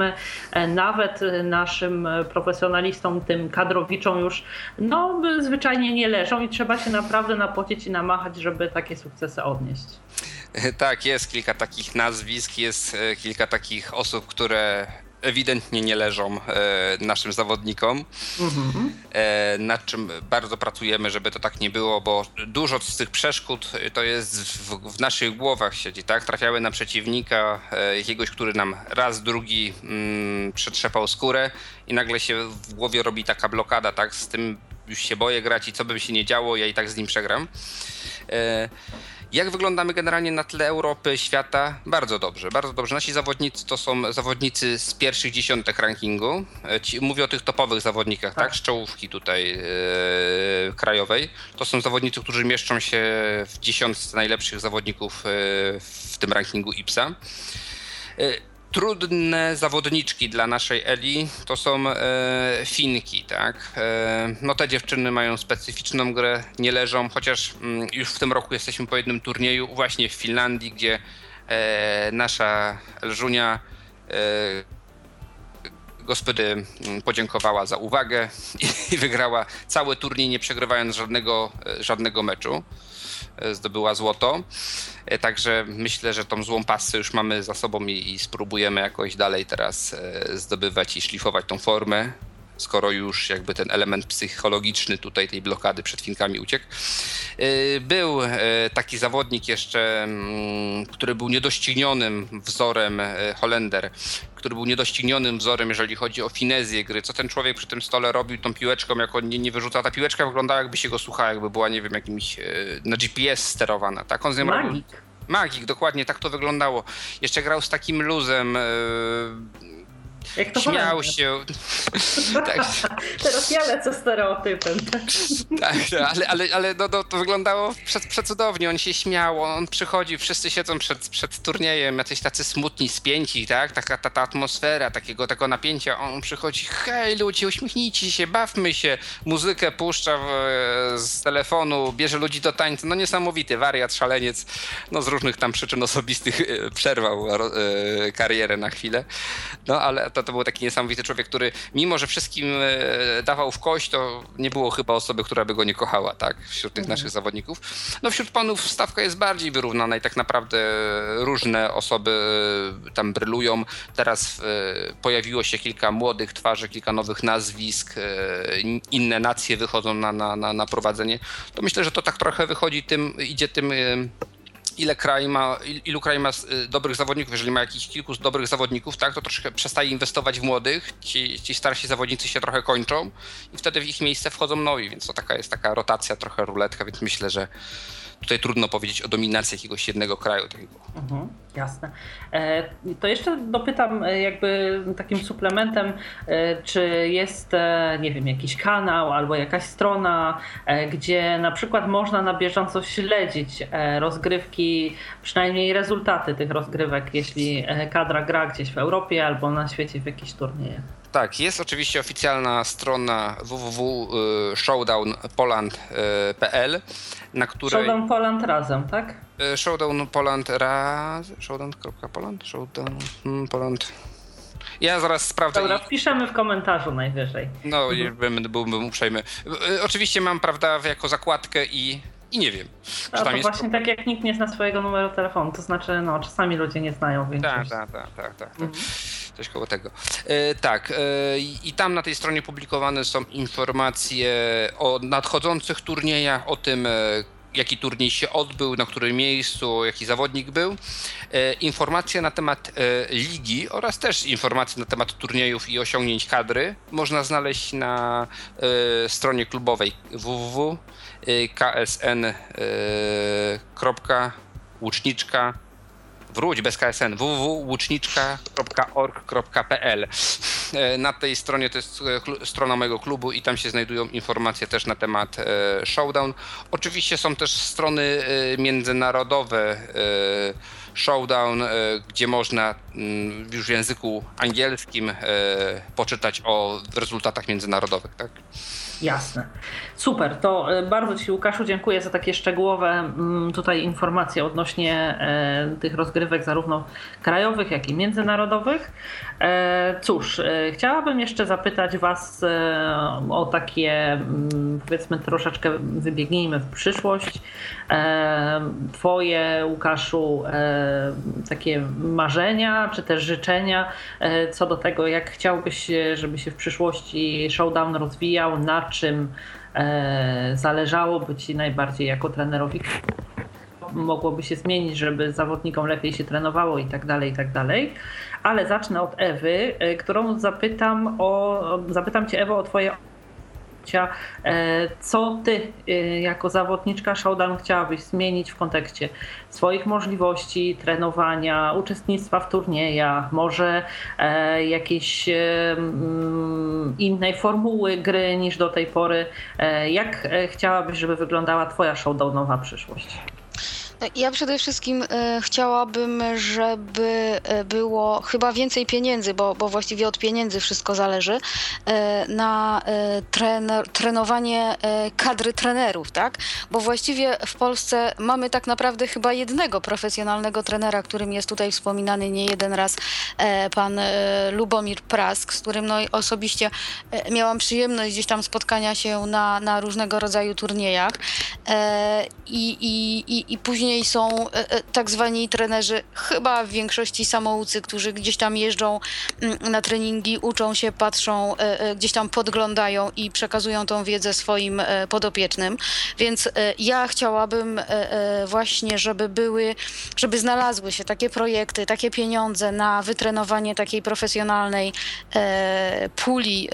nawet naszym profesjonalistom, tym kadrowiczom już no zwyczajnie nie leżą i trzeba się naprawdę napocić i namachać, żeby takie sukcesy odnieść. Tak, jest kilka takich nazwisk, jest kilka takich osób, które ewidentnie nie leżą e, naszym zawodnikom, mhm. e, nad czym bardzo pracujemy, żeby to tak nie było, bo dużo z tych przeszkód to jest w, w naszych głowach siedzi, tak? Trafiały na przeciwnika, e, jakiegoś, który nam raz, drugi mm, przetrzepał skórę i nagle się w głowie robi taka blokada, tak? Z tym już się boję grać i co by się nie działo, ja i tak z nim przegram. E, Jak wyglądamy generalnie na tle Europy, świata? Bardzo dobrze, bardzo dobrze. Nasi zawodnicy to są zawodnicy z pierwszych dziesiątek rankingu. E, ci, mówię o tych topowych zawodnikach, tak? tak? Z czołówki tutaj e, krajowej. To są zawodnicy, którzy mieszczą się w dziesiątce najlepszych zawodników e, w tym rankingu IPSA. Trudne zawodniczki dla naszej Eli to są e, Finki, tak? E, no te dziewczyny mają specyficzną grę, nie leżą, chociaż mm, już w tym roku jesteśmy po jednym turnieju właśnie w Finlandii, gdzie e, nasza Elżunia e, gospody mm, podziękowała za uwagę i wygrała cały turniej, nie przegrywając żadnego, e, żadnego meczu. E, zdobyła złoto. E, także myślę, że tą złą pasę już mamy za sobą i, i spróbujemy jakoś dalej teraz e, zdobywać i szlifować tą formę skoro już jakby ten element psychologiczny tutaj tej blokady przed Finkami uciekł. Był taki zawodnik jeszcze, mm, który był niedoścignionym wzorem Holender, który był niedoścignionym wzorem, jeżeli chodzi o finezję gry. Co ten człowiek przy tym stole robił tą piłeczką, jak on nie, nie wyrzuca. Ta piłeczka wyglądała jakby się go słuchała, jakby była, nie wiem, jakimś e, na GPS sterowana. Tak on z nią Magik. robił. Magik, dokładnie, tak to wyglądało. Jeszcze grał z takim luzem. Jak to Śmiał się. tak. Teraz ja lecę stereotypem. tak, ale, ale, ale no, no, to wyglądało przed, przecudownie. On się śmiał, on przychodzi, wszyscy siedzą przed, przed turniejem, jacyś tacy smutni, spięci, tak? Taka ta, ta atmosfera, takiego, tego napięcia. On przychodzi, hej ludzie, uśmiechnijcie się, bawmy się. Muzykę puszcza w, z telefonu, bierze ludzi do tańca. No niesamowity, wariat, szaleniec. No z różnych tam przyczyn osobistych e, przerwał e, karierę na chwilę. No ale to, to był taki niesamowity człowiek, który mimo, że wszystkim e, dawał w kość, to nie było chyba osoby, która by go nie kochała, tak, wśród tych mhm. naszych zawodników. No wśród panów stawka jest bardziej wyrównana i tak naprawdę różne osoby e, tam brylują. Teraz e, pojawiło się kilka młodych twarzy, kilka nowych nazwisk, inne nacje wychodzą na, na, na, na prowadzenie. To myślę, że to tak trochę wychodzi tym, idzie tym ile kraj ma, ilu kraj ma y, dobrych zawodników, jeżeli ma jakichś kilku dobrych zawodników, tak, to troszkę przestaje inwestować w młodych, ci, ci starsi zawodnicy się trochę kończą i wtedy w ich miejsce wchodzą nowi, więc to taka jest taka rotacja, trochę ruletka, więc myślę, że tutaj trudno powiedzieć o dominacji jakiegoś jednego kraju. Mhm, jasne. E, to jeszcze dopytam e, jakby takim suplementem, e, czy jest, nie wiem, jakiś kanał albo jakaś strona, gdzie na przykład można na bieżąco śledzić rozgrywki, przynajmniej rezultaty tych rozgrywek, jeśli kadra gra gdzieś w Europie albo na świecie w jakiś turnieje. Tak, jest oczywiście oficjalna strona www.showdownpoland.pl, na której... Showdown Poland razem, tak? E, Showdown Poland raz... Showdown.poland? Showdown hmm, Poland... Ja zaraz sprawdzę. Dobra, wpiszemy w komentarzu najwyżej. No, mhm. byłbym, uprzejmy. E, oczywiście mam, prawda, jako zakładkę i i nie wiem. A to jest... właśnie tak jak nikt nie zna swojego numeru telefonu, to znaczy no czasami ludzie nie znają większość. Tak, tak, tak, tak. tak. Mhm coś koło tego. E, tak, e, i tam na tej stronie publikowane są informacje o nadchodzących turniejach, o tym, e, jaki turniej się odbył, na którym miejscu, jaki zawodnik był. Informacje na temat ligi oraz też informacje na temat turniejów i osiągnięć kadry można znaleźć na stronie klubowej www.ksn.łuczniczka wróć bez KSN www.łuczniczka.org.pl e, Na tej stronie to jest e, strona mojego klubu i tam się znajdują informacje też na temat e, Showdown. Oczywiście są też strony międzynarodowe Showdown, gdzie można mm, już w języku angielskim poczytać o rezultatach międzynarodowych. Tak? Jasne. Super, to e, bardzo Ci Łukaszu dziękuję za takie szczegółowe mm, tutaj informacje odnośnie e, tych rozgrywek zarówno krajowych, jak i międzynarodowych. E, cóż, chciałabym jeszcze zapytać Was o takie mm, powiedzmy troszeczkę wybiegnijmy w przyszłość. Twoje Łukaszu takie marzenia czy też życzenia co do tego jak chciałbyś, żeby się w przyszłości showdown rozwijał, na czym e, zależałoby Ci najbardziej jako trenerowi? Mogłoby się zmienić, żeby zawodnikom lepiej się trenowało i tak dalej, i tak dalej. Ale zacznę od Ewy, e, którą zapytam o, zapytam Cię Ewo o Twoje samopoczucia. Co ty jako zawodniczka showdown chciałabyś zmienić w kontekście swoich możliwości trenowania, uczestnictwa w turniejach, może jakiejś innej formuły gry niż do tej pory? Jak chciałabyś, żeby wyglądała twoja showdownowa przyszłość? Ja przede wszystkim e, chciałabym, żeby e, było chyba więcej pieniędzy, bo, bo właściwie od pieniędzy wszystko zależy, e, na trener, trenowanie kadry trenerów, tak? Bo właściwie w Polsce mamy tak naprawdę chyba jednego profesjonalnego trenera, którym jest tutaj wspominany nie jeden raz pan Lubomir Prask, z którym no, osobiście miałam przyjemność gdzieś tam spotkania się na, na różnego rodzaju turniejach. I, i, i, i później Później są e, e, tak zwani trenerzy, chyba w większości samoucy, którzy gdzieś tam jeżdżą mm, na treningi, uczą się, patrzą, e, gdzieś tam podglądają i przekazują tą wiedzę swoim podopiecznym. Więc ja chciałabym właśnie, żeby były, żeby znalazły się takie projekty, takie pieniądze na wytrenowanie takiej profesjonalnej puli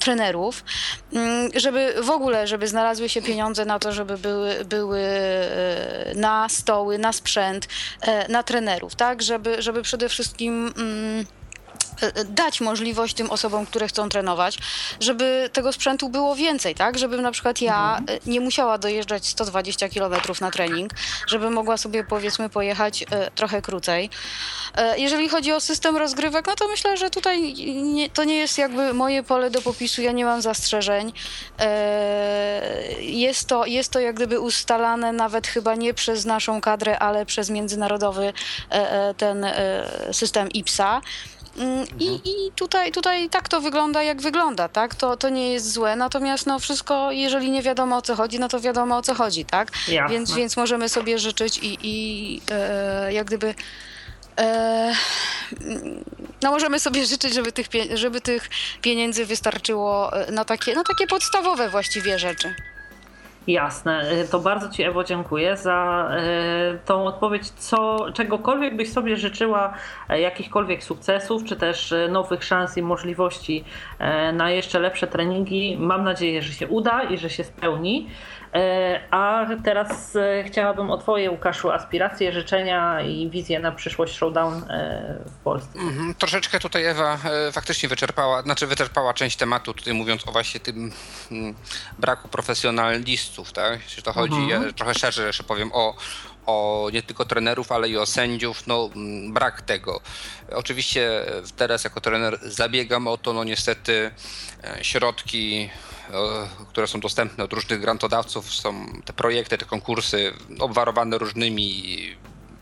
trenerów, mm, żeby w ogóle, żeby znalazły się pieniądze na to, żeby były, były na stoły, na sprzęt, e, na trenerów, tak, żeby, żeby przede wszystkim mm, dać możliwość tym osobom, które chcą trenować, żeby tego sprzętu było więcej, tak? Żebym na przykład ja mhm. e, nie musiała dojeżdżać 120 km na trening, żeby mogła sobie powiedzmy pojechać trochę krócej. Jeżeli chodzi o system rozgrywek, no to myślę, że tutaj nie, to nie jest jakby moje pole do popisu, ja nie mam zastrzeżeń. Jest to, jest to jak gdyby ustalane nawet chyba nie przez naszą kadrę, ale przez międzynarodowy e, e, ten e, system IPSA. Mm, I, mhm. I tutaj, tutaj tak to wygląda, jak wygląda, tak? To, to nie jest złe, natomiast no wszystko, jeżeli nie wiadomo o co chodzi, no to wiadomo o co chodzi, tak? Więc, więc możemy sobie życzyć i, i e, jak gdyby E, no możemy sobie życzyć, żeby tych, żeby tych pieniędzy wystarczyło e, na takie, na takie podstawowe właściwie rzeczy. Jasne, e, to bardzo Ci Ewo dziękuję za tą odpowiedź. Co, czegokolwiek byś sobie życzyła, jakichkolwiek sukcesów, czy też nowych szans i możliwości na jeszcze lepsze treningi, mam nadzieję, że się uda i że się spełni. E, a teraz e, chciałabym o Twoje, Łukaszu, aspiracje, życzenia i wizje na przyszłość Showdown e, w Polsce. Mhm, troszeczkę tutaj Ewa faktycznie wyczerpała, znaczy wyczerpała część tematu, tutaj mówiąc o właśnie tym mm, braku profesjonalistów, tak? Jeśli to chodzi, mhm. ja trochę szerzej jeszcze powiem o, o nie tylko trenerów, ale i o sędziów, no mm, brak tego. Oczywiście teraz jako trener zabiegam o to, no niestety środki które są dostępne od różnych grantodawców, są te projekty, te konkursy obwarowane różnymi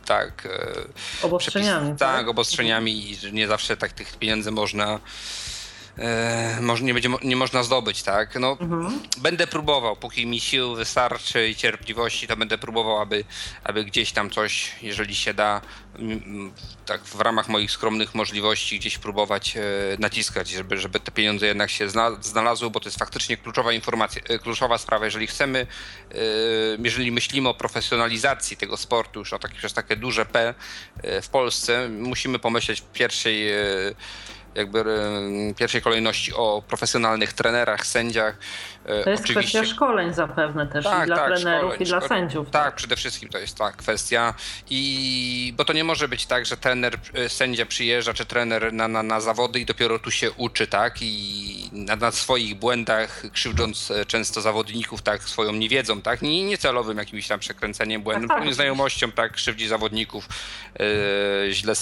tak, e, obostrzeniami. Przepis, tak, tak, obostrzeniami i nie zawsze tak tych pieniędzy można e, może nie, będzie, nie można zdobyć, tak? No, mhm. Będę próbował, póki mi sił wystarczy i cierpliwości, to będę próbował, aby, aby gdzieś tam coś, jeżeli się da, tak w ramach moich skromnych możliwości gdzieś próbować e, naciskać, żeby, żeby te pieniądze jednak się znalazły, bo to jest faktycznie kluczowa informacja, e, kluczowa sprawa. Jeżeli chcemy, e, jeżeli myślimy o profesjonalizacji tego sportu już o takie, przez takie duże P w Polsce, musimy pomyśleć w pierwszej jakby pierwszej kolejności o profesjonalnych trenerach, sędziach. E, to jest Oczywiście... kwestia szkoleń zapewne też tak, i dla tak, trenerów szkoleń, i dla sędziów. Tak, tak, przede wszystkim to jest ta kwestia. I bo to nie może być tak, że trener, e, sędzia przyjeżdża, czy trener na, na, na zawody i dopiero tu się uczy, tak? I na, na swoich błędach, krzywdząc e, często zawodników, tak, swoją niewiedzą, tak? Nie, niecelowym jakimś tam przekręceniem błędem, tak, tak. nieznajomością, tak, krzywdzi zawodników, źle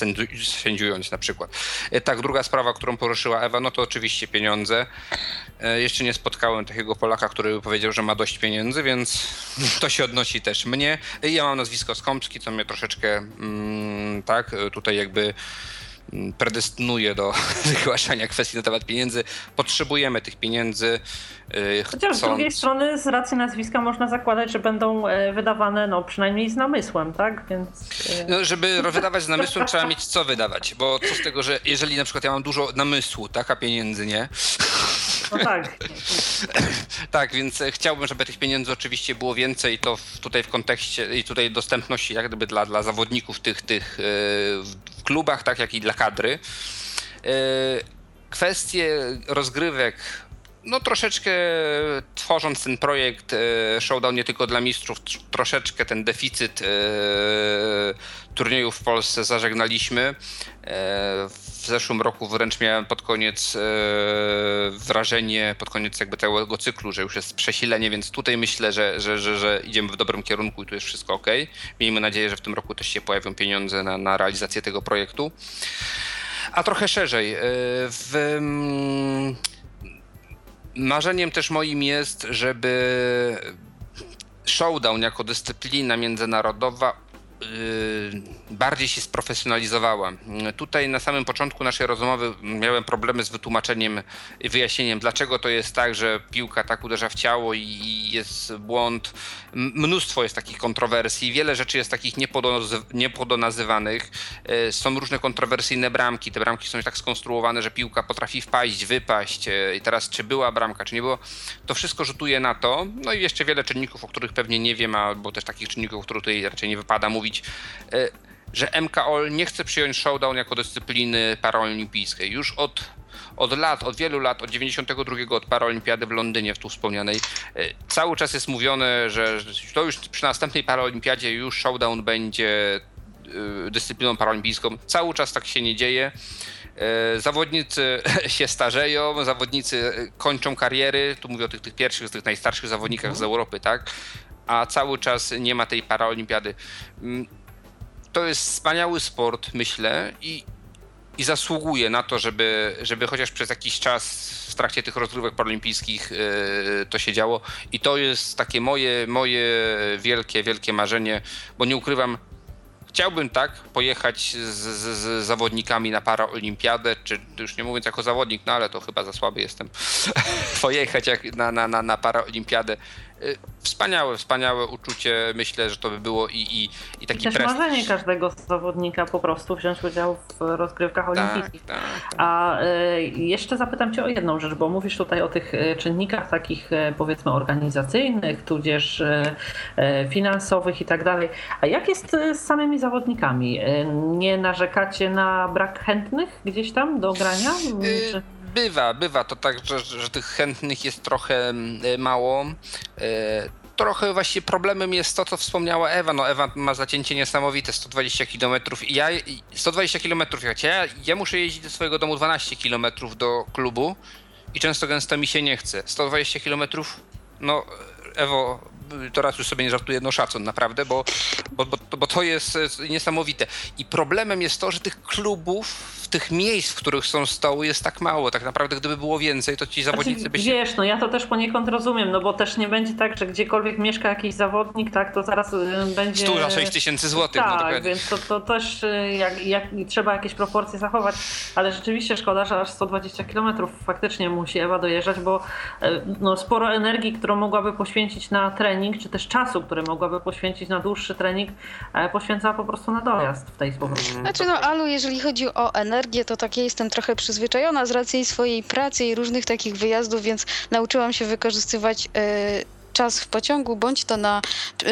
sędziując na przykład. Tak, druga sprawa, którą poruszyła Ewa, no to oczywiście pieniądze. Jeszcze nie spotkałem takiego Polaka, który powiedział, że ma dość pieniędzy, więc to się odnosi też mnie. Ja mam nazwisko Skąpski, co mnie troszeczkę, mm, tak, tutaj jakby predestynuje do wygłaszania kwestii na temat pieniędzy. Potrzebujemy tych pieniędzy. Y, Chociaż z drugiej strony z racji nazwiska można zakładać, że będą e, wydawane no, przynajmniej z namysłem, tak? Więc... E, no, żeby wydawać z namysłem trzeba mieć co wydawać, bo co z tego, że jeżeli na przykład ja mam dużo namysłu, tak, a pieniędzy nie, no tak. tak, więc chciałbym, żeby tych pieniędzy oczywiście było więcej, to w, tutaj w kontekście i tutaj dostępności jak gdyby dla, dla zawodników tych, tych e, w klubach, tak jak i dla kadry. E, kwestie rozgrywek no troszeczkę tworząc ten projekt e, Showdown nie tylko dla mistrzów, troszeczkę ten deficyt e, turniejów w Polsce zażegnaliśmy. E, w zeszłym roku wręcz miałem pod koniec wrażenie, pod koniec jakby tego cyklu, że już jest przesilenie, więc tutaj myślę, że, że, że, że idziemy w dobrym kierunku i tu jest wszystko ok. Miejmy nadzieję, że w tym roku też się pojawią pieniądze na, na realizację tego projektu. A trochę szerzej. W mm, Marzeniem też moim jest, żeby showdown jako dyscyplina międzynarodowa Y, bardziej się sprofesjonalizowała. Tutaj na samym początku naszej rozmowy miałem problemy z wytłumaczeniem i wyjaśnieniem, dlaczego to jest tak, że piłka tak uderza w ciało i jest błąd. Mnóstwo jest takich kontrowersji, wiele rzeczy jest takich niepodonazywanych. Y, są różne kontrowersyjne bramki. Te bramki są tak skonstruowane, że piłka potrafi wpaść, wypaść. Y, I teraz, czy była bramka, czy nie było, to wszystko rzutuje na to. No i jeszcze wiele czynników, o których pewnie nie wiem, albo też takich czynników, o których tutaj raczej nie wypada mówić mówić, e, że MKOL nie chce przyjąć showdown jako dyscypliny paraolimpijskiej. Już od, od lat, od wielu lat, od 92 od paraolimpiady w Londynie, w tu wspomnianej, e, cały czas jest mówione, że to już przy następnej paraolimpiadzie już showdown będzie e, dyscypliną paraolimpijską. Cały czas tak się nie dzieje. Zawodnicy się starzeją, zawodnicy kończą kariery. Tu mówię o tych, tych pierwszych, tych najstarszych zawodnikach z Europy, tak? a cały czas nie ma tej paraolimpiady. To jest wspaniały sport, myślę, i, i zasługuje na to, żeby, żeby chociaż przez jakiś czas w trakcie tych rozgrywek paralimpijskich yy, to się działo. I to jest takie moje, moje wielkie, wielkie marzenie, bo nie ukrywam, chciałbym tak pojechać z, z, z, zawodnikami na paraolimpiadę, czy już nie mówiąc jako zawodnik, no ale to chyba za słaby jestem, pojechać jak na, na, na, na paraolimpiadę wspaniałe, wspaniałe uczucie. Myślę, że to by było i, i, i taki I też prestiż. marzenie każdego zawodnika po prostu wziąć udział w rozgrywkach tak, olimpijskich. Tak, tak. A y, jeszcze zapytam Cię o jedną rzecz, bo mówisz tutaj o tych y, czynnikach takich powiedzmy organizacyjnych, tudzież finansowych i tak dalej. A jak jest z samymi zawodnikami? Nie narzekacie na brak chętnych gdzieś tam do grania? Czy... Bywa, bywa to tak, że, że tych chętnych jest trochę mm, mało. E, trochę właśnie problemem jest to, co wspomniała Ewa. No Ewa ma zacięcie niesamowite, 120 km. I ja 120 km, ja, ja muszę jeździć do swojego domu 12 km do klubu i często gęsto mi się nie chce. 120 km, no Ewo, to raz już sobie nie żartuję, no szacun naprawdę, bo, bo, bo, bo to jest niesamowite. I problemem jest to, że tych klubów tych miejsc, w których są stoły jest tak mało. Tak naprawdę gdyby było więcej, to ci znaczy, zawodnicy by się... Wiesz, no ja to też poniekąd rozumiem, no bo też nie będzie tak, że gdziekolwiek mieszka jakiś zawodnik, tak, to zaraz y, będzie... Stół za 6 tysięcy złotych. No tak, no więc to, to też y, jak, jak, trzeba jakieś proporcje zachować, ale rzeczywiście szkoda, że aż 120 km faktycznie musi Ewa dojeżdżać, bo y, no, sporo energii, którą mogłaby poświęcić na trening, czy też czasu, który mogłaby poświęcić na dłuższy trening, e, poświęca po prostu na dojazd w tej sposób. Znaczy no, Alu, jeżeli chodzi o energię, energię, to takie jestem trochę przyzwyczajona z racji swojej pracy i różnych takich wyjazdów, więc nauczyłam się wykorzystywać. Yy, czas w pociągu, bądź to na y,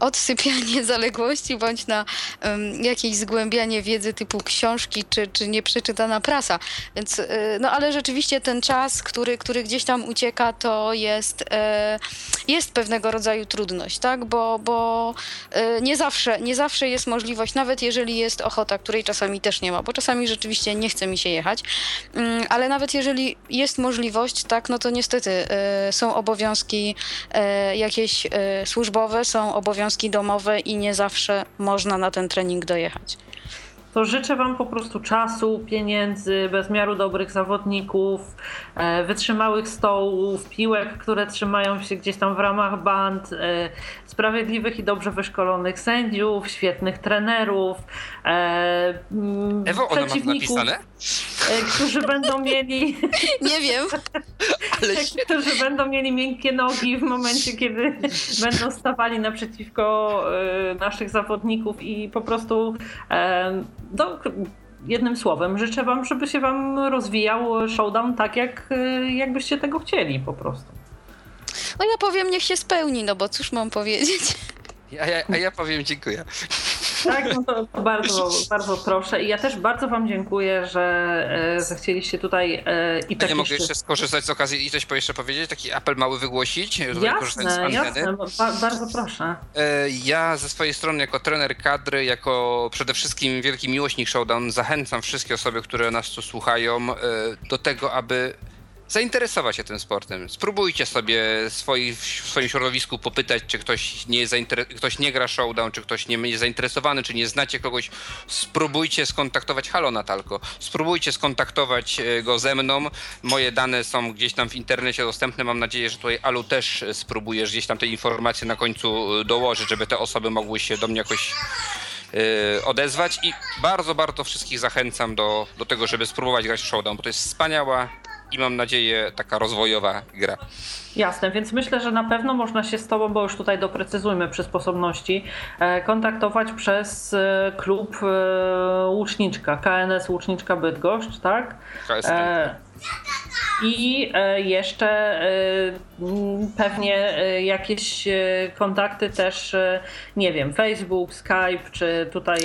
odsypianie zaległości, bądź na y, jakieś zgłębianie wiedzy typu książki, czy, czy nieprzeczytana prasa. Więc, y, no ale rzeczywiście ten czas, który, który gdzieś tam ucieka, to jest, jest pewnego rodzaju trudność, tak? Bo, bo nie, zawsze, nie zawsze jest możliwość, nawet jeżeli jest ochota, której czasami też nie ma, bo czasami rzeczywiście nie chce mi się jechać, mm, ale nawet jeżeli jest możliwość, tak, no to niestety są obowiązki E, jakieś e, służbowe, są obowiązki domowe i nie zawsze można na ten trening dojechać. To życzę Wam po prostu czasu, pieniędzy, bezmiaru dobrych zawodników, e, wytrzymałych stołów, piłek, które trzymają się gdzieś tam w ramach band, e, sprawiedliwych i dobrze wyszkolonych sędziów, świetnych trenerów, e, Ewo, przeciwników, którzy będą mieli. Nie wiem. Ale którzy będą mieli miękkie nogi w momencie, kiedy będą stawali naprzeciwko naszych zawodników i po prostu no, jednym słowem, życzę Wam, żeby się Wam rozwijał showdown tak, jak, jakbyście tego chcieli po prostu. No ja powiem, niech się spełni, no bo cóż mam powiedzieć. Ja, ja, a ja powiem dziękuję. Tak, no to bardzo, bardzo proszę. I ja też bardzo Wam dziękuję, że e, zechcieliście tutaj e, i tak. Ja mogę jeszcze skorzystać z okazji i coś jeszcze powiedzieć, taki apel mały wygłosić. Jasne, jasne, ba bardzo proszę. E, ja ze swojej strony jako trener kadry, jako przede wszystkim wielki miłośnik Showdown zachęcam wszystkie osoby, które nas tu słuchają do tego, aby zainteresować się tym sportem. Spróbujcie sobie swoi, w swoim środowisku popytać, czy ktoś nie, ktoś nie gra showdown, czy ktoś nie jest zainteresowany, czy nie znacie kogoś. Spróbujcie skontaktować, halo Natalko, spróbujcie skontaktować e, go ze mną. Moje dane są gdzieś tam w internecie dostępne. Mam nadzieję, że tutaj Alu też spróbujesz gdzieś tam te informacje na końcu e, dołożyć, żeby te osoby mogły się do mnie jakoś e, odezwać i bardzo, bardzo wszystkich zachęcam do, do tego, żeby spróbować grać w Showdown, bo to jest wspaniała i mam nadzieję taka rozwojowa gra. Jasne, więc myślę, że na pewno można się z Tobą, bo już tutaj doprecyzujmy przy sposobności, e, kontaktować przez e, klub e, Łuczniczka, KNS Łuczniczka Bydgoszcz, tak? KST. I jeszcze pewnie jakieś kontakty też, nie wiem, Facebook, Skype, czy tutaj.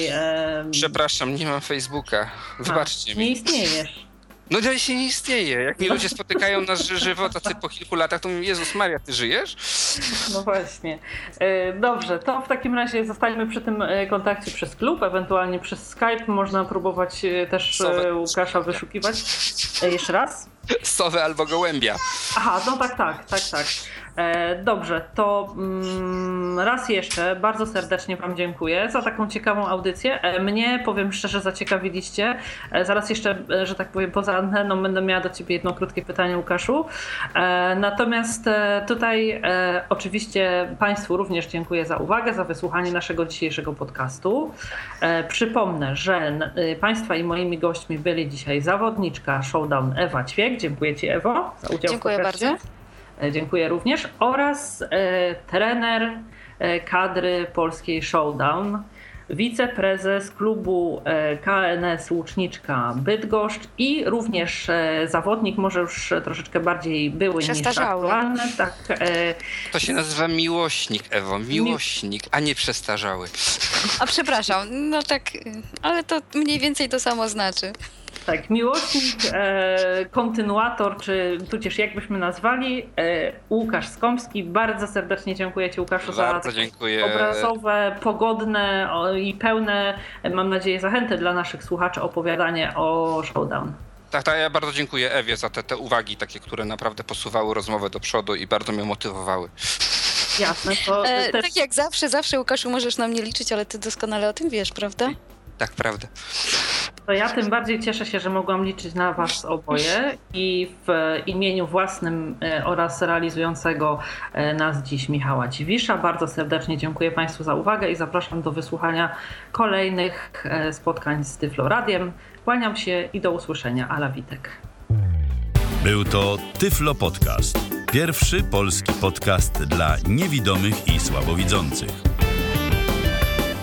Przepraszam, nie mam Facebooka. Wybaczcie A, mi. Nie istniejesz. No to się nie istnieje. Jak mi ludzie spotykają nas żywo, tacy po kilku latach, to mówię, Jezus Maria, ty żyjesz? No właśnie. E, dobrze, to w takim razie zostańmy przy tym e, kontakcie przez klub, ewentualnie przez Skype. Można próbować e, też. Łukasza wyszukiwać. Jeszcze raz? Sowę albo gołębia. Aha, no tak, tak, tak, tak. E, dobrze, to mm, raz jeszcze bardzo serdecznie Wam dziękuję za taką ciekawą audycję. E, mnie, powiem szczerze, zaciekawiliście. E, zaraz jeszcze, że tak powiem, poza anteną będę miała do Ciebie jedno krótkie pytanie, Łukaszu. Natomiast tutaj oczywiście Państwu również dziękuję za uwagę, za wysłuchanie naszego dzisiejszego podcastu. Przypomnę, że Państwa i moimi gośćmi byli dzisiaj zawodniczka Showdown Ewa Ćwiek. Dziękuję Ci, Ewo, za udział Dziękuję w bardzo. E, dziękuję również. Oraz e, trener e, kadry polskiej Showdown, wiceprezes klubu KNS Łuczniczka Bydgoszcz i również zawodnik, może już troszeczkę bardziej były niż aktualny. Tak, to się nazywa miłośnik, Ewo, miłośnik, a nie przestarzały. A przepraszam, no tak, ale to mniej więcej to samo znaczy. Tak, miłośnik, e, kontynuator, czy tudzież jak byśmy nazwali, e, Łukasz Skąpski. Bardzo serdecznie dziękuję Ci Łukaszu Bardzo za dziękuję. obrazowe, pogodne i pełne, mam nadzieję, zachęty dla naszych słuchaczy opowiadanie o Showdown. Tak, tak, ja bardzo dziękuję Ewie za te, te uwagi takie, które naprawdę posuwały rozmowę do przodu i bardzo mnie motywowały. Jasne, to e, też... Tak jak zawsze, zawsze Łukaszu możesz na mnie liczyć, ale ty doskonale o tym wiesz, prawda? Tak, prawda. To ja tym bardziej cieszę się, że mogłam liczyć na Was oboje i w imieniu własnym e, oraz realizującego e, nas dziś Michała Dziwisza bardzo serdecznie dziękuję Państwu za uwagę i zapraszam do wysłuchania kolejnych e, spotkań z Tyflo Radiem. Kłaniam się i do usłyszenia. Ala Witek. Był to Tyflo Podcast. Pierwszy polski podcast dla niewidomych i słabowidzących.